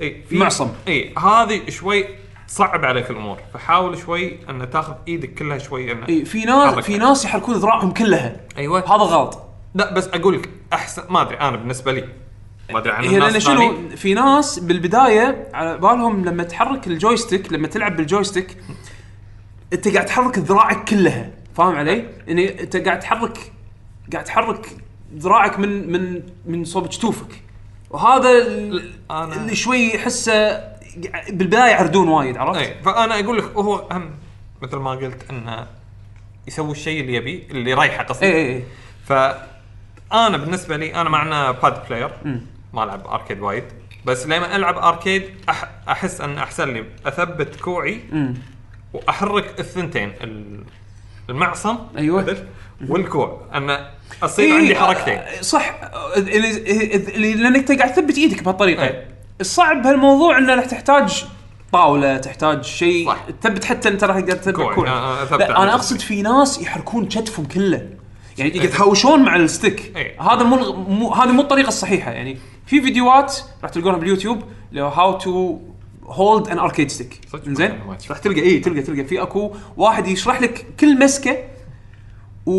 [SPEAKER 5] إي في
[SPEAKER 1] معصم.
[SPEAKER 5] إي هذه شوي تصعب عليك الأمور. فحاول شوي أن تاخذ إيدك كلها شوي انه
[SPEAKER 1] إي في ناس. في ناس يحركون ذراعهم كلها.
[SPEAKER 5] أيوه.
[SPEAKER 1] هذا غلط.
[SPEAKER 5] لا بس أقول لك احسن ما أدري أنا بالنسبة لي. ما أدري عن
[SPEAKER 1] هي
[SPEAKER 5] لأن
[SPEAKER 1] شنو. في ناس بالبداية على بالهم لما تحرك ال joystick لما تلعب بال joystick أنت قاعد تحرك ذراعك كلها. فاهم علي؟ يعني أنت قاعد تحرك قاعد تحرك ذراعك من من من صوب جتوفك. وهذا
[SPEAKER 5] أنا-
[SPEAKER 1] اللي شوي احسه بالبداية يعردون وايد عرفت؟
[SPEAKER 5] اي فأنا أقول لك هو هم مثل ما قلت انه يسوي الشيء اللي يبيه اللي يريحه قصدي.
[SPEAKER 1] اي اي اي
[SPEAKER 5] فأنا بالنسبة لي أنا مع انه pad player ما ألعب arcade وايد. بس لما ألعب arcade أح أحس إن أحسن لي. أثبت كوعي وأحرك الثنتين ال- المعصم. عدل؟ والكوع. إن أصير عندي
[SPEAKER 1] إيه،
[SPEAKER 5] حركتين.
[SPEAKER 1] آه، صح. اللي- لأنك قاعد تثبت إيدك بهالطريقة.
[SPEAKER 5] إيه.
[SPEAKER 1] الصعب بهالموضوع إنه راح تحتاج طاولة تحتاج شيء.
[SPEAKER 5] صح.
[SPEAKER 1] تثبت حتى أنت راح تقدر تثبت
[SPEAKER 5] آه، آه، أثبت
[SPEAKER 1] لا
[SPEAKER 5] على أنا.
[SPEAKER 1] أقصد في ناس يحركون كتفهم كله. يعني يتهاوشون مع ال stick.
[SPEAKER 5] إيه.
[SPEAKER 1] هذا مو هذه مو الطريقة الصحيحة. يعني في فيديوهات راح تلقونها باليوتيوب هو how to hold an arcade
[SPEAKER 5] stick
[SPEAKER 1] زين. راح تلقى اي تلقى تلقى. في أكو واحد يشرح لك كل مسكة و...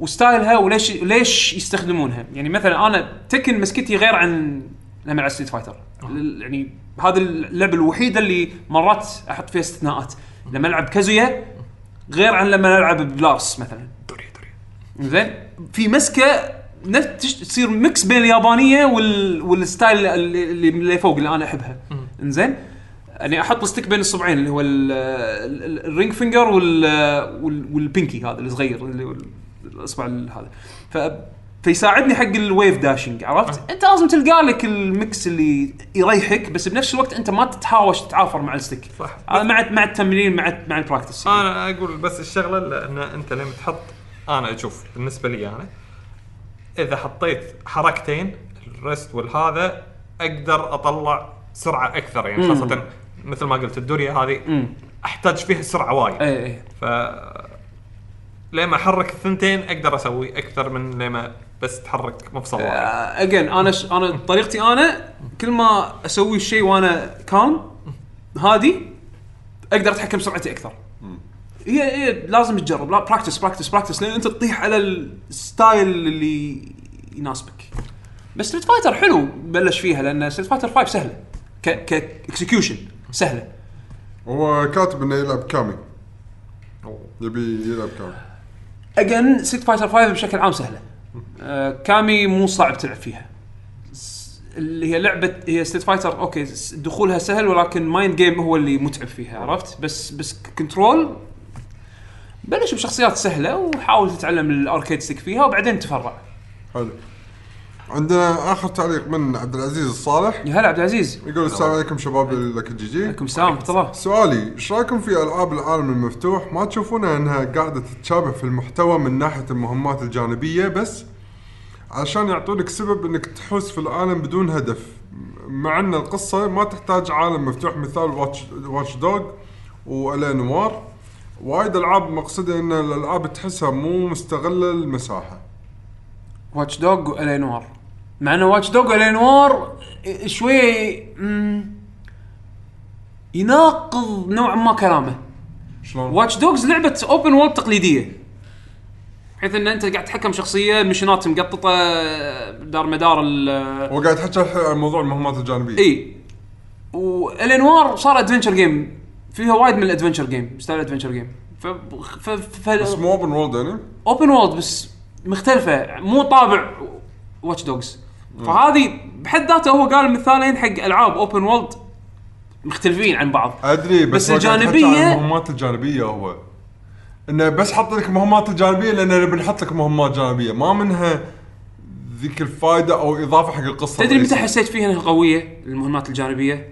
[SPEAKER 1] و style ها وليش ليش يستخدمونها. يعني مثلا أنا Tekken مسكتي غير عن لما العب Street Fighter يعني هذا اللعبه الوحيده اللي مرات أحط فيها استثناءات. لما ألعب كازويا غير عن لما ألعب بلاس مثلا.
[SPEAKER 5] دوري دوري.
[SPEAKER 1] زين؟ في مسكة تصير mix بين اليابانية وال... وال style اللي, اللي فوق اللي أنا أحبها. إنزين؟ يعني أحط ال stick بين الصبعين اللي هو ال- ال- ال- ال ring finger وال... وال... وال pinky هذا الصغير اللي هو الأصبع ال- هذا. ف فيساعدني حق ال wave dashing عرفت؟ أنت لازم تلقى لك ال mix اللي يريحك بس بنفس الوقت أنت ما تتهاوش تتعافر مع ال stick
[SPEAKER 5] صح.
[SPEAKER 1] هذا مع مع التمرين مع مع ال practice يعني.
[SPEAKER 5] أنا أقول بس الشغلة لأن أنت لما تحط أنا أشوف بالنسبة لي أنا إذا حطيت حركتين ال wrist والهذا أقدر أطلع سرعة أكثر يعني خاصة مثل ما قلت الدوريا هذه أحتاج فيها سرعة وايد
[SPEAKER 1] اي اي
[SPEAKER 5] ف لما أحرك الثنتين أقدر أسوي أكثر من لما بس تحرك مفصل واحد.
[SPEAKER 1] again أنا ش... أنا طريقتي أنا كل ما أسوي الشيء وأنا calm هادي أقدر أتحكم بسرعتي أكثر. هي هي لازم تجرب لا practice practice practice لين أنت تطيح على ال style اللي يناسبك. بس Street Fighter حلو بلش فيها لأن Street Fighter 5 سهلة. ك ك execution سهلة.
[SPEAKER 3] هو كاتب إنه يلعب كامي. يبي يلعب كامي.
[SPEAKER 1] again Street Fighter 5 بشكل عام سهلة. آه كامي مو صعب تلعب فيها. اللي هي لعبة هي Street Fighter okay دخولها سهل ولكن mind game هو اللي متعب فيها عرفت؟ بس بس control بلش بشخصيات سهلة وحاول تتعلم ال arcade stick فيها وبعدين تفرع.
[SPEAKER 3] حلو. عندنا آخر تعليق من عبد العزيز الصالح.
[SPEAKER 1] يا هلا عبد العزيز.
[SPEAKER 3] يقول السلام عليكم شباب لك ال GG.
[SPEAKER 1] عليكم السلام ورحمة الله.
[SPEAKER 3] سؤالي إيش رأيكم في ألعاب العالم المفتوح؟ ما تشوفونها إنها قاعدة تتشابه في المحتوى من ناحية المهمات الجانبية بس عشان يعطونك سبب إنك تحوس في العالم بدون هدف. مع إن القصة ما تحتاج عالم مفتوح مثال Watch, Watch Dogs و L.A. Noire وايد ألعاب مقصده إن الألعاب تحسها مو مستغلة المساحة.
[SPEAKER 1] Watch Dogs و L.A. Noire مع إنه Watch Dogs و L.A. Noire شوي يناقض نوعا ما كلامه.
[SPEAKER 3] شلون؟
[SPEAKER 1] Watch Dogs لعبة open world تقليدية. بحيث إن أنت قاعد تتحكم شخصية مشينات مقططة دار مدار ال
[SPEAKER 3] هو قاعد يحكي عن موضوع المهمات الجانبية.
[SPEAKER 1] إي. والانوار صار ادفنشر جيم فيها وايد من الادفنشر جيم ستايل ادفنشر جيم ف ف ف
[SPEAKER 3] بس مو اوبن وورلد يعني؟
[SPEAKER 1] اوبن وورلد بس مختلفة. مو طابع واتش دوجز فهذه بحد ذاته هو قال مثالين حق ألعاب اوبن وورلد مختلفين عن بعض
[SPEAKER 3] أدري بس,
[SPEAKER 1] بس
[SPEAKER 3] عن المهمات الجانبية هو إنه بس حط لك مهمات الجانبية لأن نبي نحط لك مهمات جانبية ما منها ذيك الفائده أو إضافة حق القصة
[SPEAKER 1] تدري متى. حسيت فيها إنها قوية المهمات الجانبية؟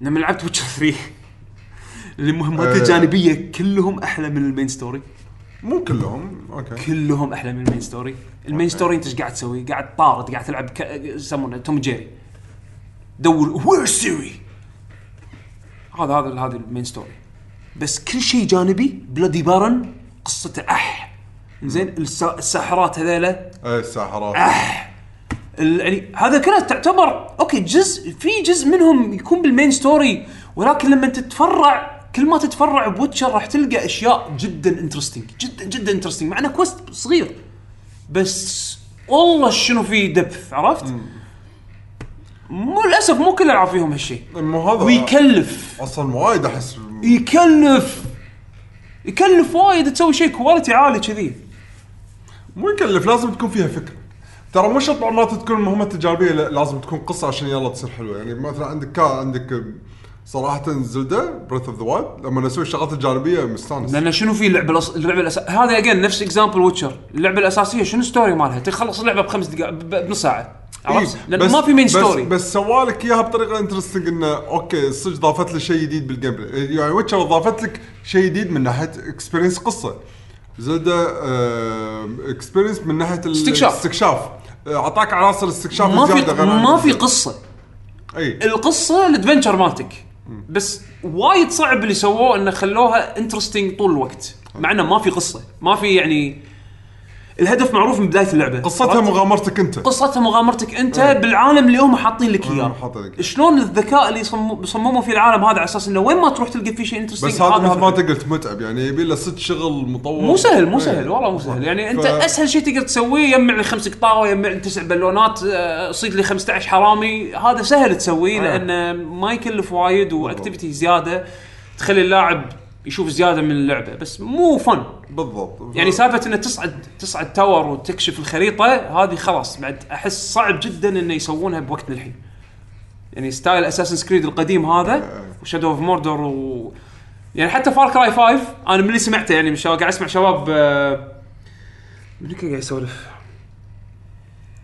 [SPEAKER 1] لما لعبت Witcher 3 المهمات
[SPEAKER 3] آه.
[SPEAKER 1] الجانبية كلهم أحلى من ال main story
[SPEAKER 3] مو كلهم okay.
[SPEAKER 1] كلهم أحلى من ال main story. ال main story أنت إيش قاعد تسوي؟ قاعد طارد قاعد تلعب ك... يسمونه Tom & Jerry. دور وير Ciri هذا هذا هذا ال main story. بس كل شيء جانبي Bloody Baron قصته أح. زين الس- الساحرات هذيلا
[SPEAKER 3] اي الساحرات.
[SPEAKER 1] ال- يعني هذا كله تعتبر okay جزء في جزء منهم يكون بال main story ولكن لما تتفرع كل ما تتفرع ب Witcher راح تلقى أشياء جدا interesting جدا جدا interesting مع إنه quest صغير. بس والله شنو في depth عرفت؟ مو للأسف مو كل الالعاب فيهم هالشيء
[SPEAKER 3] مو هذا.
[SPEAKER 1] ويكلف.
[SPEAKER 3] أصلا وايد أحس.
[SPEAKER 1] يكلف. يكلف وايد تسوي شيء quality عالي كذي.
[SPEAKER 3] مو يكلف لازم تكون فيها فكرة. ترى مو شرط مرات تكون المهمات الجانبيه لا، لازم تكون قصة عشان يلا تصير حلوة. يعني مثلا عندك كا عندك صراحة Zelda Breath of the Wild لما نسوي الشغلات الجانبية مستانس.
[SPEAKER 1] لأن شنو في اللعبه الأص... اللعبة الأس... هذا again نفس example Witcher اللعبة الأساسية شنو ال story مالها؟ تخلص اللعبة بخمس دقائق ب- بنص ساعة. عرفت؟
[SPEAKER 3] إيه،
[SPEAKER 1] لأن ما في main
[SPEAKER 3] بس
[SPEAKER 1] story
[SPEAKER 3] بس سوا لك إياها بطريقة interesting إنه okay صدق ضافت لي شيء جديد بال gameplay يعني Witcher ضافت لك شيء جديد من ناحية experience قصة. Zelda experience من ناحية ال-
[SPEAKER 1] استكشاف.
[SPEAKER 3] الاستكشاف آه، أعطاك عناصر استكشاف
[SPEAKER 1] ما في ما في. قصة.
[SPEAKER 3] اي
[SPEAKER 1] القصة ال adventure مالتك. بس وايد صعب اللي سووه انه خلوها interesting طول الوقت. مع إنه ما في قصة. ما في يعني الهدف معروف من بداية اللعبة.
[SPEAKER 3] قصتها؟ مغامرتك انت.
[SPEAKER 1] قصتها مغامرتك انت بالعالم اللي هم حاطين لك
[SPEAKER 3] إياه.
[SPEAKER 1] شلون الذكاء اللي صمموا فيه العالم هذا على أساس إنه وين ما تروح تلقى فيه شيء interesting
[SPEAKER 3] بس هذا مثل ما انت قلت متعب يعني يبي له ست شغل مطول
[SPEAKER 1] مو سهل مو
[SPEAKER 3] إيه.
[SPEAKER 1] سهل والله مو سهل. يعني أنت
[SPEAKER 3] ف-
[SPEAKER 1] أسهل شيء تقدر تسويه يجمع لي خمس قطاوة يجمع لي تسع بالونات آه، صيد لي 15 حرامي. هذا سهل تسويه
[SPEAKER 3] آه.
[SPEAKER 1] لأنه ما يكلف وايد و activity زيادة. تخلي اللاعب يشوف زيادة من اللعبة بس مو fun.
[SPEAKER 3] بالضبط.
[SPEAKER 1] يعني سالفة إنه تصعد تصعد tower وتكشف الخريطة هذه خلاص بعد أحس صعب جدا إنه يسوونها بوقتنا الحين. يعني style Assassin's Creed القديم هذا و Shadow of Mordor و يعني حتى Far Cry 5 أنا من اللي سمعته يعني من قاعد أسمع شباب آه، من كان قاعد يسولف؟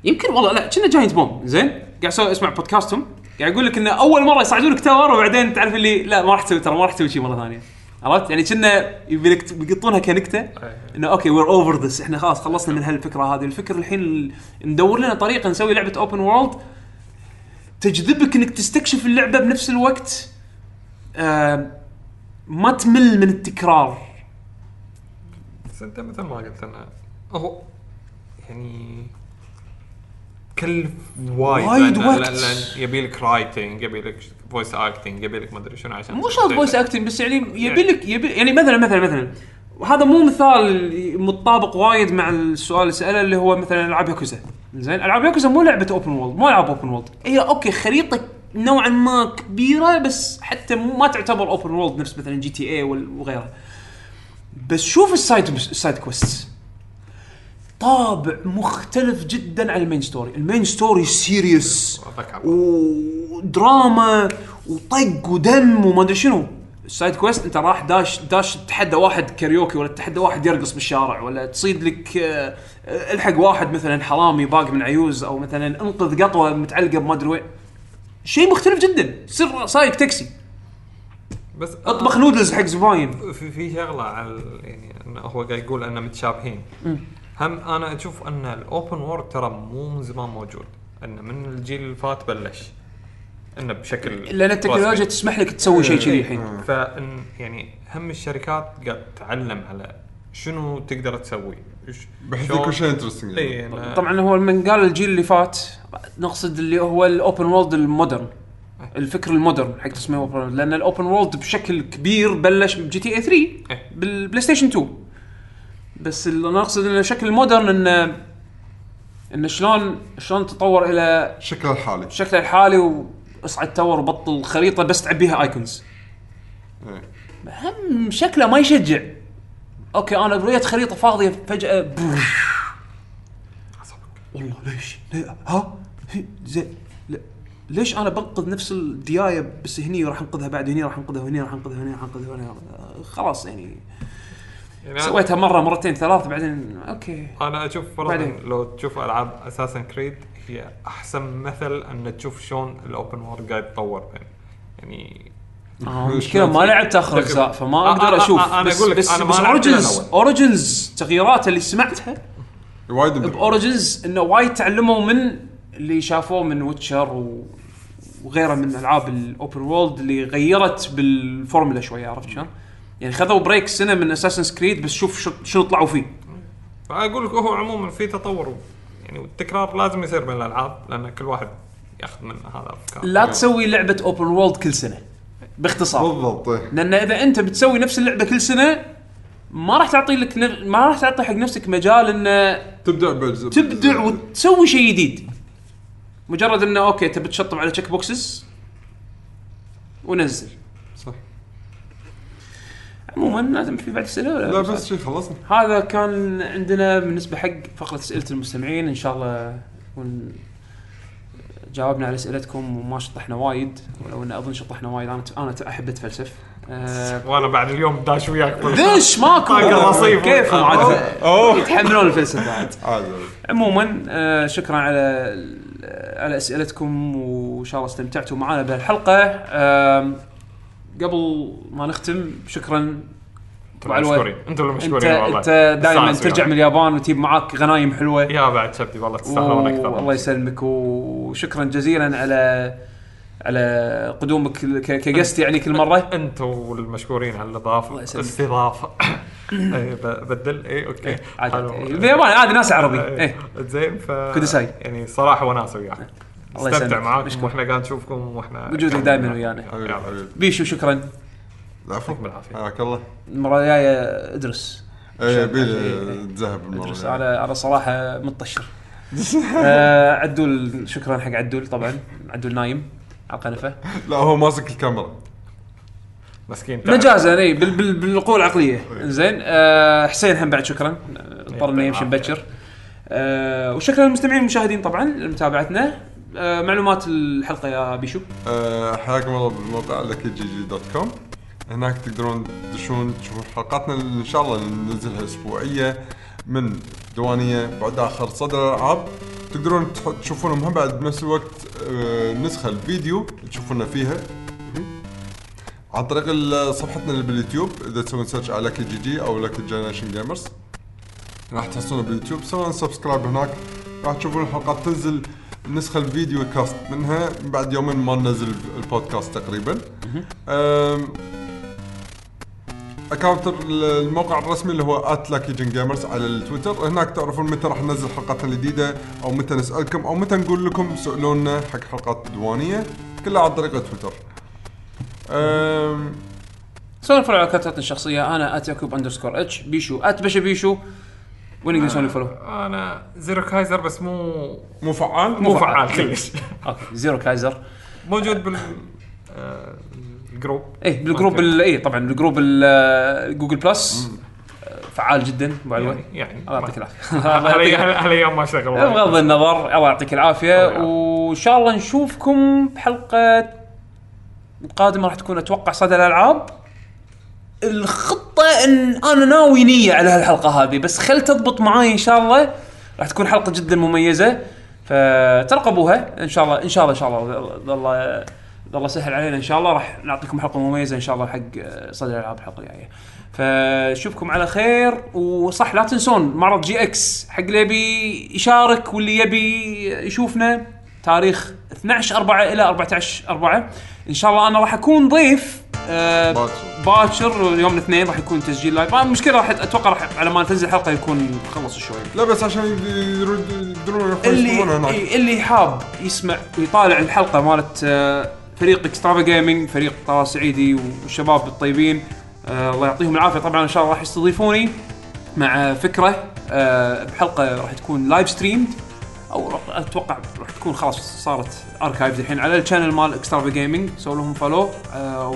[SPEAKER 1] يمكن والله لا كنا Giant Bomb زين؟ قاعد اسمع بودكاستهم. قاعد يقول لك إنه أول مرة يصعدون لك tower وبعدين تعرف اللي لا ما راح تسوي ترى ما راح تسوي شيء مرة ثانية. عرفت؟ يعني كنا بيقطونها كنكتة إنه okay we're over this إحنا خلاص خلصنا من هالفكرة هذه. الفكرة الحين ال- ندور لنا طريقة نسوي لعبة open world تجذبك إنك تستكشف اللعبة بنفس الوقت آه ما تمل من التكرار.
[SPEAKER 5] بس أنت مثل ما قلت أنا هو يعني كلف وايد
[SPEAKER 1] وايد
[SPEAKER 5] لأن-
[SPEAKER 1] وقت.
[SPEAKER 5] يبي لك writing يبي لك voice acting يبي لك ما أدري شنو عشان
[SPEAKER 1] مو شرط voice acting بس يعني يبي لك يبي يعني مثلا مثلا مثلا. وهذا مو مثال متطابق وايد مع السؤال اللي ساله اللي هو مثلا ألعاب ياكوزا. زين ألعاب ياكوزا مو لعبة open world مو ألعاب open world هي okay خريطة نوعا ما كبيرة بس حتى مو ما تعتبر open world نفس مثلا GTA وغيرها. بس شوف ال side ال side quest طابع مختلف جدا عن ال main story. ال main story serious ودراما وطق ودم وما أدري شنو. ال side quest أنت راح داش داش تتحدى واحد كاريوكي ولا تتحدى واحد يرقص بالشارع ولا تصيد لك آه، الحق واحد مثلا حرامي باق من عيوز أو مثلا انقذ قطوة متعلقة بما أدري وين. شيء مختلف جدا. سر سايق تاكسي.
[SPEAKER 5] بس
[SPEAKER 1] أطبخ نودلز حق زباين.
[SPEAKER 5] في في شغلة على يعني هو قاعد يقول أنه متشابهين. هم أنا أشوف أن ال open world ترى مو من زمان موجود. انه من الجيل اللي فات بلش. انه بشكل
[SPEAKER 1] لأن التكنولوجيا. تسمح لك تسوي شيء كذي الحين.
[SPEAKER 5] فإن يعني هم الشركات قاعد تتعلم على شنو تقدر تسوي.
[SPEAKER 3] بحيث يكون شيء
[SPEAKER 5] interesting
[SPEAKER 3] يعني.
[SPEAKER 5] أنا-
[SPEAKER 1] طبعا. هو من قال الجيل اللي فات نقصد اللي هو ال open world ال modern. الفكر ال modern حق تسميه open لأن ال open world بشكل كبير بلش ب GTA 3
[SPEAKER 5] إيه.
[SPEAKER 1] بالبلاي ستيشن 2 بس اللي أنا اقصد إنه شكل ال modern إنه إنه شلون شلون تطور إلى
[SPEAKER 3] شكله الحالي
[SPEAKER 1] شكله الحالي وأصعد tower وبطل خريطة بس تعبيها
[SPEAKER 3] icons.
[SPEAKER 1] هم شكله ما يشجع okay أنا بريت خريطة فاضية فجأة بوش. والله ليش؟ ليه؟ ها؟ زين. ليش أنا بنقذ نفس الدياية بس هني راح أنقذها بعد هني راح أنقذها هني راح أنقذها هني راح أنقذها هني آه، خلاص يعني
[SPEAKER 5] يعني
[SPEAKER 1] سويتها مرة مرتين ثلاث بعدين okay
[SPEAKER 5] أنا أشوف فرضا
[SPEAKER 1] بعدين.
[SPEAKER 5] لو تشوف ألعاب Assassin's Creed هي أحسن مثل إن تشوف شلون ال open world قاعد يتطور يعني
[SPEAKER 1] آه، المشكلة ما لعبت آخر أجزاء فما
[SPEAKER 5] آه،
[SPEAKER 1] أقدر
[SPEAKER 5] آه، آه،
[SPEAKER 1] أشوف
[SPEAKER 5] آه، أنا
[SPEAKER 1] بس
[SPEAKER 5] أقول لك،
[SPEAKER 1] بس
[SPEAKER 5] أنا
[SPEAKER 1] بس
[SPEAKER 5] Origins.
[SPEAKER 1] Origins تغييرات اللي سمعتها
[SPEAKER 3] وايد. ب
[SPEAKER 1] Origins إنه وايد تعلموا من اللي شافوه من Witcher و... وغيره من ألعاب ال open world اللي غيرت بالفورمولا شوية عرفت شلون؟ يعني خذوا break سنة من Assassin's Creed بس شوف شو- شنو طلعوا فيه.
[SPEAKER 5] فأقول لك هو عموما في تطور. يعني والتكرار لازم يصير بين الألعاب لأن كل واحد يأخذ من هذا افكار
[SPEAKER 1] لا تسوي لعبة open world كل سنة باختصار.
[SPEAKER 3] بالضبط.
[SPEAKER 1] لأن إذا أنت بتسوي نفس اللعبة كل سنة ما راح تعطي لك نف... ما راح تعطي حق نفسك مجال انه
[SPEAKER 3] تبدع باجزاء
[SPEAKER 1] تبدع وتسوي شيء جديد. مجرد إنه okay تبي تشطب على check boxes ونزل. عموما لازم في بعد اسئله ولا
[SPEAKER 3] لا بس شيء خلصنا.
[SPEAKER 1] هذا كان عندنا بالنسبة حق فقرة أسئلة المستمعين. إن شاء الله نكون جاوبنا على أسئلتكم وما شطحنا وايد ولو إن أظن شطحنا وايد. أنا أنا أحب أتفلسف. أه
[SPEAKER 5] وأنا بعد اليوم داش وياك.
[SPEAKER 1] ليش ماكو. كيفهم عاد. يتحملون الفلسفة
[SPEAKER 3] عادي
[SPEAKER 1] عموما آه شكرا على على أسئلتكم وإن شاء الله استمتعتوا معنا بهالحلقة. آم، قبل ما نختم شكرا علوي.
[SPEAKER 5] مشكورين أنتم اللي
[SPEAKER 1] انت
[SPEAKER 5] مشكورين والله
[SPEAKER 1] انت دائما ترجع. من اليابان وتجيب معاك غنايم حلوة
[SPEAKER 5] يا بعد شبدي والله تستاهلون أكثر
[SPEAKER 1] الله يسلمك وشكرا جزيلا على على قدومك كجست يعني كل مرة
[SPEAKER 5] أنتم المشكورين على
[SPEAKER 1] الإضافة.
[SPEAKER 5] الاستضافه إيه، ب- بدل اي أوكي
[SPEAKER 1] عاد
[SPEAKER 5] حلو.
[SPEAKER 1] باليابان عادي ناس عربي
[SPEAKER 5] إيه. زين ف
[SPEAKER 1] كودساي.
[SPEAKER 5] يعني صراحة وناسه وياك
[SPEAKER 1] الله
[SPEAKER 5] استمتع
[SPEAKER 1] يسلمك.
[SPEAKER 5] معاكم. وإحنا قاعد نشوفكم وإحنا
[SPEAKER 1] وجودك دايماً ويانا. بيشو شكرا.
[SPEAKER 3] العفو.
[SPEAKER 5] يعطيكم العافية.
[SPEAKER 3] حياك الله.
[SPEAKER 1] المرة الجاية ادرس إيه
[SPEAKER 3] بيلي تذهب المرة
[SPEAKER 1] ادرس. على على صراحة متطشر آه عدول شكرا حق عدول طبعا. عدول نايم على القنفة.
[SPEAKER 3] لا هو ماسك الكاميرا.
[SPEAKER 5] مسكين.
[SPEAKER 1] مجازا إي بال بال بالقوة العقلية. زين. آه حسين هم بعد شكرا. اضطر انه يمشي مبكر. آه وشكرا للمستمعين والمشاهدين طبعا لمتابعتنا. معلومات الحلقة يا بيشو.
[SPEAKER 3] أه، حياكم الله بالموقع LuckyGG dot com. هناك تقدرون تدشون تشوفون حلقاتنا اللي إن شاء الله ننزلها أسبوعية من دوانية بعد آخر صدى الالعاب تقدرون تشوفونهم هم بعد بنفس الوقت أه، نسخة الفيديو تشوفونا فيها. عن طريق صفحتنا اللي باليوتيوب إذا تسوون search على LuckyGG أو Lucky Generation Gamers راح تحصلونه باليوتيوب. سوون subscribe هناك راح تشوفون الحلقات تنزل النسخه ال video cast منها بعد يومين ما ننزل البودكاست تقريبا. account الموقع الرسمي اللي هو @luckygen gamers على التويتر. هناك تعرفون متى راح ننزل حلقاتنا الجديدة أو متى نسألكم أو متى نقول لكم سألونا حق حلقات ديوانيه كلها عن طريق تويتر
[SPEAKER 1] سولف على اكاونتاتنا الشخصية أنا يعقوب underscore H بيشو ات بشا بيشو. وين يقدر يسوون follow؟
[SPEAKER 5] أنا Zero Kaiser بس مو
[SPEAKER 3] مو فعال؟
[SPEAKER 5] مو فعال. كلش.
[SPEAKER 1] okay Zero Kaiser.
[SPEAKER 5] موجود بال آه، ال
[SPEAKER 1] group. إيه بال group ال- إيه طبعا بال group ال- Google Plus. آه، فعال جدا ابو علوي
[SPEAKER 5] يعني يعني
[SPEAKER 1] الله يعطيك
[SPEAKER 5] العافية. هالايام ما شغل.
[SPEAKER 1] بغض النظر الله يعطيك
[SPEAKER 5] العافية.
[SPEAKER 1] وإن شاء الله نشوفكم بحلقة القادمه راح تكون أتوقع صدى الألعاب. الخطة إن أنا ناوي نية على هالحلقة هذه بس خل تضبط معاي إن شاء الله. راح تكون حلقة جدا مميزة. فترقبوها. إن شاء الله إن شاء الله إن شاء الله. الله الله سهل علينا إن شاء الله. راح نعطيكم حلقة مميزة إن شاء الله حق صدى الالعاب الحلقة الجاية. فشوفكم على خير. وصح لا تنسون معرض GX حق اللي يبي يشارك واللي يبي يشوفنا. تاريخ 12 4 إلى 14 4 إن شاء الله أنا راح أكون ضيف آه
[SPEAKER 3] باكر.
[SPEAKER 1] باكر يوم الاثنين راح يكون تسجيل live آه، المشكلة راح أتوقع راح على ما تنزل الحلقة يكون خلص شوي.
[SPEAKER 3] لا بس عشان يقدرون
[SPEAKER 1] اللي اللي حاب يسمع ويطالع الحلقة مالت آه، فريق Extrava Gaming فريق طلال سعيدي والشباب الطيبين آه، الله يعطيهم العافية. طبعا إن شاء الله راح يستضيفوني مع فكرة آه، بحلقة راح تكون live streamed أو أتوقع راح تكون خلاص صارت archives الحين. على ال channel مال Extrava Gaming سووا لهم follow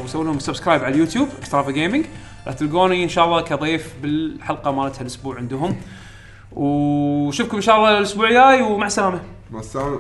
[SPEAKER 1] وسووا لهم subscribe على اليوتيوب Extrava Gaming راح تلقوني إن شاء الله كضيف بالحلقة مالت هالاسبوع عندهم. وشوفكم إن شاء الله الأسبوع الجاي ومع السلامة.
[SPEAKER 3] مع السلامة.